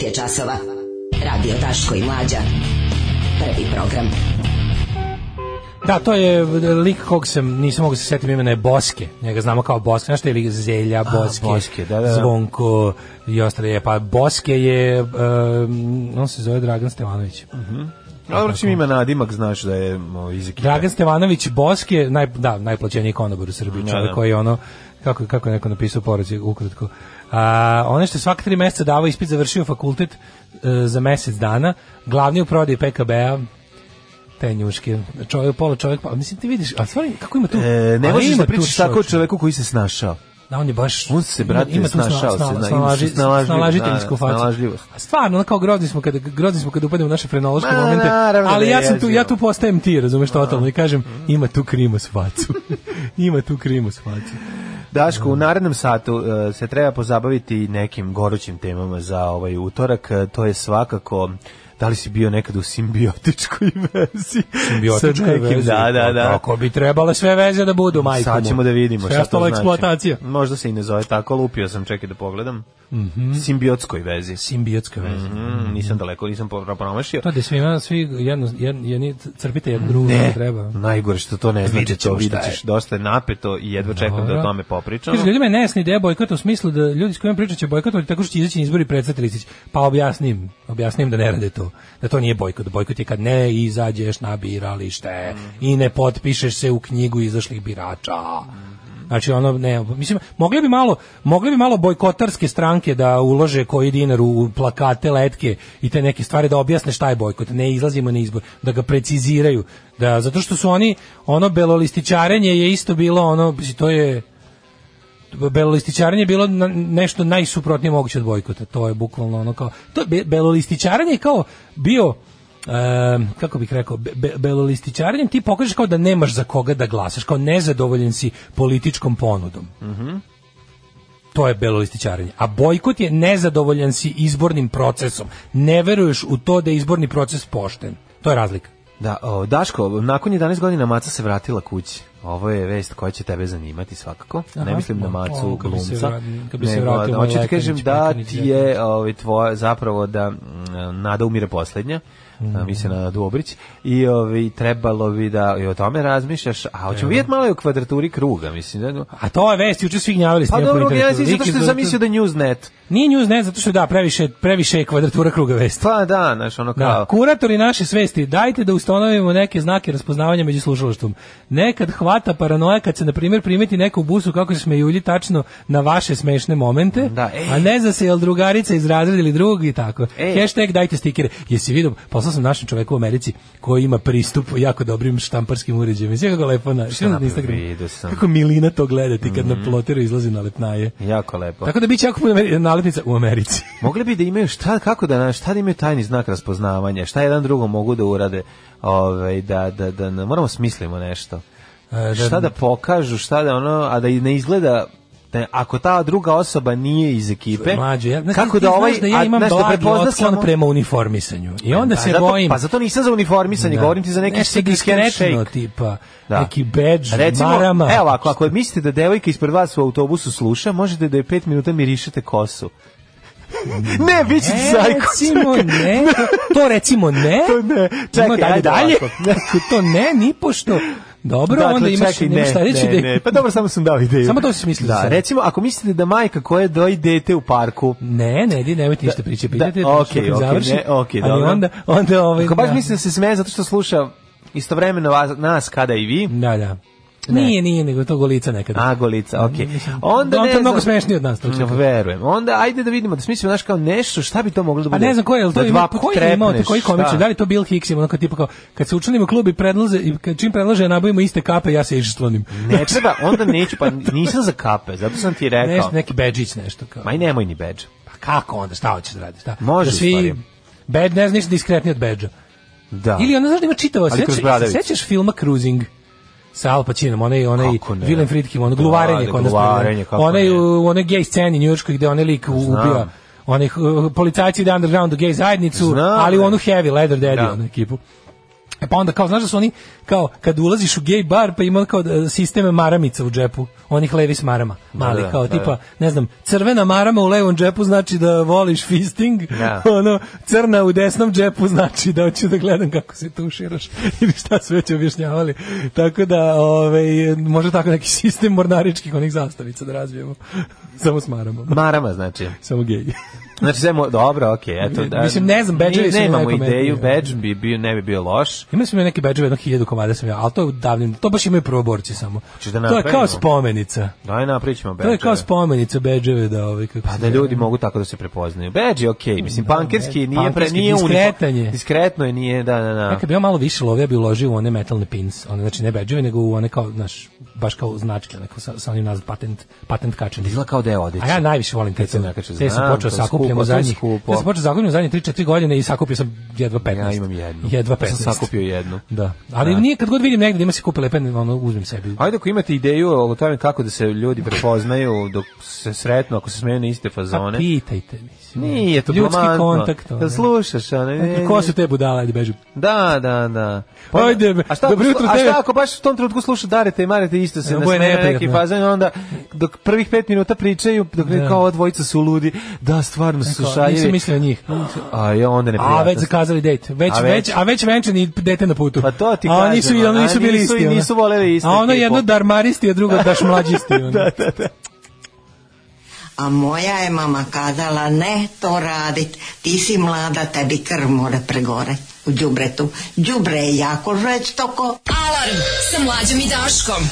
9 je časova. Radio Taško i Mlađa. Prvi program. Da, to je lik kog sam, nisam mogu da se setiti imena je Boske, njega znamo kao Boske, znaš što je lik Zelja, Boske, A, Boske da, da, da. Zvonko i ostale, e, pa Boske je, um, on se zove Dragan Stevanović. Uh -huh. Dobro, čim ima nadimak, znaš da je iz Dragan Stevanović Boske, naj, da, najplaćeniji konobar u Srbiji, da, čovjek da. koji je ono, kako, kako je neko napisao poruci ukratko. A, one što svaka tri mjeseca dava ispit završio fakultet e, za mjesec dana, glavni u prodaji PKB-a, te njuške. Čovjek, pola čovjek, pa mislim ti vidiš, a stvari kako ima tu? E, ne možeš da pričaš tako o čovjeku koji se snašao. Da, on je baš... On se, brate, ima, snašao snala, se, da, snalaži, snalažiteljsku facu. A stvarno, kao grozni smo kada, grozni smo kada upademo u naše frenološke Ma, momente, naravno, ali da ja, sam tu, ja tu postajem ti, razumeš, da. totalno, i kažem, ima tu krimus facu. *laughs* ima tu krimus facu. Daško, u narednom satu e, se treba pozabaviti nekim gorućim temama za ovaj utorak. E, to je svakako da li si bio nekad u simbiotičkoj *laughs* vezi. Simbiotičkoj vezi. Da, da, pa da. Ako bi trebale sve veze da budu, majko Sad ćemo da vidimo šta to znači. je eksploatacija. Možda se i ne zove tako, lupio sam, čekaj da pogledam. Mm -hmm. simbiotskoj vezi. Simbiotskoj vezi. Mm -hmm. Nisam daleko, nisam promašio. To pa da svi ima, svi jedno, jedni, jedni crpite jednu drugu, ne, treba. najgore što to ne znači, vidjet to vidjet ćeš, dosta je napeto i jedva čekam da o tome popričam. Kaže, ljudima je nesna ideja bojkota u smislu da ljudi s kojima pričat će bojkotovati tako što će izaći na izbori predstaviti Pa objasnim, objasnim da ne rade to da to nije bojkot. Bojkot je kad ne izađeš na biralište mm. i ne potpišeš se u knjigu izašlih birača. Znači ono ne, mislim mogli bi malo, mogli bi malo bojkotarske stranke da ulože koji dinar u plakate, letke i te neke stvari da objasne šta je bojkot, ne izlazimo na izbor, da ga preciziraju. Da zato što su oni ono belolističarenje je isto bilo ono to je belolističaranje je bilo na, nešto najsuprotnije moguće od bojkota. To je bukvalno ono kao to be, belolističaranje kao bio E, kako bih rekao, be, belolističarenjem ti pokažeš kao da nemaš za koga da glasaš, kao nezadovoljen si političkom ponudom. Mm -hmm. To je belolističarenje. A bojkot je nezadovoljan si izbornim procesom. Ne veruješ u to da je izborni proces pošten. To je razlika. Da, o, Daško, nakon 11 godina Maca se vratila kući. Ovo je vest koja će tebe zanimati svakako. Aha, ne mislim na Macu o, kad glumca. Bi se vrat, kad hoću ti kažem da ti je ovaj, tvoja, zapravo da Nada umire poslednja mm. mislim na Duobrić, i ovi, ovaj, trebalo bi da i o tome razmišljaš, a hoćemo vidjeti malo i o kvadraturi kruga, mislim. Da, da, a to je vest, juče svi gnjavili ste. Pa dobro, ja sam zato što zamislio da je Newsnet. Nije Newsnet, zato što da, previše, previše je kvadratura kruga vest. Pa da, znaš, ono da, kao... Da, kuratori naše svesti, dajte da ustanovimo neke znake raspoznavanja među slušalaštvom. Nekad hvata paranoja kad se, na primjer, primeti neko u busu kako se smejulji tačno na vaše smešne momente, da, a ne za se jel drugarica iz razreda ili drug i tako. Ej. Hashtag dajte stikere. Jesi vidio, pa poslao sam našem čoveku u Americi koji ima pristup jako dobrim štamparskim uređajima. Sve kako lepo na, na Instagramu. Kako Milina to gledati kad mm -hmm. na mhm. ploteru izlazi na Jako lepo. Tako da biće jako puno naletnica u Americi. *laughs* Mogli bi da imaju šta kako da šta da imaju tajni znak raspoznavanja, šta jedan drugom mogu da urade, ovaj da da da, da moramo smislimo nešto. A, e, da, šta da pokažu, šta da ono, a da ne izgleda da ako ta druga osoba nije iz ekipe, Mlađe, ja, kako da ovaj, da ja imam a, znači, da samo... prema uniformisanju. I e, onda da, se zato, bojim. Pa zato nisam za uniformisanje, da. govorim ti za neki Nešto diskretno tipa, da. neki badge Recimo, marama. Evo, ako, ako mislite da devojka ispred vas u autobusu sluša, možete da je 5 minuta mirišete kosu. *laughs* ne, bit ćete sajko. Recimo ne, *laughs* to recimo ne. To ne. Čekaj, ajde dalje. Ovako. *laughs* To ne, nipošto. Dobro, dakle, onda imaš, čekaj, ne, šta reći. Ne, ne, pa dobro, samo sam dao ideju. Samo to se mislio. Da, sam. recimo, ako mislite da majka koja doji dete u parku... Ne, ne, ne, nemojte ništa priče, pitate, da, da okay, okay, završi, ne, okay, ali onda, onda ovaj... Ako baš da. mislite da se smeje zato što sluša istovremeno vas, nas kada i vi... Da, da Ne. Nije, nije, nego to golica nekada. A, golica, okej. Okay. Onda ne, da on to mnogo smešniji od nas. Ne, verujem. Onda, ajde da vidimo, da smislimo, znaš, kao nešto, šta bi to moglo da bude? A ne znam ko je, li to da ima, koji je imao, koji komičar, da li to Bill Hicks ima, onako kao tipa kao, kad se učlanimo klub i i kad čim predlaže, da nabavimo iste kape, ja se iščlanim. Ne treba, onda neću, pa nisam za kape, zato sam ti rekao. Nešto, neki badžić nešto kao. Ma i nemoj ni badž. Pa kako onda, šta hoćeš da radiš? Šta? Da Može, da svi, bad, ne znam, ništa diskretni od badža. Da. Ili ona znaš da ima čitava, sećaš filma Cruising? sa Al Pacinom, onaj onaj Willem Friedkin, ono gluvarenje kod nas. Onaj u onoj gej sceni njujorškoj gde onaj lik ubija onih uh, policajci da underground gej zajednicu, Znam, ali onu heavy leather daddy da. ekipu. E, pa onda kao, znaš da su oni, kao, kad ulaziš u gay bar, pa ima kao e, sisteme maramica u džepu, onih levi s marama, da, mali, da, kao da, tipa, da. ne znam, crvena marama u levom džepu znači da voliš fisting, da. *laughs* ono, crna u desnom džepu znači da hoću da gledam kako se tuširaš, *laughs* ili šta sve već objašnjavali, tako da, ovaj, može tako neki sistem mornarički onih zastavica da razvijemo, *laughs* samo s marama. Marama znači. Samo gay Znači sve dobro, okej, okay, eto da. Mislim ne znam badge-ovi su nemamo ideju, bedž bi bi, ne bi bio loš. Ima Imali smo neki bedževi jedno 1000 komada sam ja, al to je davnim, to baš imaju prvoborci samo. Da napravimo. to je kao spomenica. Daj napričamo bedževe. To je kao spomenica bedževe da ovaj kako. Pa da ljudi mogu tako da se prepoznaju. Bedži, okej, okay, mislim da, pankerski nije pankerski, pre nije diskretanje. Diskretno je nije, da, da, da. Ja kad bi ja malo više lovio bi uložio u one metalne pins, one znači ne bedževe nego u one kao, znaš, baš kao značke, onako sa, sa onim nazad patent, patent kačen. Izgleda kao da je odeća. A ja najviše volim te, te, te, te sam počeo sa skupljam u zadnjih. Skupo. Ja sam počeo zakupljam zadnje 3-4 godine i sakupio sam jedva 15. Ja imam jednu. Jedva 15. Ja sam sakupio jednu. Da. Ali da. nije kad god vidim negde da ima se kupe lepe, ono uzmem sebi. Ajde ako imate ideju o tome kako da se ljudi prepoznaju dok se sretno, ako se smeju na iste fazone. Pa pitajte mi. Nije to Ljudski blomantno. kontakt. Da slušaš, a e, ne. Ko su te budala, ajde beži. Da, da, da. Pa, ajde, a šta, dobro jutro tebe. A šta ako baš u tom trenutku sluša Darete i Marete isto se nasmeje ne, neki fazon, onda dok prvih 5 minuta pričaju, dok ne da. kao dvojica su ludi, da stvarno Magnus Šaljevi. Nisam mislio njih. A je onda ne A već zakazali date. Već, a već, a već venčani dete na putu. Pa to ti kažem. A oni su, oni nisu bili isti. Nisu, nisu voleli isti. A ono jedno darmaristi, a drugo daš mlađisti. *laughs* da, da, da. A moja je mama kazala, ne to radit, ti si mlada, tebi krv mora pregore u džubretu. Džubre je jako žveć toko. Alarm sa mlađom i Daškom.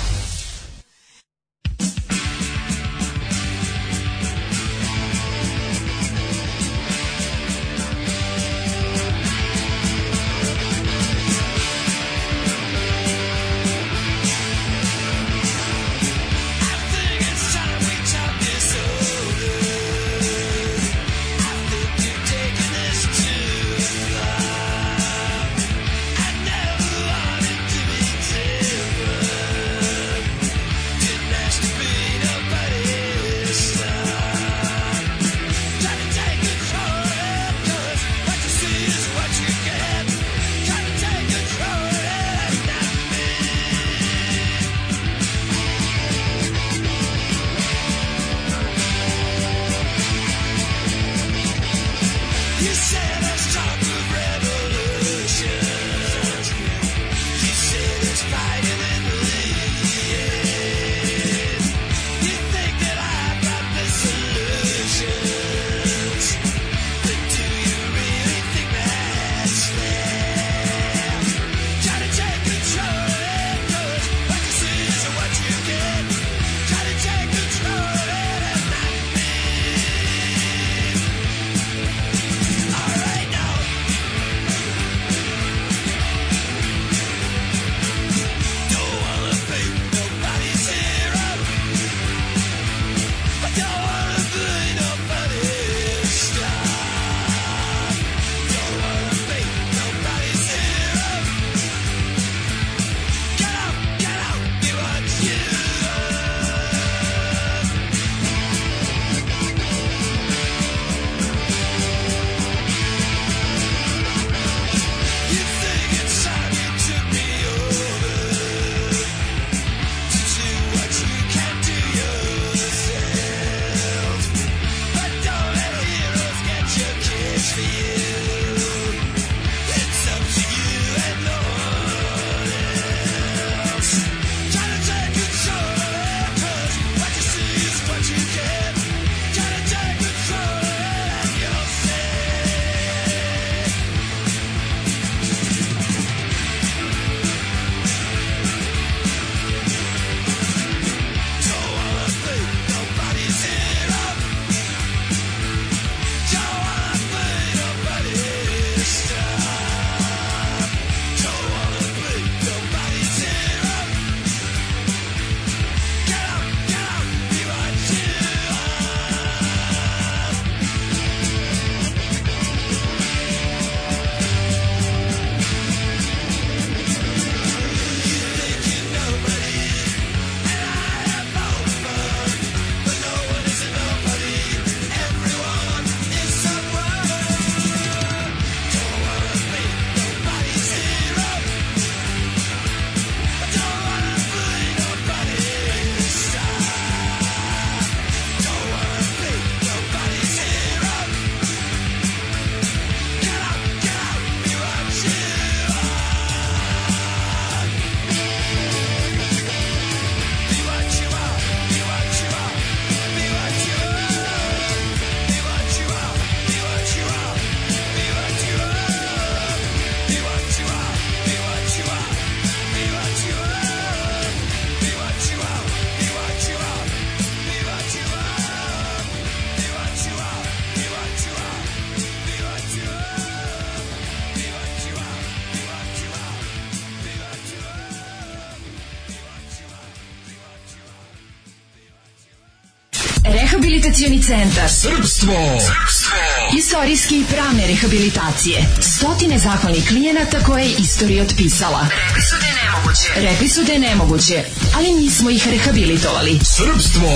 centar Srpstvo. Srpstvo. Istorijski i pravne rehabilitacije. Stotine zahvalnih klijenata koje je istorija otpisala. Rekli su da je nemoguće. Rekli su da je nemoguće, ali mi ih rehabilitovali. Srpstvo.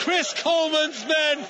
Chris Coleman's men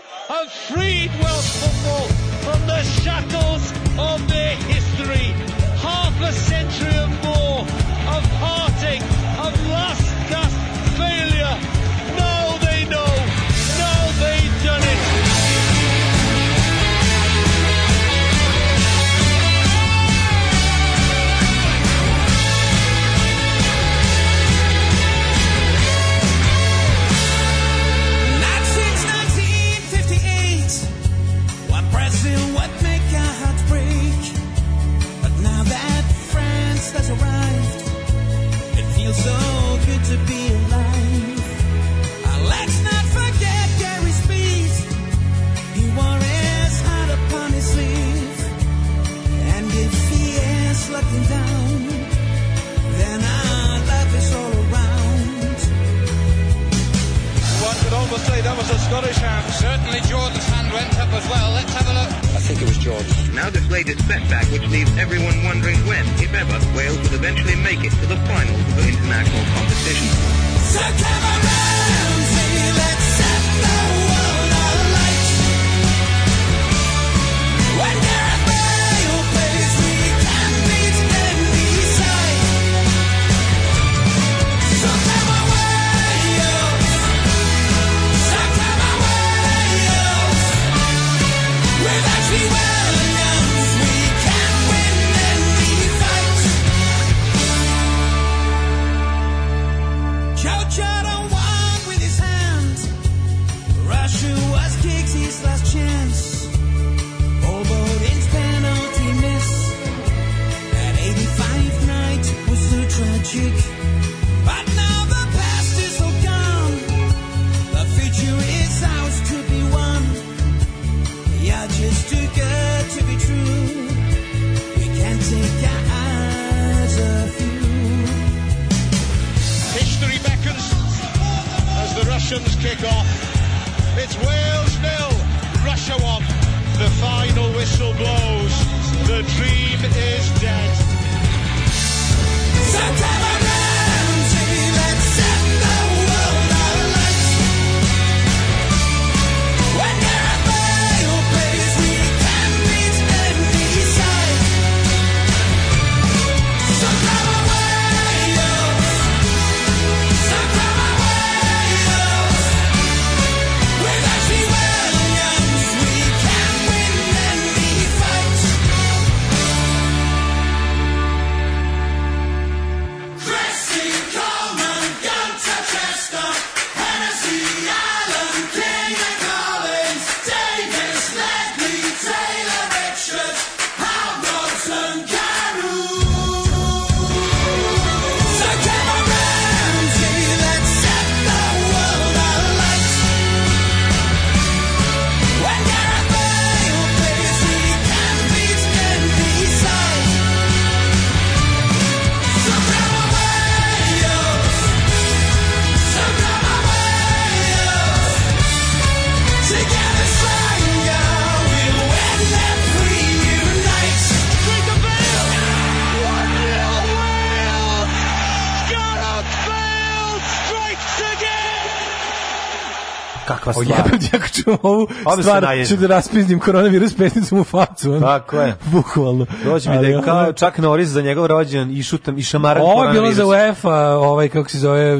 *laughs* ovu Ovi stvar ću da raspiznim koronavirus pesnicom u facu. Ono. Tako je. *laughs* Bukvalno. Dođe mi da je kao čak Norris za njegov rođen i šutam i šamaran Ovo je bilo za UEFA, ovaj, kako se zove,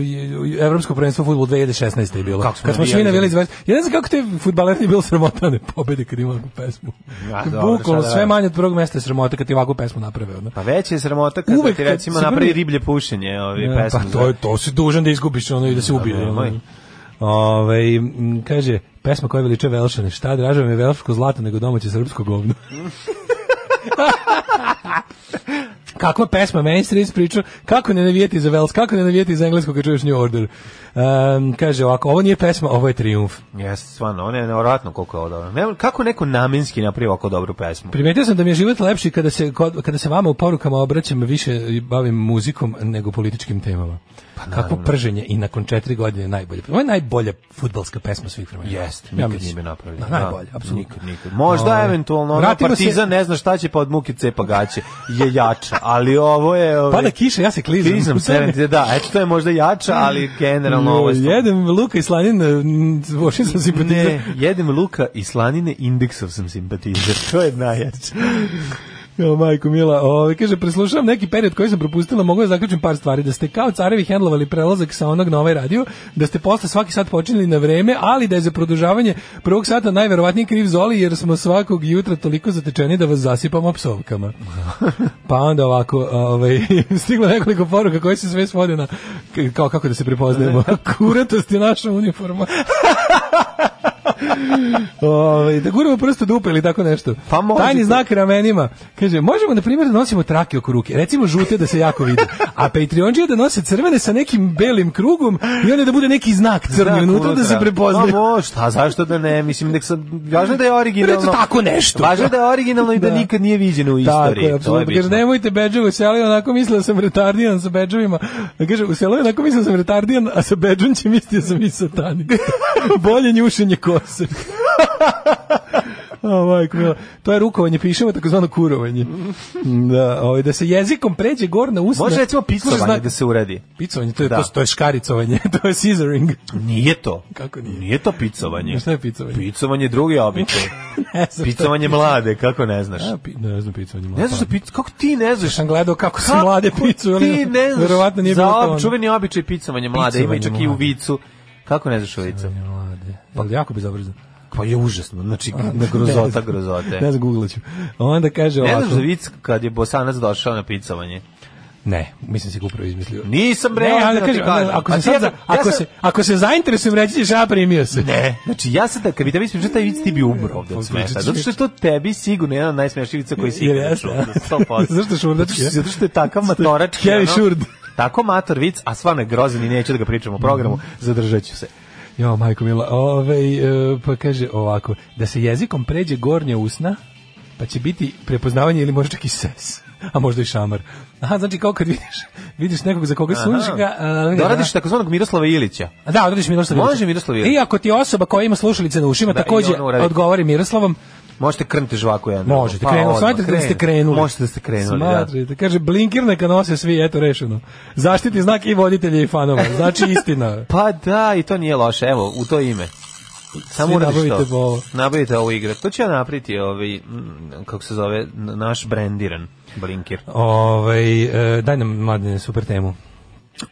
Evropsko prvenstvo futbol 2016. je bilo. Kako smo kad smo svi navijali za Ja ne znam kako te futbaler nije bilo sramotane pobede kad imao pesmu. Ja, Bukvalno, da sve manje od prvog mesta je sramota kad ti ovakvu pesmu naprave. Ono. Pa već je sramota kad Uvek, ti recimo napravi riblje pušenje ovi pesme. Pa to, je, to si dužan da izgubiš ono i da se pa ubije. Ove, ovaj, kaže, Pesma koja veliče Velšane. Šta draže mi je velško zlato nego domaće srpsko govno. *laughs* Kakva pesma, meni se kako ne navijeti za Vels, kako ne navijeti za englesko kad čuješ New Order. Um, kaže ovako, ovo nije pesma, ovo je trijumf. jeste stvarno, ono je nevjerojatno koliko je ovo dobro. Ne, kako neko namenski napravi ovako dobru pesmu? Primetio sam da mi je život lepši kada se, kada se vama u porukama obraćam više i bavim muzikom nego političkim temama. Pa, Kako prženje i nakon 4 godine najbolje. Ovo je najbolja futbalska pesma svih vremena. Jeste, nikad nije napravljena. Da, Na, da, najbolje, apsolutno. Nikad, nikad. Možda, o, ovaj, eventualno, partizan se... ne zna šta će pa od muke cepa gaće, je jača, ali ovo je... Ove, ovaj, Pada kiša, ja se klizam. Klizam, 70, da, eto to je možda jača, ali generalno ovo je... Jedem luka i slanine, vošin sam simpatizer. Ne, jedem luka i slanine, indeksov sam simpatizer. To je najjače. Jo, majko mila, ove, ovaj, kaže, preslušavam neki period koji sam propustila, mogu da zaključim par stvari, da ste kao carevi hendlovali prelazak sa onog na ovaj radio, da ste posle svaki sat počinili na vreme, ali da je za produžavanje prvog sata najverovatnije kriv Zoli, jer smo svakog jutra toliko zatečeni da vas zasipamo psovkama. *laughs* pa onda ovako, ove, ovaj, *laughs* stiglo nekoliko poruka koje se sve svode na, kao kako da se prepoznajemo, *laughs* kuratost je naša uniforma. *laughs* Ove, ovaj, da guramo prsto dupe ili tako nešto. Pa može. Tajni znak ramenima. Kaže, možemo na primjer da nosimo trake oko ruke. Recimo žute da se jako vidi. A Patreonđije da nose crvene sa nekim belim krugom i onda da bude neki znak crni unutra da se prepoznaje. Pa može, a zašto da ne? Mislim, da sam, važno da je originalno. Reći tako nešto. Važno da je originalno i da, *laughs* da. nikad nije viđeno u istoriji. Tako, apsolutno. Kaže, nemojte beđovo selo, onako mislio da sam retardijan sa beđovima. Kaže, u selu onako mislio da sam retardijan, a sa beđom će mislio da sam i satanik. *laughs* Bolje njušenje ko kosak. *laughs* O, majko, To je rukovanje pišemo, takozvano kurovanje. Da, ovaj, da se jezikom pređe na usne. Može recimo picovanje zna... da se uredi. Picovanje, to je, da. to, to je škaricovanje, *laughs* to je scissoring. Nije to. Kako nije? Nije to picovanje. Šta je picovanje? Picovanje drugi običaj. *laughs* picovanje mlade, kako ne znaš? Ja, pi, ne znam picovanje mlade. Ne znaš pic, kako ti ne znaš? Sam gledao kako, kako se mlade picuju. Ti ne znaš. Verovatno nije bilo to. Za čuveni običaj picovanje mlade, ima i čak i u vicu. Kako ne znaš u vicu? Pa jako bezobrazno. Pa je užasno, znači na grozota grozote. ne znam, googlaću. Onda kaže ovako. Ne znam znaš vic kad je Bosanac došao na picovanje. Ne, mislim se upravo izmislio. Nisam bre, ne, ali da da kaže, ako se znači, sad, ja, ako ja se ako se zainteresujem reći ćeš ja primio se. Ne, znači ja sad da- kad vidim tebi ispričao taj vic ti bi umro ovde od pa, smeha. Zato što je to tebi sigurno jedan od najsmešnijih koji si čuo. *laughs* Zašto šurdački? Zato što je takav matorački. Kevin Šurd. Tako matorvic, a sva je grozan i da ga pričam u programu, mhm. zadržaću se. Jo, majko mila, ove, e, pa kaže ovako, da se jezikom pređe gornja usna, pa će biti prepoznavanje ili možda čak i ses, a možda i šamar. Aha, znači kao kad vidiš, vidiš nekog za koga suniš ga... Uh, da radiš da. takozvanog Miroslava Ilića. Da, odradiš Miroslava Ilića. Može Miroslava Ilića. I ako ti osoba koja ima slušalice na ušima, da, takođe odgovori Miroslavom, Možete krniti žvaku jedan. Možete, pa, krenu, smatrate krenu. da ste krenuli. Možete da ste krenuli, smatrate, da. Kaže, blinkir neka nose svi, eto, rešeno. Zaštiti znak i voditelje i fanova, znači *laughs* istina. pa da, i to nije loše, evo, u to ime. Samo nabavite što? ovo. Nabavite ovu igru. To će ja napriti ovaj, mm, kako se zove, naš brendiran blinkir. Ovaj, e, daj nam, mladine, super temu.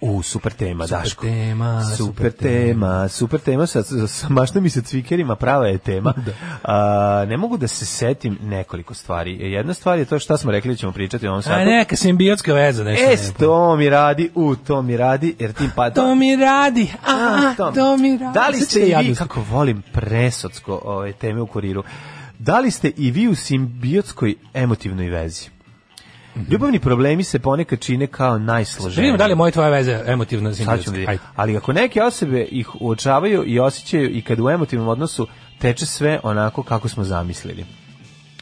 U, super tema, super Daško. Tema, super, super tema, super tema, sa, sa mašta mi se cvikerima, prava je tema. *laughs* Da. A, ne mogu da se setim nekoliko stvari. Jedna stvar je to što smo rekli da ćemo pričati o ovom sadu. A neka simbiotska veza, nešto. Es, to mi radi, u, to mi radi, jer tim pada. To mi radi, a, a to, to mi radi. Da li ste da i vi, kako volim presocko ove teme u kuriru, da li ste i vi u simbiotskoj emotivnoj vezi? Mhm. Ljubavni problemi se ponekad čine kao najsloženiji. Da vidimo da li moje tvoje veze emotivno simbolske. Ali ako neke osobe ih uočavaju i osjećaju i kad u emotivnom odnosu teče sve onako kako smo zamislili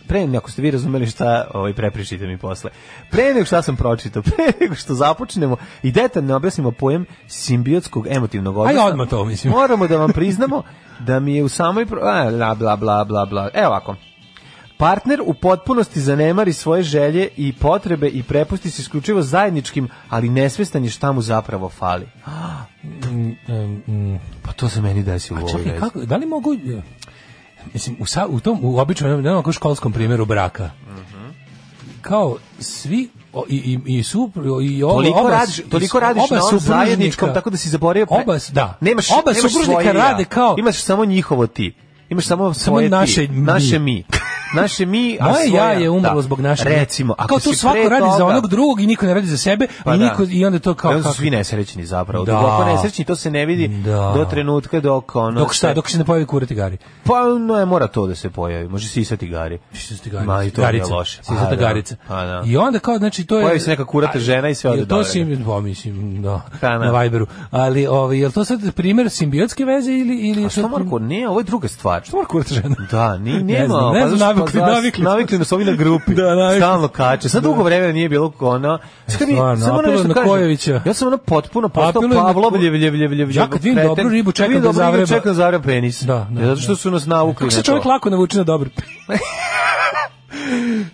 pre nego ste vi razumeli šta, ovaj prepričite mi posle. Pre nego šta sam pročitao, *laughs* pre nego što započnemo i detaljno objasnimo pojem simbiotskog emotivnog odnosa. Ajde odmah to mislim. Moramo da vam priznamo da mi je u samoj pro... a, bla bla bla bla bla. Evo ovako partner u potpunosti zanemari svoje želje i potrebe i prepusti se isključivo zajedničkim, ali nesvestan je šta mu zapravo fali. *gasps* Mm, mm, pa to se meni desilo u ovoj kako, Da li mogu... E, mislim, u, sa, u tom u običnom, ne školskom primjeru braka, uh kao svi o, i i i su i oba, toliko oba, radiš toliko radiš oba zajedničkom tako da si zaboravio pre... oba da nemaš oba supružnika rade kao imaš samo njihovo ti imaš samo svoje samo naše ti, mi. naše mi *laughs* naše mi, a Moje svoja, ja je umrlo da. zbog naše. Recimo, ako kao to svako radi za onog drugog i niko ne radi za sebe, pa i da. niko i onda to kao kako. Da, svi nesrećni zapravo. Da. Dok nesrećni to se ne vidi da. do trenutka dok ono Dok šta, dok se ne pojavi kurati gari. Pa no je mora to da se pojavi. Može sisati gari. Sa tigari. Ma i to garica, je loše. Sisata pa, da. garica. Pa, da. I onda kao znači to je Pojavi se neka kurata žena i sve ode To se pa, mislim, da, pa, da. Na Viberu. Ali ovaj jel to sad primer simbiotske veze ili ili što Marko, ne, ovo je druga stvar. Što Marko žena? Da, ni nema. Ne znam, Pa zašto? Navikli, navikli nas ovi na grupi. da, navikli. Stalno kače. Sad dugo da. vremena nije bilo ono... Sad samo nešto na Kojevića. Ja sam ono potpuno postao Pavlo Vljevljevljevljevljev. Ja kad vidim dobru ribu čekam da zavreba. Čekam da zavreba penis. Da, da, Zato što da. su nas navukli. Kako se čovjek lako navuči na da dobru penis? *laughs*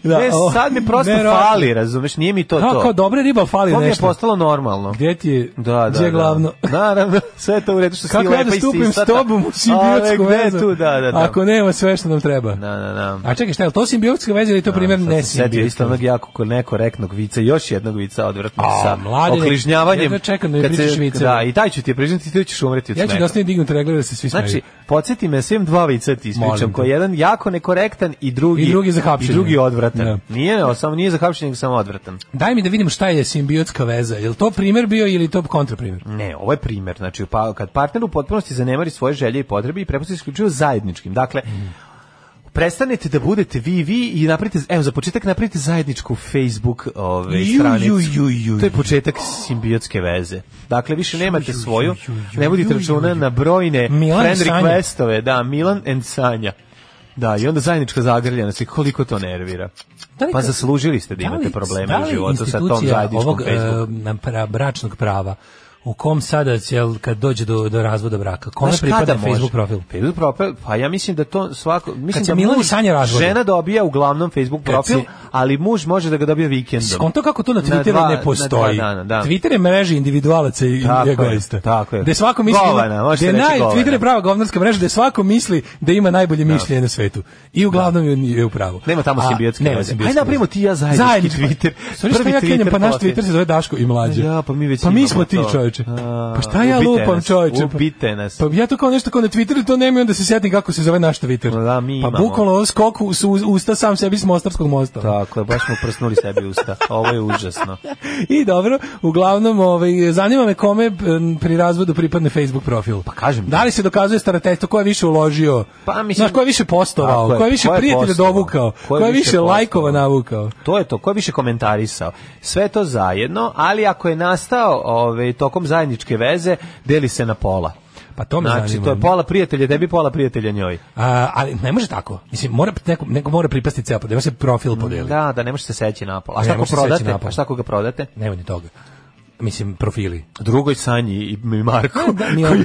da, ne, sad mi prosto verovatno. fali, razumeš, nije mi to da, to. Kao dobre riba fali to nešto. To mi je postalo normalno. Gdje ti je, da, da, gdje je da. glavno? *laughs* Naravno, sve je to u redu što Kako si lepa ja da stupim s tobom u simbiotsku vezu? Tu, da, da, da. Ako nema sve što nam treba. Da, da, da. A čekaj, šta je to simbiotska veza ili to da, primjer ne simbiotska? isto onog jako nekorektnog vica, još jednog vica odvratnog sa mladen, okližnjavanjem. Jedva čekam da mi pričaš vice. Da, i taj ću ti je prižniti, ti ćeš umreti od smeka. Ja ću da ostane dignuti regle da se svi znači, smeju. Znači, podsjeti me, svim dva vica ti ispričam, koji jedan jako nekorektan i drugi... I drugi za hapšenje. drugi odvratan. Da. Nije, o, samo nije za hapšenje, samo odvratan. Daj mi da vidim šta je simbiotska veza. Je li to primer bio ili to kontraprimer? Ne, ovo je primer. Znači, pa, kad partner u potpunosti zanemari svoje želje i potrebe i prepusti isključivo zajedničkim. Dakle, mm prestanete da budete vi vi i napravite evo za početak napravite zajedničku Facebook ove ovaj, stranicu. Ju, ju, ju, to je početak simbiotske veze. Dakle više nemate svoju, ne budite računa na brojne Milan friend requestove, da Milan and Sanja. Da, i onda zajednička zagrljena i koliko to nervira. Da li, pa zaslužili ste da, da imate probleme da li u životu sa tom zajedničkom ovog, uh, bračnog prava u kom sada cel kad dođe do do razvoda braka kome Znaš, pripada Facebook profil Facebook profil pa ja mislim da to svako mislim kad da Milan Sanja razvodi žena dobija uglavnom Facebook kad profil si... ali muž može da ga dobije vikendom skon to kako to na Twitteru na dva, ne postoji na dana, da. Twitter je mreža individualaca i tako egoista je, tako je da svako misli govana, da naj Twitter je prava govnarska mreža da svako misli da ima najbolje da. mišljenje na svetu i uglavnom da. je u pravu nema tamo simbiotske nema simbiotske ajde napravimo ti ja zajednički Twitter prvi ja pa naš Twitter se zove Daško i mlađe ja pa mi već pa mi smo ti čoveče čoveče. Pa šta ja lupam, nas, čoveče? Pa- ubite nas. Pa, pa ja to kao nešto kao na Twitteru to nema onda se sjetim kako se zove naš Twitter. Da, mi pa imamo. Pa bukvalno skok u usta sam sebi s mostarskog mosta. Tako baš smo prsnuli sebi usta. Ovo je užasno. *laughs* I dobro, uglavnom, ovaj, zanima me kome e, pri razvodu pripadne Facebook profil. Pa kažem. Da li se dokazuje starateljstvo ko je više uložio? Pa mislim, znaš, ko je više postovao, ko je više prijatelja dovukao, ko je više lajkova navukao. To je to, ko je više komentarisao. Sve to zajedno, ali ako je nastao ovaj, tokom tokom zajedničke veze deli se na pola. Pa to me znači, zanima. to je pola prijatelja tebi, pola prijatelja njoj. A, ali ne može tako. Mislim, mora, neko, neko mora pripasti ceo, da se profil mm, podeli. Da, da, ne može se seći napol. A šta ne, prodate? A šta ko ga prodate? Nema ni toga mislim profili. Drugoj Sanji i Marko. A, da, Mileni,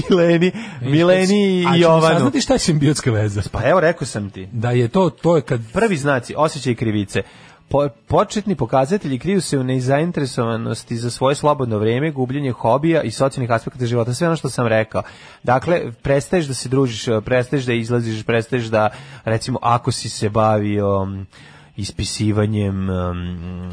Mileni, Mileni i Jovanu. A znati šta je simbiotska veza? Pa evo rekao sam ti. Da je to to je kad prvi znaci osjećaj krivice. Po, početni pokazatelji kriju se u nezainteresovanosti za svoje slobodno vreme, gubljenje hobija i socijalnih aspekata života, sve ono što sam rekao. Dakle, prestaješ da se družiš, prestaješ da izlaziš, prestaješ da, recimo, ako si se bavio ispisivanjem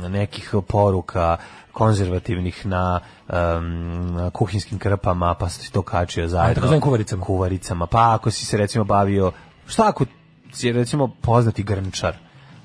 nekih poruka konzervativnih na um, kuhinskim krpama, pa si to kačio zajedno. A, kuvaricama. Kuvaricama, pa ako si se recimo bavio, šta ako si recimo poznati grnčar,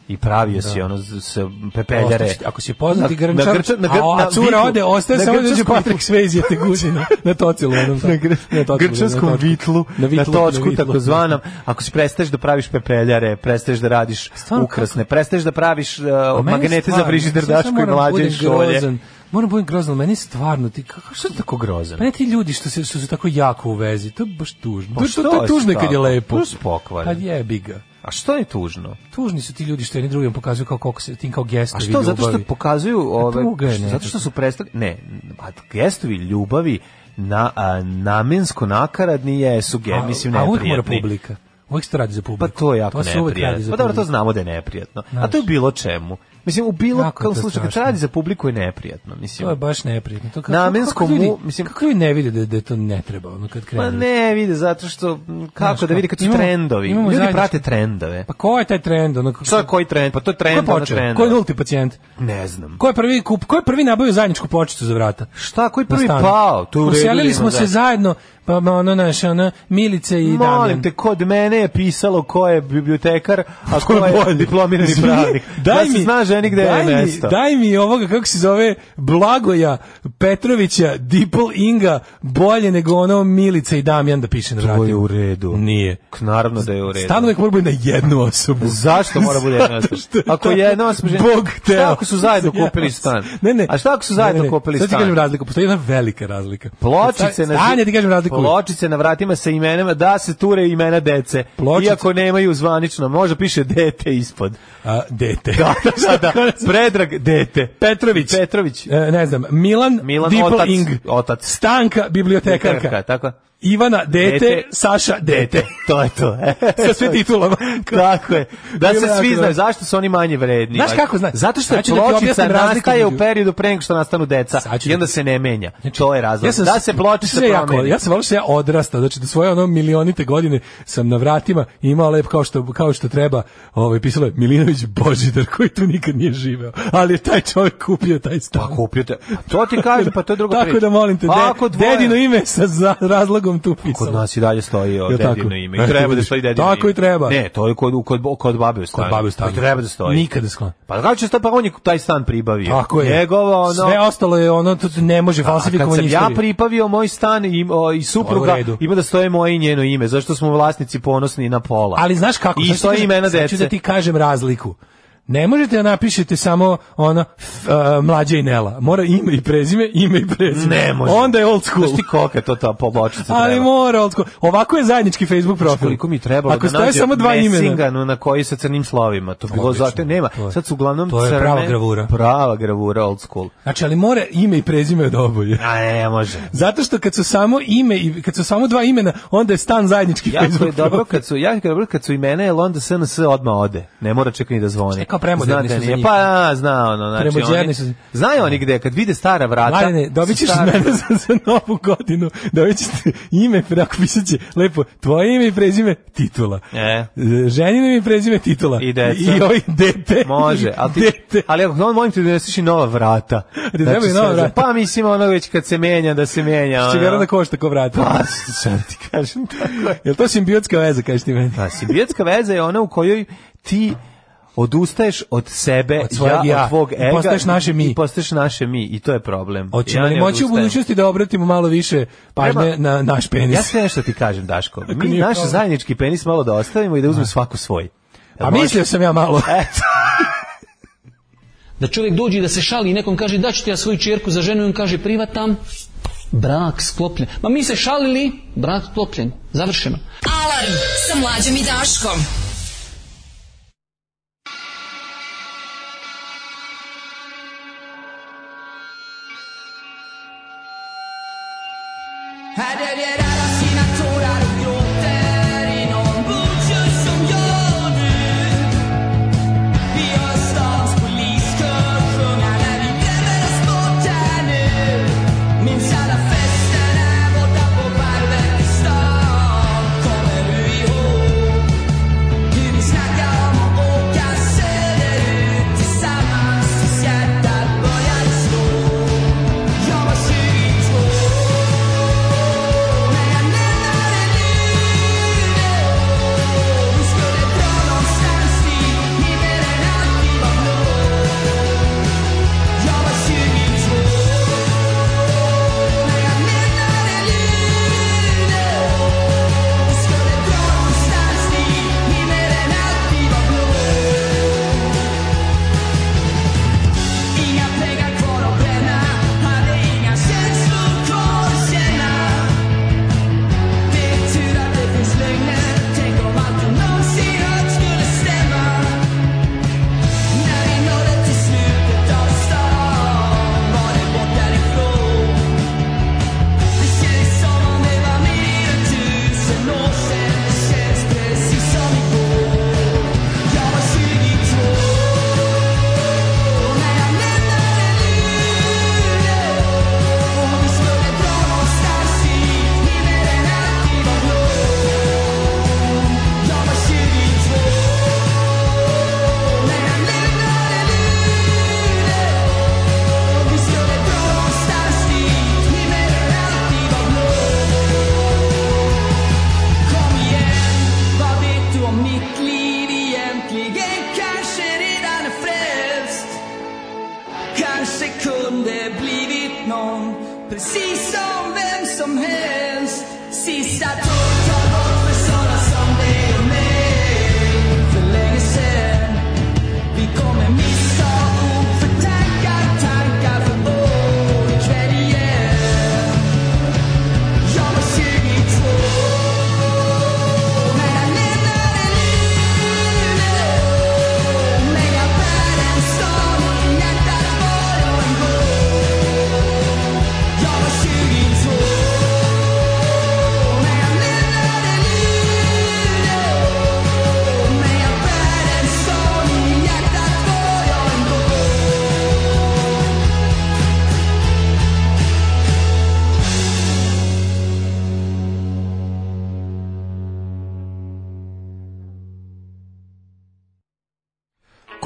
i pravio da. si ono se pepeljare. Ostači, ako si poznati grnčar, na, grčar, na, grčar, a, a cura ode, ostaje samo da će Patrik svezije te guzina na tocilu. *laughs* Onom, na, gr, na tocilu, grčarskom na vitlu, na, na točku takozvanom. Ako si prestaješ da praviš pepeljare, prestaješ da radiš Stvarno, ukrasne, prestaješ da praviš uh, magnete za frižider dašku i da mlađe šolje. Moram da budem grozan, meni je stvarno ti kako što je tako grozan. Meni pa ti ljudi što se što su tako jako u vezi, to je baš tužno. Pa to, to, to je tužno kad je lepo. Pa spokvar. Pa jebi ga. A što je tužno? Tužni su ti ljudi što jedni drugim pokazuju kao kako se tim kao gestovi ljubavi. A što zato što pokazuju e, ove što, zato što su prestali ne, a gestovi ljubavi na a, namensko nakaradni jesu ge, mislim ne. A uvijek mora publika. Uvijek se to radi za publiku. Pa to je jako to neprijatno. Pa dobro, to znamo da je neprijatno. Znači. A to je bilo čemu. Mislim u bilo kako kakvom slučaju kad radi za publiku je neprijatno, mislim. To je baš neprijatno. To kako, Namensko kako ljudi, mislim kako ljudi ne vide da, da to ne treba, ono kad krene. Pa ne vide zato što kako Znaš, da vidi kad su imamo, trendovi. Imamo ljudi zajednički. prate trendove. Pa ko je taj trend? Ono, Šta koji trend? Pa to je trend, ko je trend. Ko je nulti pacijent? Ne znam. Ko je prvi kup, ko je prvi nabavio zajedničku pločicu za vrata? Šta, koji prvi pao? Tu uselili smo se zajedno, pa ma ono naš, ona Milica i Molim Damjan. Molim te, kod mene je pisalo ko je bibliotekar, a ko je diplomirani pravnik. Daj da mi, se zna ženi gde daj je mesto. Mi, daj mi ovoga, kako se zove, Blagoja Petrovića, Dipol Inga, bolje nego ono Milica i Damjan da piše na radiju. To je u redu. Nije. Naravno da je u redu. Stanovek mora da biti na jednu osobu. Zašto mora biti jedna osoba? Ako je jedna osoba, Bog te. Šta ako su zajedno kupili stan? Ne, ne. A šta ako su zajedno ne, ne. kupili stan? Sad ti kažem razliku, postoji jedna velika razlika. Pločice na... Stanje, ti kažem razliku pločice na vratima sa imenima, da se ture imena dece. Pločice. Iako nemaju zvanično, može piše dete ispod. A, dete. Da, da, da, da. *laughs* Predrag dete. Petrović. Petrović. E, ne znam, Milan, Milan Dipling, otac, otac. Stanka, bibliotekarka. bibliotekarka tako. Ivana, dete, dete, Saša, dete. *laughs* To je to. *laughs* Sa sve titulama. Tako je. Da, da se svi znaju. Zašto su oni manje vredni? Znaš kako znaš? Zato što znači da pločica da nastaje u periodu pre nego što nastanu deca. I onda se ne menja. Znači, to je razlog. Ja sam, da se pločica da promeni. Jako, ja sam volio se ja odrastao. Znači, do svoje ono milionite godine sam na vratima imao lep kao što, kao što treba. Ovaj, pisalo je Milinović Božidar koji tu nikad nije živeo. Ali je taj čovjek kupio taj stan. Pa kupio te. To ti kažem, pa to je druga *laughs* priča. Tako da molim te, pa de, dedino ime sa razlogom knjigom tu pisalo. Kod nas i dalje stoji o dedino ime. I treba da stoji dedino ime. Tako i treba. Ne, to je kod, kod, kod babe u stanu. Kod babe u stanu. treba da stoji. Nikada sklon. Pa kako da će pa on je taj stan pribavio. Tako je. Njegovo, ono... Sve ostalo je ono, to ne može falsifikovanje istorije. kad sam ja pribavio moj stan i, o, i supruga, ima da stoje moje i njeno ime. Zašto smo vlasnici ponosni na pola. Ali znaš kako? I stoji imena dece. Sad ću da ti kažem razliku. Ne možete da napišete samo ono f, uh, mlađe i Nela. Mora ime i prezime, ime i prezime. Ne može. Onda je old school. Znaš ti koka to ta pobočica Ali mora old school. Ovako je zajednički Facebook profil. Koliko mi trebalo Ako da nađe samo dva imena. na koji sa crnim slovima. To bilo zato nema. Sad su uglavnom to je crne, prava gravura. Prava gravura old school. Znači, ali mora ime i prezime od oboje. A e, ne, može. Zato što kad su samo ime i kad su samo dva imena, onda je stan zajednički ja, Facebook. Je dobro kad su, ja kad su imena, je onda SNS odma ode. Ne mora čekati da zvoni. Šta kao pa, znači premoderni su zemlji. Pa, zna ono, znači premoderni su. Znaju oni gde kad vide stara vrata. Marijane, dobićeš stara... mene za, za novu godinu, dobićeš ime, ako pisaće lepo tvoje ime i prezime titula. E. Ženino ime i prezime titula. I deca. I oj dete. Može, ali ti, dete. ali ako on molim ti da nosiš i nova vrata. Da znači, nova vrata. Pa mislim ono već kad se menja da se menja. Što ono. da košta ko vrata. Pa, sad ti kažem tako. Jel to simbiotska veza, kažeš ti meni? Pa, simbiotska veza je ona u kojoj ti odustaješ od sebe, od svojeg ja, ja, od tvog ega. I postaješ naše mi. I postaješ naše mi i to je problem. Hoćemo ja li moći u budućnosti da obratimo malo više pažnje Prema, na naš penis? Ja sve nešto ti kažem, Daško. Mi naš problem. zajednički penis malo da ostavimo i da uzmemo da. svaku svoj. A pa mislio sam ja malo. *laughs* da čovjek dođe da se šali i nekom kaže da ti ja svoju čerku za ženu i on kaže privatam brak sklopljen. Ma mi se šalili, brak sklopljen, završeno. Alarm sa mlađom i Daškom.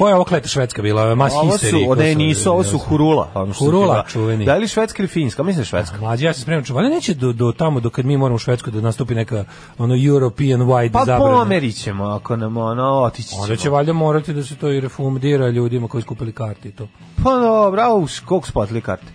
koja je ovo kleta švedska bila? Mas ovo su, ode nisu, ovo su hurula. hurula, čuveni. Da li švedska ili finska? Mislim da švedska. Da, Mlađi, ja se spremam čuvati. neće do, do tamo, do kad mi moramo u Švedsku da nastupi neka ono European wide pa, zabrana. Pa pomerit ćemo, ako nam ono otići ćemo. Onda će valjda morati da se to i refundira ljudima koji skupili karte i to. Pa dobro, no, koliko su platili karte?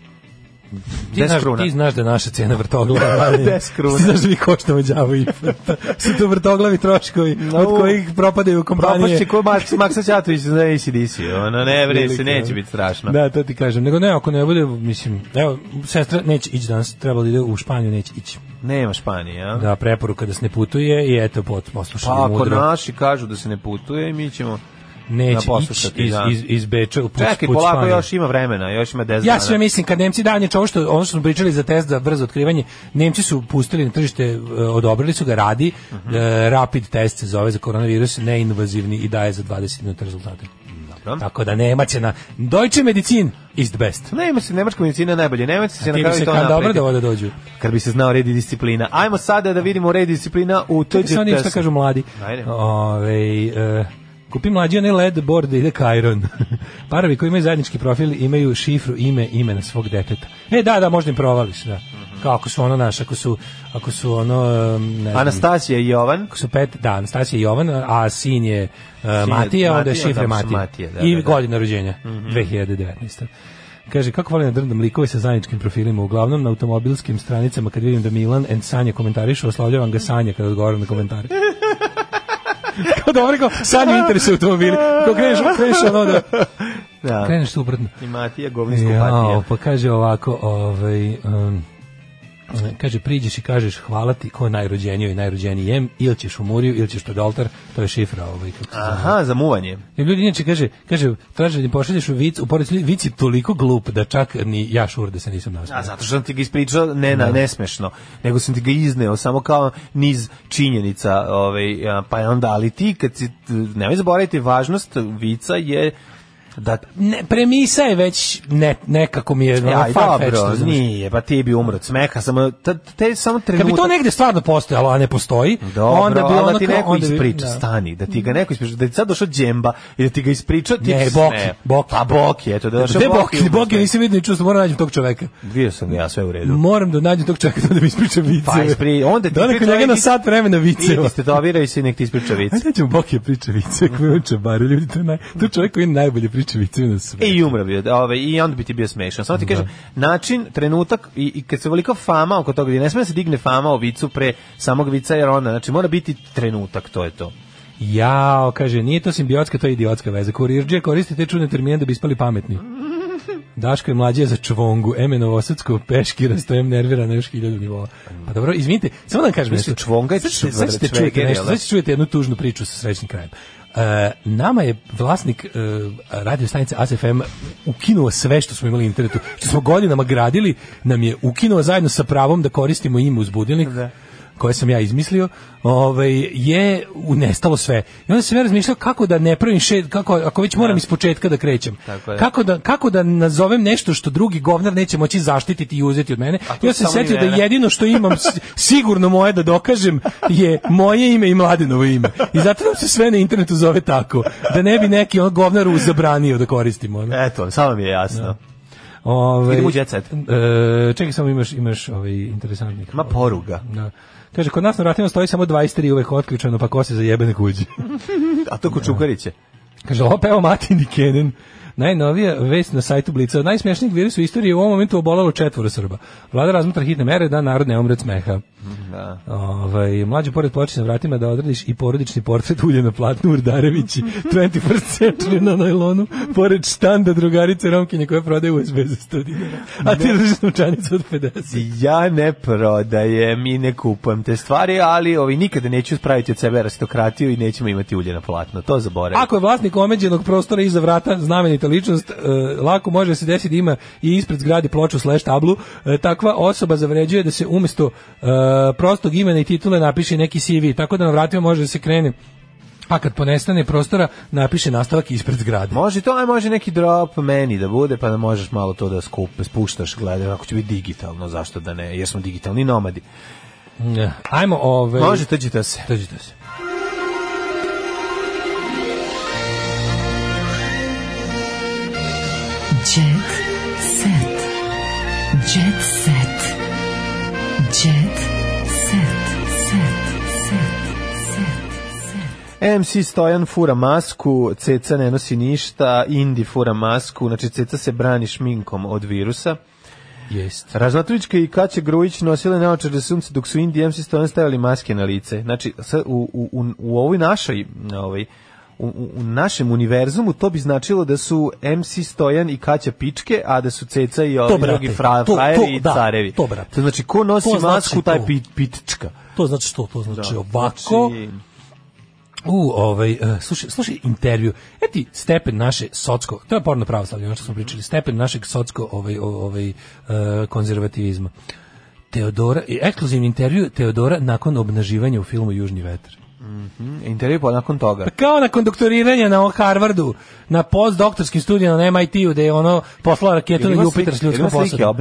Ti znaš, ti znaš da je naša cena vrtoglava. Da, 10 da, kruna. Znaš da mi koštamo džavu i *laughs* su to vrtoglavi troškovi no, od kojih propadaju kompanije. Propašće ko Max, Maxa Ćatović za ACDC. Ono, ne vrije se, neće biti strašno. Da, to ti kažem. Nego ne, ako ne bude, mislim, evo, sestra neće ići danas, trebalo da ide u Španiju, neće ići. Nema Španije, a? Da, preporuka da se ne putuje i eto, poslušali pa, mudro. Pa ako naši kažu da se ne putuje, mi ćemo neće ići iz, da. iz, iz Beča u put, Čekaj, put polako Španije. još ima vremena, još ima 10 dana. Ja sve mislim, kad Nemci danje ovo što, ono što smo pričali za test za brzo otkrivanje, Nemci su pustili na tržište, e, odobrili su ga, radi, uh e, -huh. rapid test se zove za koronavirus, neinvazivni i daje za 20 minuta rezultate. Dobro. Tako da Nemac je na Deutsche Medizin is the best. Nema se nemačka medicina najbolje. Nemac se na kraju to napredi. dobro da vode dođu. Kad bi se znao red i disciplina. Ajmo sada da vidimo red i disciplina u TGT. Kako se oni što kažu mladi? Ajde. Ove, uh, Kupi mlađi onaj led board da ide Kajron. *laughs* Parovi koji imaju zajednički profil imaju šifru, ime, imena svog deteta. E, da, da, možda im provališ, da. Mhm. Kao ako su ono naš, ako su, ako su ono... Ne znam, Anastasija i Jovan. Ako su pet, da, Anastasija i Jovan, a sin je uh, Matija, Matija, onda je šifra Matija. Matija da, I da, da. godina rođenja, mm -hmm. 2019. Kaže, kako volim da drndam likove sa zajedničkim profilima, uglavnom na automobilskim stranicama kad vidim da Milan and Sanja komentarišu, oslavljavam ga Sanja kada odgovaram na komentare. *laughs* *laughs* kao dobro, kao, sad mi interesuje automobili. Kao kreneš, kreneš ono da... Da. Kreneš suprotno. I Matija, govinsko ja, Pa kaže ovako, ovaj... Um, kaže priđeš i kažeš hvala ti ko je najrođeniji i najrođeniji jem ili ćeš u muriju ili ćeš pred oltar to je šifra ovaj kako se aha zove. za muvanje I ljudi inače kaže kaže traže da pošalješ u vic u pored vic je toliko glup da čak ni ja šur da se nisam nasmejao a zato što sam ti ga ispričao ne na da. nesmešno nego sam ti ga izneo samo kao niz činjenica ovaj pa onda ali ti kad si nemoj zaboraviti važnost vica je da ne, premisa je već ne, nekako mi je e, ja, dobro, nije, pa ti bi umro od smeha, samo te, te samo trenutak. Kad bi to negde stvarno postojalo, a ne postoji, dobro, onda bi da ono ti neko onda bi, ispriča, da. stani, da ti ga neko ispriča, da ti sad došao džemba i da ti ga ispriča, ti ne, boki, boki. A pa boki, eto, da došao boki. Boki, boki, boki nisam vidio ni čuo, moram nađem tog čoveka. Vidio sam ja sve u redu. Moram da nađem tog čoveka da mi ispriča vice. Pa ispri, onda ti da neko njega na sat vremena vice. Vi ste doviraju se nek ti ispriča vice. Ajde, ćemo boki da priče vice, *laughs* kako je on čabar, ljudi to naj. Tu čovjek koji najbolje priča Vičevicina sve. I umro bi, ovaj, i onda bi ti bio smešan. Samo ti da. način, trenutak, i, i kad se velika fama oko toga, ne smije da se digne fama o vicu pre samog vica, jer onda, znači, mora biti trenutak, to je to. Jao, kaže, nije to simbiotska, to je idiotska veza. Kurirđe koriste te čudne termine da bi ispali pametni. Daško je mlađe za čvongu, Eme Novosadsko, peški rastojem nervira na još hiljadu nivoa. Pa dobro, izvinite, samo da vam kažem nešto. Čvonga je čvonga, čvonga, čvonga, čvonga, čvonga, čvonga, čvonga, čvonga, čvonga, čvonga, E, nama je vlasnik e, radio stanice ASFM ukinuo sve što smo imali na internetu, što smo godinama gradili, nam je ukinuo zajedno sa pravom da koristimo im uz Da koje sam ja izmislio, ovaj je unestalo sve. I onda sam ja razmišljao kako da ne pravim šed, kako ako već moram da. ispočetka da krećem. Kako da kako da nazovem nešto što drugi govnar neće moći zaštititi i uzeti od mene. Ja sam setio da jedino što imam sigurno moje da dokažem je moje ime i mladenovo ime. I zato nam se sve na internetu zove tako, da ne bi neki on govnar zabranio da koristimo. Ono. Eto, samo mi je jasno. Da. Ove, Idemo u jet set. E, čekaj, samo imaš, imaš ovaj, interesantnik. Ma poruga. Da. Kaže, kod nas na vratima stoji samo 23 uvek otključano, pa ko se zajebe na kuđi. *laughs* A to kod Čukariće. Kaže, opet evo Mati Nikenen. Najnovija vest na sajtu Blica. najsmešniji virus u istoriji u ovom momentu obolelo četvoro Srba. Vlada razmatra hitne mere da narod ne umre od smeha. Da. Ovaj, mlađi pored ploče na vratima da odradiš i porodični portret ulje na platnu Urdarevići. *laughs* 21 century na najlonu. Pored štanda drugarice Romkinje koja prodaje USB za 100 dinara. A ti držiš novčanicu od 50. Ja ne prodajem i ne kupujem te stvari, ali ovi ovaj, nikada neću spraviti od sebe aristokratiju i nećemo imati ulje na platno. To zaboravim. Ako je vlasnik omeđenog prostora iza vrata znamenito poznata ličnost, e, lako može se desiti da ima i ispred zgrade ploču slash tablu, e, takva osoba zavređuje da se umjesto e, prostog imena i titule napiše neki CV, tako da na vratima može da se krene pa kad ponestane prostora napiše nastavak ispred zgrade. Može to, aj može neki drop meni da bude, pa da možeš malo to da skup, spuštaš, gledaj, ako će biti digitalno, zašto da ne, jesmo digitalni nomadi. Ne. Ajmo ove... Ovaj- može, tođite se. Tođite se. Jet set. Jet set. Jet set. Set. Set. MC Stojan fura masku, Ceca ne nosi ništa, Indi fura masku, znači Ceca se brani šminkom od virusa. Jest. Ražnatovićka i Kaće Grujić nosile naočare sunce dok su Indi MC Stojan stavili maske na lice. Znači, u, u, u ovoj našoj ovaj, u, u našem univerzumu to bi značilo da su MC Stojan i Kaća Pičke, a da su Ceca i ovi drugi fra, to, frajeri to, i da, carevi. To, brate. to znači, ko nosi znači masku, taj pit, pitička. To znači što? To znači da, ovako... Znači... U, ovaj, uh, slušaj, slušaj intervju. Eti stepen naše socsko, to je porno pravoslavlje, ono što smo pričali, stepen našeg socsko ovaj, ovaj, uh, konzervativizma. Teodora, e, ekskluzivni intervju Teodora nakon obnaživanja u filmu Južni vetar. Mhm, intervju pa nakon toga. Pa kao nakon doktoriranja na Harvardu, na postdoktorskim studijama na MIT-u, da je ono poslala raketu na Jupiter s ljudskom posadom.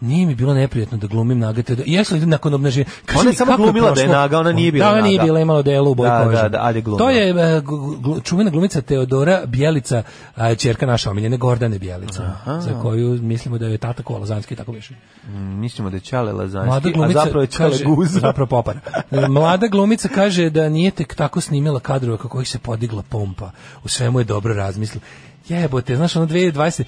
Nije mi bilo neprijatno da glumim nagate. Da, jesu li nakon obnaženja? Ona je samo glumila da je naga, ona nije bila naga. Da, ona nije bila, imala delo u boji da, kože. Da, da, ali glumila. To je e, glu, čuvena glumica Teodora Bjelica, a, čerka naša omiljene Gordane Bjelica, Aha. za koju mislimo da je tata ko Lazanski, tako biše. Mm, mislimo da je Čale Lazanski, a zapravo je Čale Guza. Zapravo popara. Mlada glumica kaže da nije tek tako snimila kadrove kako ih se podigla pompa. U svemu je dobro razmislila jebote, znaš, ono 2020,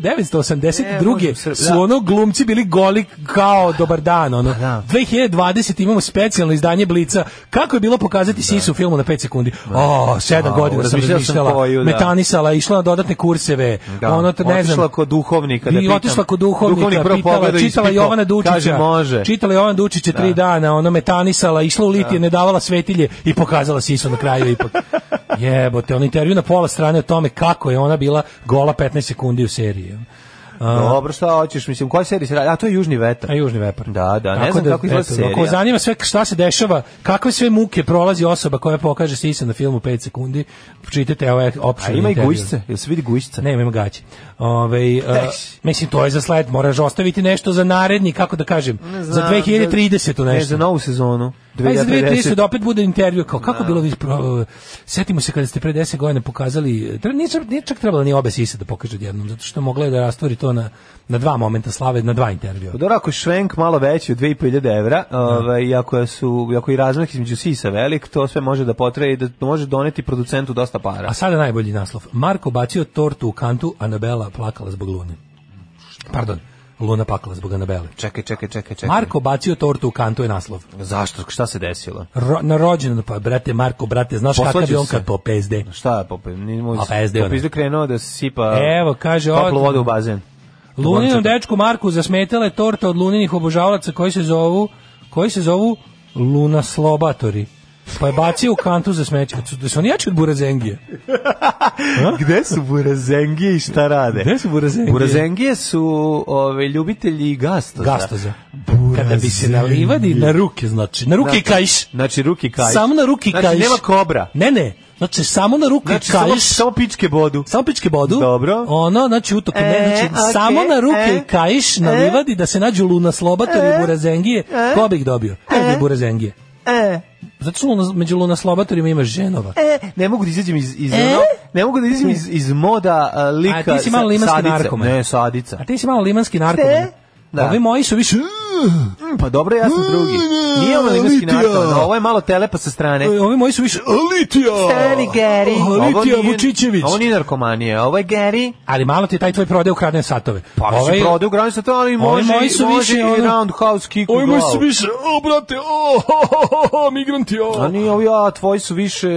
1982. E, se, su da. ono glumci bili goli kao dobar dan, ono. Pa da. 2020 imamo specijalno izdanje Blica. Kako je bilo pokazati da. sisu u filmu na 5 sekundi? Da. O, 7 godina sam razmišljala, koju, da. metanisala, išla na dodatne kurseve, da. ono, ne znam. kod duhovnika, da pitam. Otišla kod duhovnika, Duhovnik pitala, čitala Jovana Dučića. Kaže, može. Čitala Jovana Dučića da. tri dana, ono, metanisala, išla u litije, da. ne davala svetilje i pokazala sisu na kraju ipak. *laughs* jebote, ono intervju na pola strane o tome kako je ona bila gola 15 sekundi u seriji. A, Dobro, šta hoćeš, mislim, koja serija se radi? A to je Južni vetar. A Južni vetar. Da, da, ne tako znam da, kako izgleda serija. Ako zanima sve šta se dešava, kakve sve muke prolazi osoba koja pokaže sisa na filmu 5 sekundi, čitajte ove opšte. A ima i gujšce, jel se vidi gujšca? Ne, ima gaće. Ove, uh, mislim, to je za sled, moraš ostaviti nešto za naredni, kako da kažem, znam, za 2030 u nešto. Ne, za novu sezonu. Aj za 2030 da opet bude intervju, kao kako no. Da. bilo vi setimo se kada ste pre 10 godina pokazali, nije, nije čak trebalo ni obe sise da pokaže jednom zato što mogla je da rastvori to na, na dva momenta slave, na dva intervjua. Dobro, ako švenk malo veći od 2500 €, da. ovaj, iako su, ako i razmak između sisa velik, to sve može da potraje i da može doneti producentu dosta para. A sada najbolji naslov. Marko bacio tortu u kantu, Anabela plakala zbog lune. Pardon. Luna pakla zbog Anabele. Čekaj, čekaj, čekaj, čekaj. Marko bacio tortu u kantu je naslov. Zašto? Šta se desilo? Ro, na rođendan pa brate Marko, brate, znaš Poslađu kakav je on kad popezde. Šta popezde? Ni moj. on. Popezde krenuo da sipa. Evo, kaže, toplu vodu u bazen. Luninom dečku Marku zasmetala je torta od luninih obožavalaca koji se zovu koji se zovu Luna Slobatori. Pa je bacio u kantu za smeće. Da su oni jači od Burazengije. *laughs* Gde su Burazengije i šta rade? Gde su Burazengije? Burazengije su ove, ljubitelji gastoza. Gastoza. Burazengije. Kada bi se nalivadi na ruke, znači. Na ruke znači, kajš. Znači ruke i kajš. Samo na ruke i znači, kajš. Znači nema kobra. Ne, ne. Znači samo na ruke znači, kajš. Samo, samo pičke bodu. Samo pičke bodu. Dobro. Ono, znači utok. E, ne, znači okay, samo na ruke e, i e, kajš nalivadi e, da se nađu luna slobata ili e, burazengije. E. Ko bi ih dobio? Ne, burazengije. E. Zato što luna, među lunaslobatorima ima ženova. E, ne mogu da izađem iz, iz, e? ne mogu da izađem iz, iz moda uh, lika A ti si malo limanski sadica. narkoman. Ne, sadica. A ti si malo limanski narkoman. Ste? Da. Ovi moji su više... Mm, pa dobro, ja sam drugi. Mm, mm, nije ono engleski narkoman, ovo je malo telepa sa strane. Ovi moji su više... Litija! Stani, Gary! Litija Vučićević! Ovo nije narkomanije, ovo je Gary. Ali malo ti taj tvoj prode ukradne satove. Pa ovaj, si prode ukradne satove, ali može, moji su više, i roundhouse kick u glavu. Ovi moji su više, o, brate, o, ho, ho, ho, migranti, o. A nije ovi, a, tvoji su više...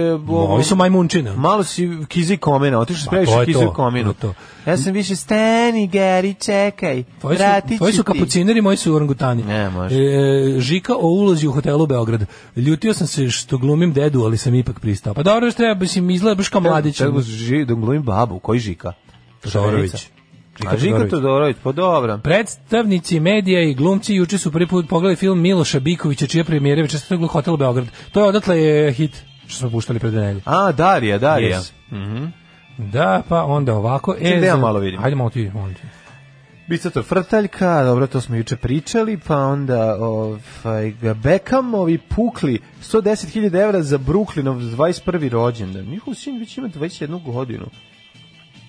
Moji su majmunčina. Malo si kizi komena, otišao pa, previše kizi komenu. To. Ja sam više stani, Geri, čekaj. Tvoji su, tvoji su kapucineri, moji su orangutani. Ne, može. E, e žika o ulozi u hotelu Beograd. Ljutio sam se što glumim dedu, ali sam ipak pristao. Pa dobro, što treba, mislim, izgleda baš kao mladić. Treba ži, da glumim babu, koji žika? Todorović. Žika, Žika Todorović, pa dobro. Predstavnici medija i glumci juče su prvi put pogledali film Miloša Bikovića, čija premijera večer se u Hotel Beograd. To je odatle je hit što smo puštali pred nedelju. A, Darija, Darija. Yes. Mm -hmm. Da, pa onda ovako. Da e, da ja malo vidim. Hajde malo ti, molim Bicato Frtaljka, dobro, to smo juče pričali, pa onda ovaj, Beckhamovi pukli 110.000 evra za Brooklynov 21. rođendan. Njihov sin već ima 21 godinu.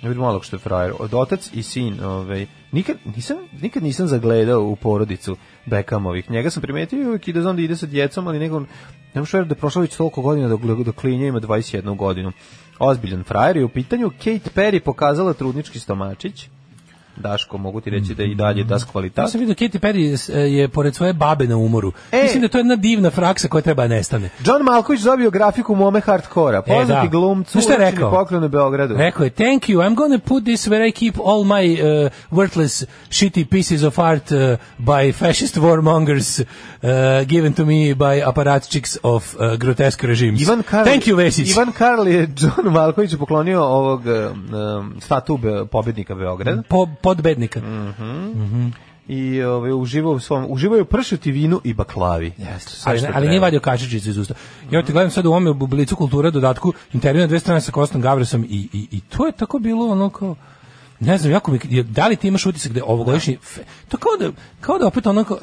Ne vidim malo što je frajer. Od otac i sin, ovaj, nikad, nisam, nikad nisam zagledao u porodicu Beckhamovih. Njega sam primetio uvijek i da znam da ide sa djecom, ali nekon, ne možeš da je prošlo već toliko godina dok, dok klinja ima 21 godinu ozbiljan frajer je u pitanju. Kate Perry pokazala trudnički stomačić. Daško, mogu ti reći da i dalje das kvalitet. Ja sam vidio Katy Perry e, je pored svoje babe na umoru. E, Mislim da to je jedna divna fraksa koja treba da nestane. John Malković za grafiku Mome Hardcora, poznati e, da. glumcu što je rekao? poklon u Beogradu. Rekao je, thank you, I'm gonna put this where I keep all my uh, worthless shitty pieces of art uh, by fascist warmongers uh, given to me by apparatchiks of uh, grotesque regimes. Ivan Karli, thank you, Vesic. Ivan Karli je John Malković poklonio ovog um, statube pobednika Beograda. Po, podbednika. Mhm. Mm i ovaj uživao u svom uživaju pršuti vinu i baklavi. Jeste. Ali, ali treba. nije vadio kačičicu iz usta. Ja te gledam sad u ovom oblicu kultura dodatku intervju na dve strane sa Kostom Gavresom i, i, i to je tako bilo ono kao ne znam, jako mi, da li ti imaš utisak da je ovogodišnji, to kao da, kao da opet onako,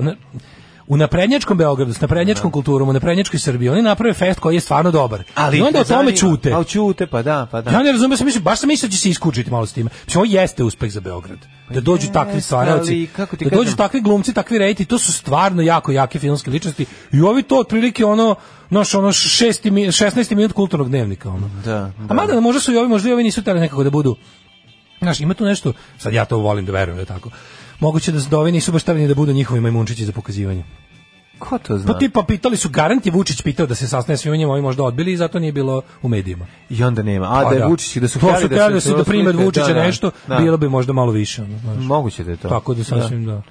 u naprednjačkom Beogradu, sa naprednjačkom da. kulturom, u naprednjačkoj Srbiji, oni naprave fest koji je stvarno dobar. Ali I onda pa o tome čute. Da, pa ćute, pa da, pa da. Ja ne razumijem, sam mislim, baš sam mislio da će se iskučiti malo s time. Mislim, ovo jeste uspeh za Beograd. Pa da dođu takvi stvaralci, da dođu takvi glumci, takvi rejti, to su stvarno jako jake filmske ličnosti. I ovi to otprilike ono, naš ono 6. 16. minut kulturnog dnevnika ono. Da, da. A mada možda su i ovi, možda i ovi nisu tele nekako da budu Znaš, ima tu nešto, sad ja to volim da verujem da je tako, moguće da dovi da nisu baš stavljeni da budu njihovi majmunčići za pokazivanje. Ko to pa zna? Pa tipa pitali su, garant je Vučić pitao da se sastane s njima, ovi možda odbili i zato nije bilo u medijima. I onda nema. A, pa da je da. Vučić, da su hteli su da, da se da prime Vučića da, nešto, da. bilo bi možda malo više. Ono, znaš. Moguće da je to. Tako da, da. sasvim da.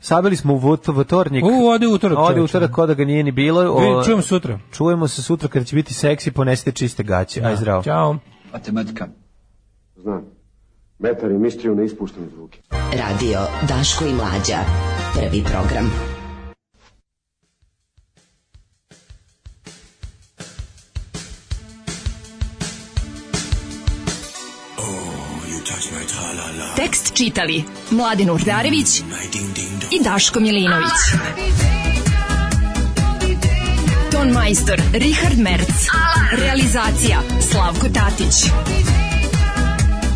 Sabili smo u votornik. U, ode utorak. Ode utorak, da ga nije ni bilo. O, čujemo sutra. Čujemo se sutra kada će biti seksi, ponesite čiste gaće. Da. Aj, zdravo. Ćao. Matematika. Znam. Metar i mistriju ne ispuštaju zvuke. Radio Daško i Mlađa. Prvi program. Tekst čitali Mladin Urdarević i Daško Milinović. Ton majstor Richard Merc. Realizacija Slavko Tatić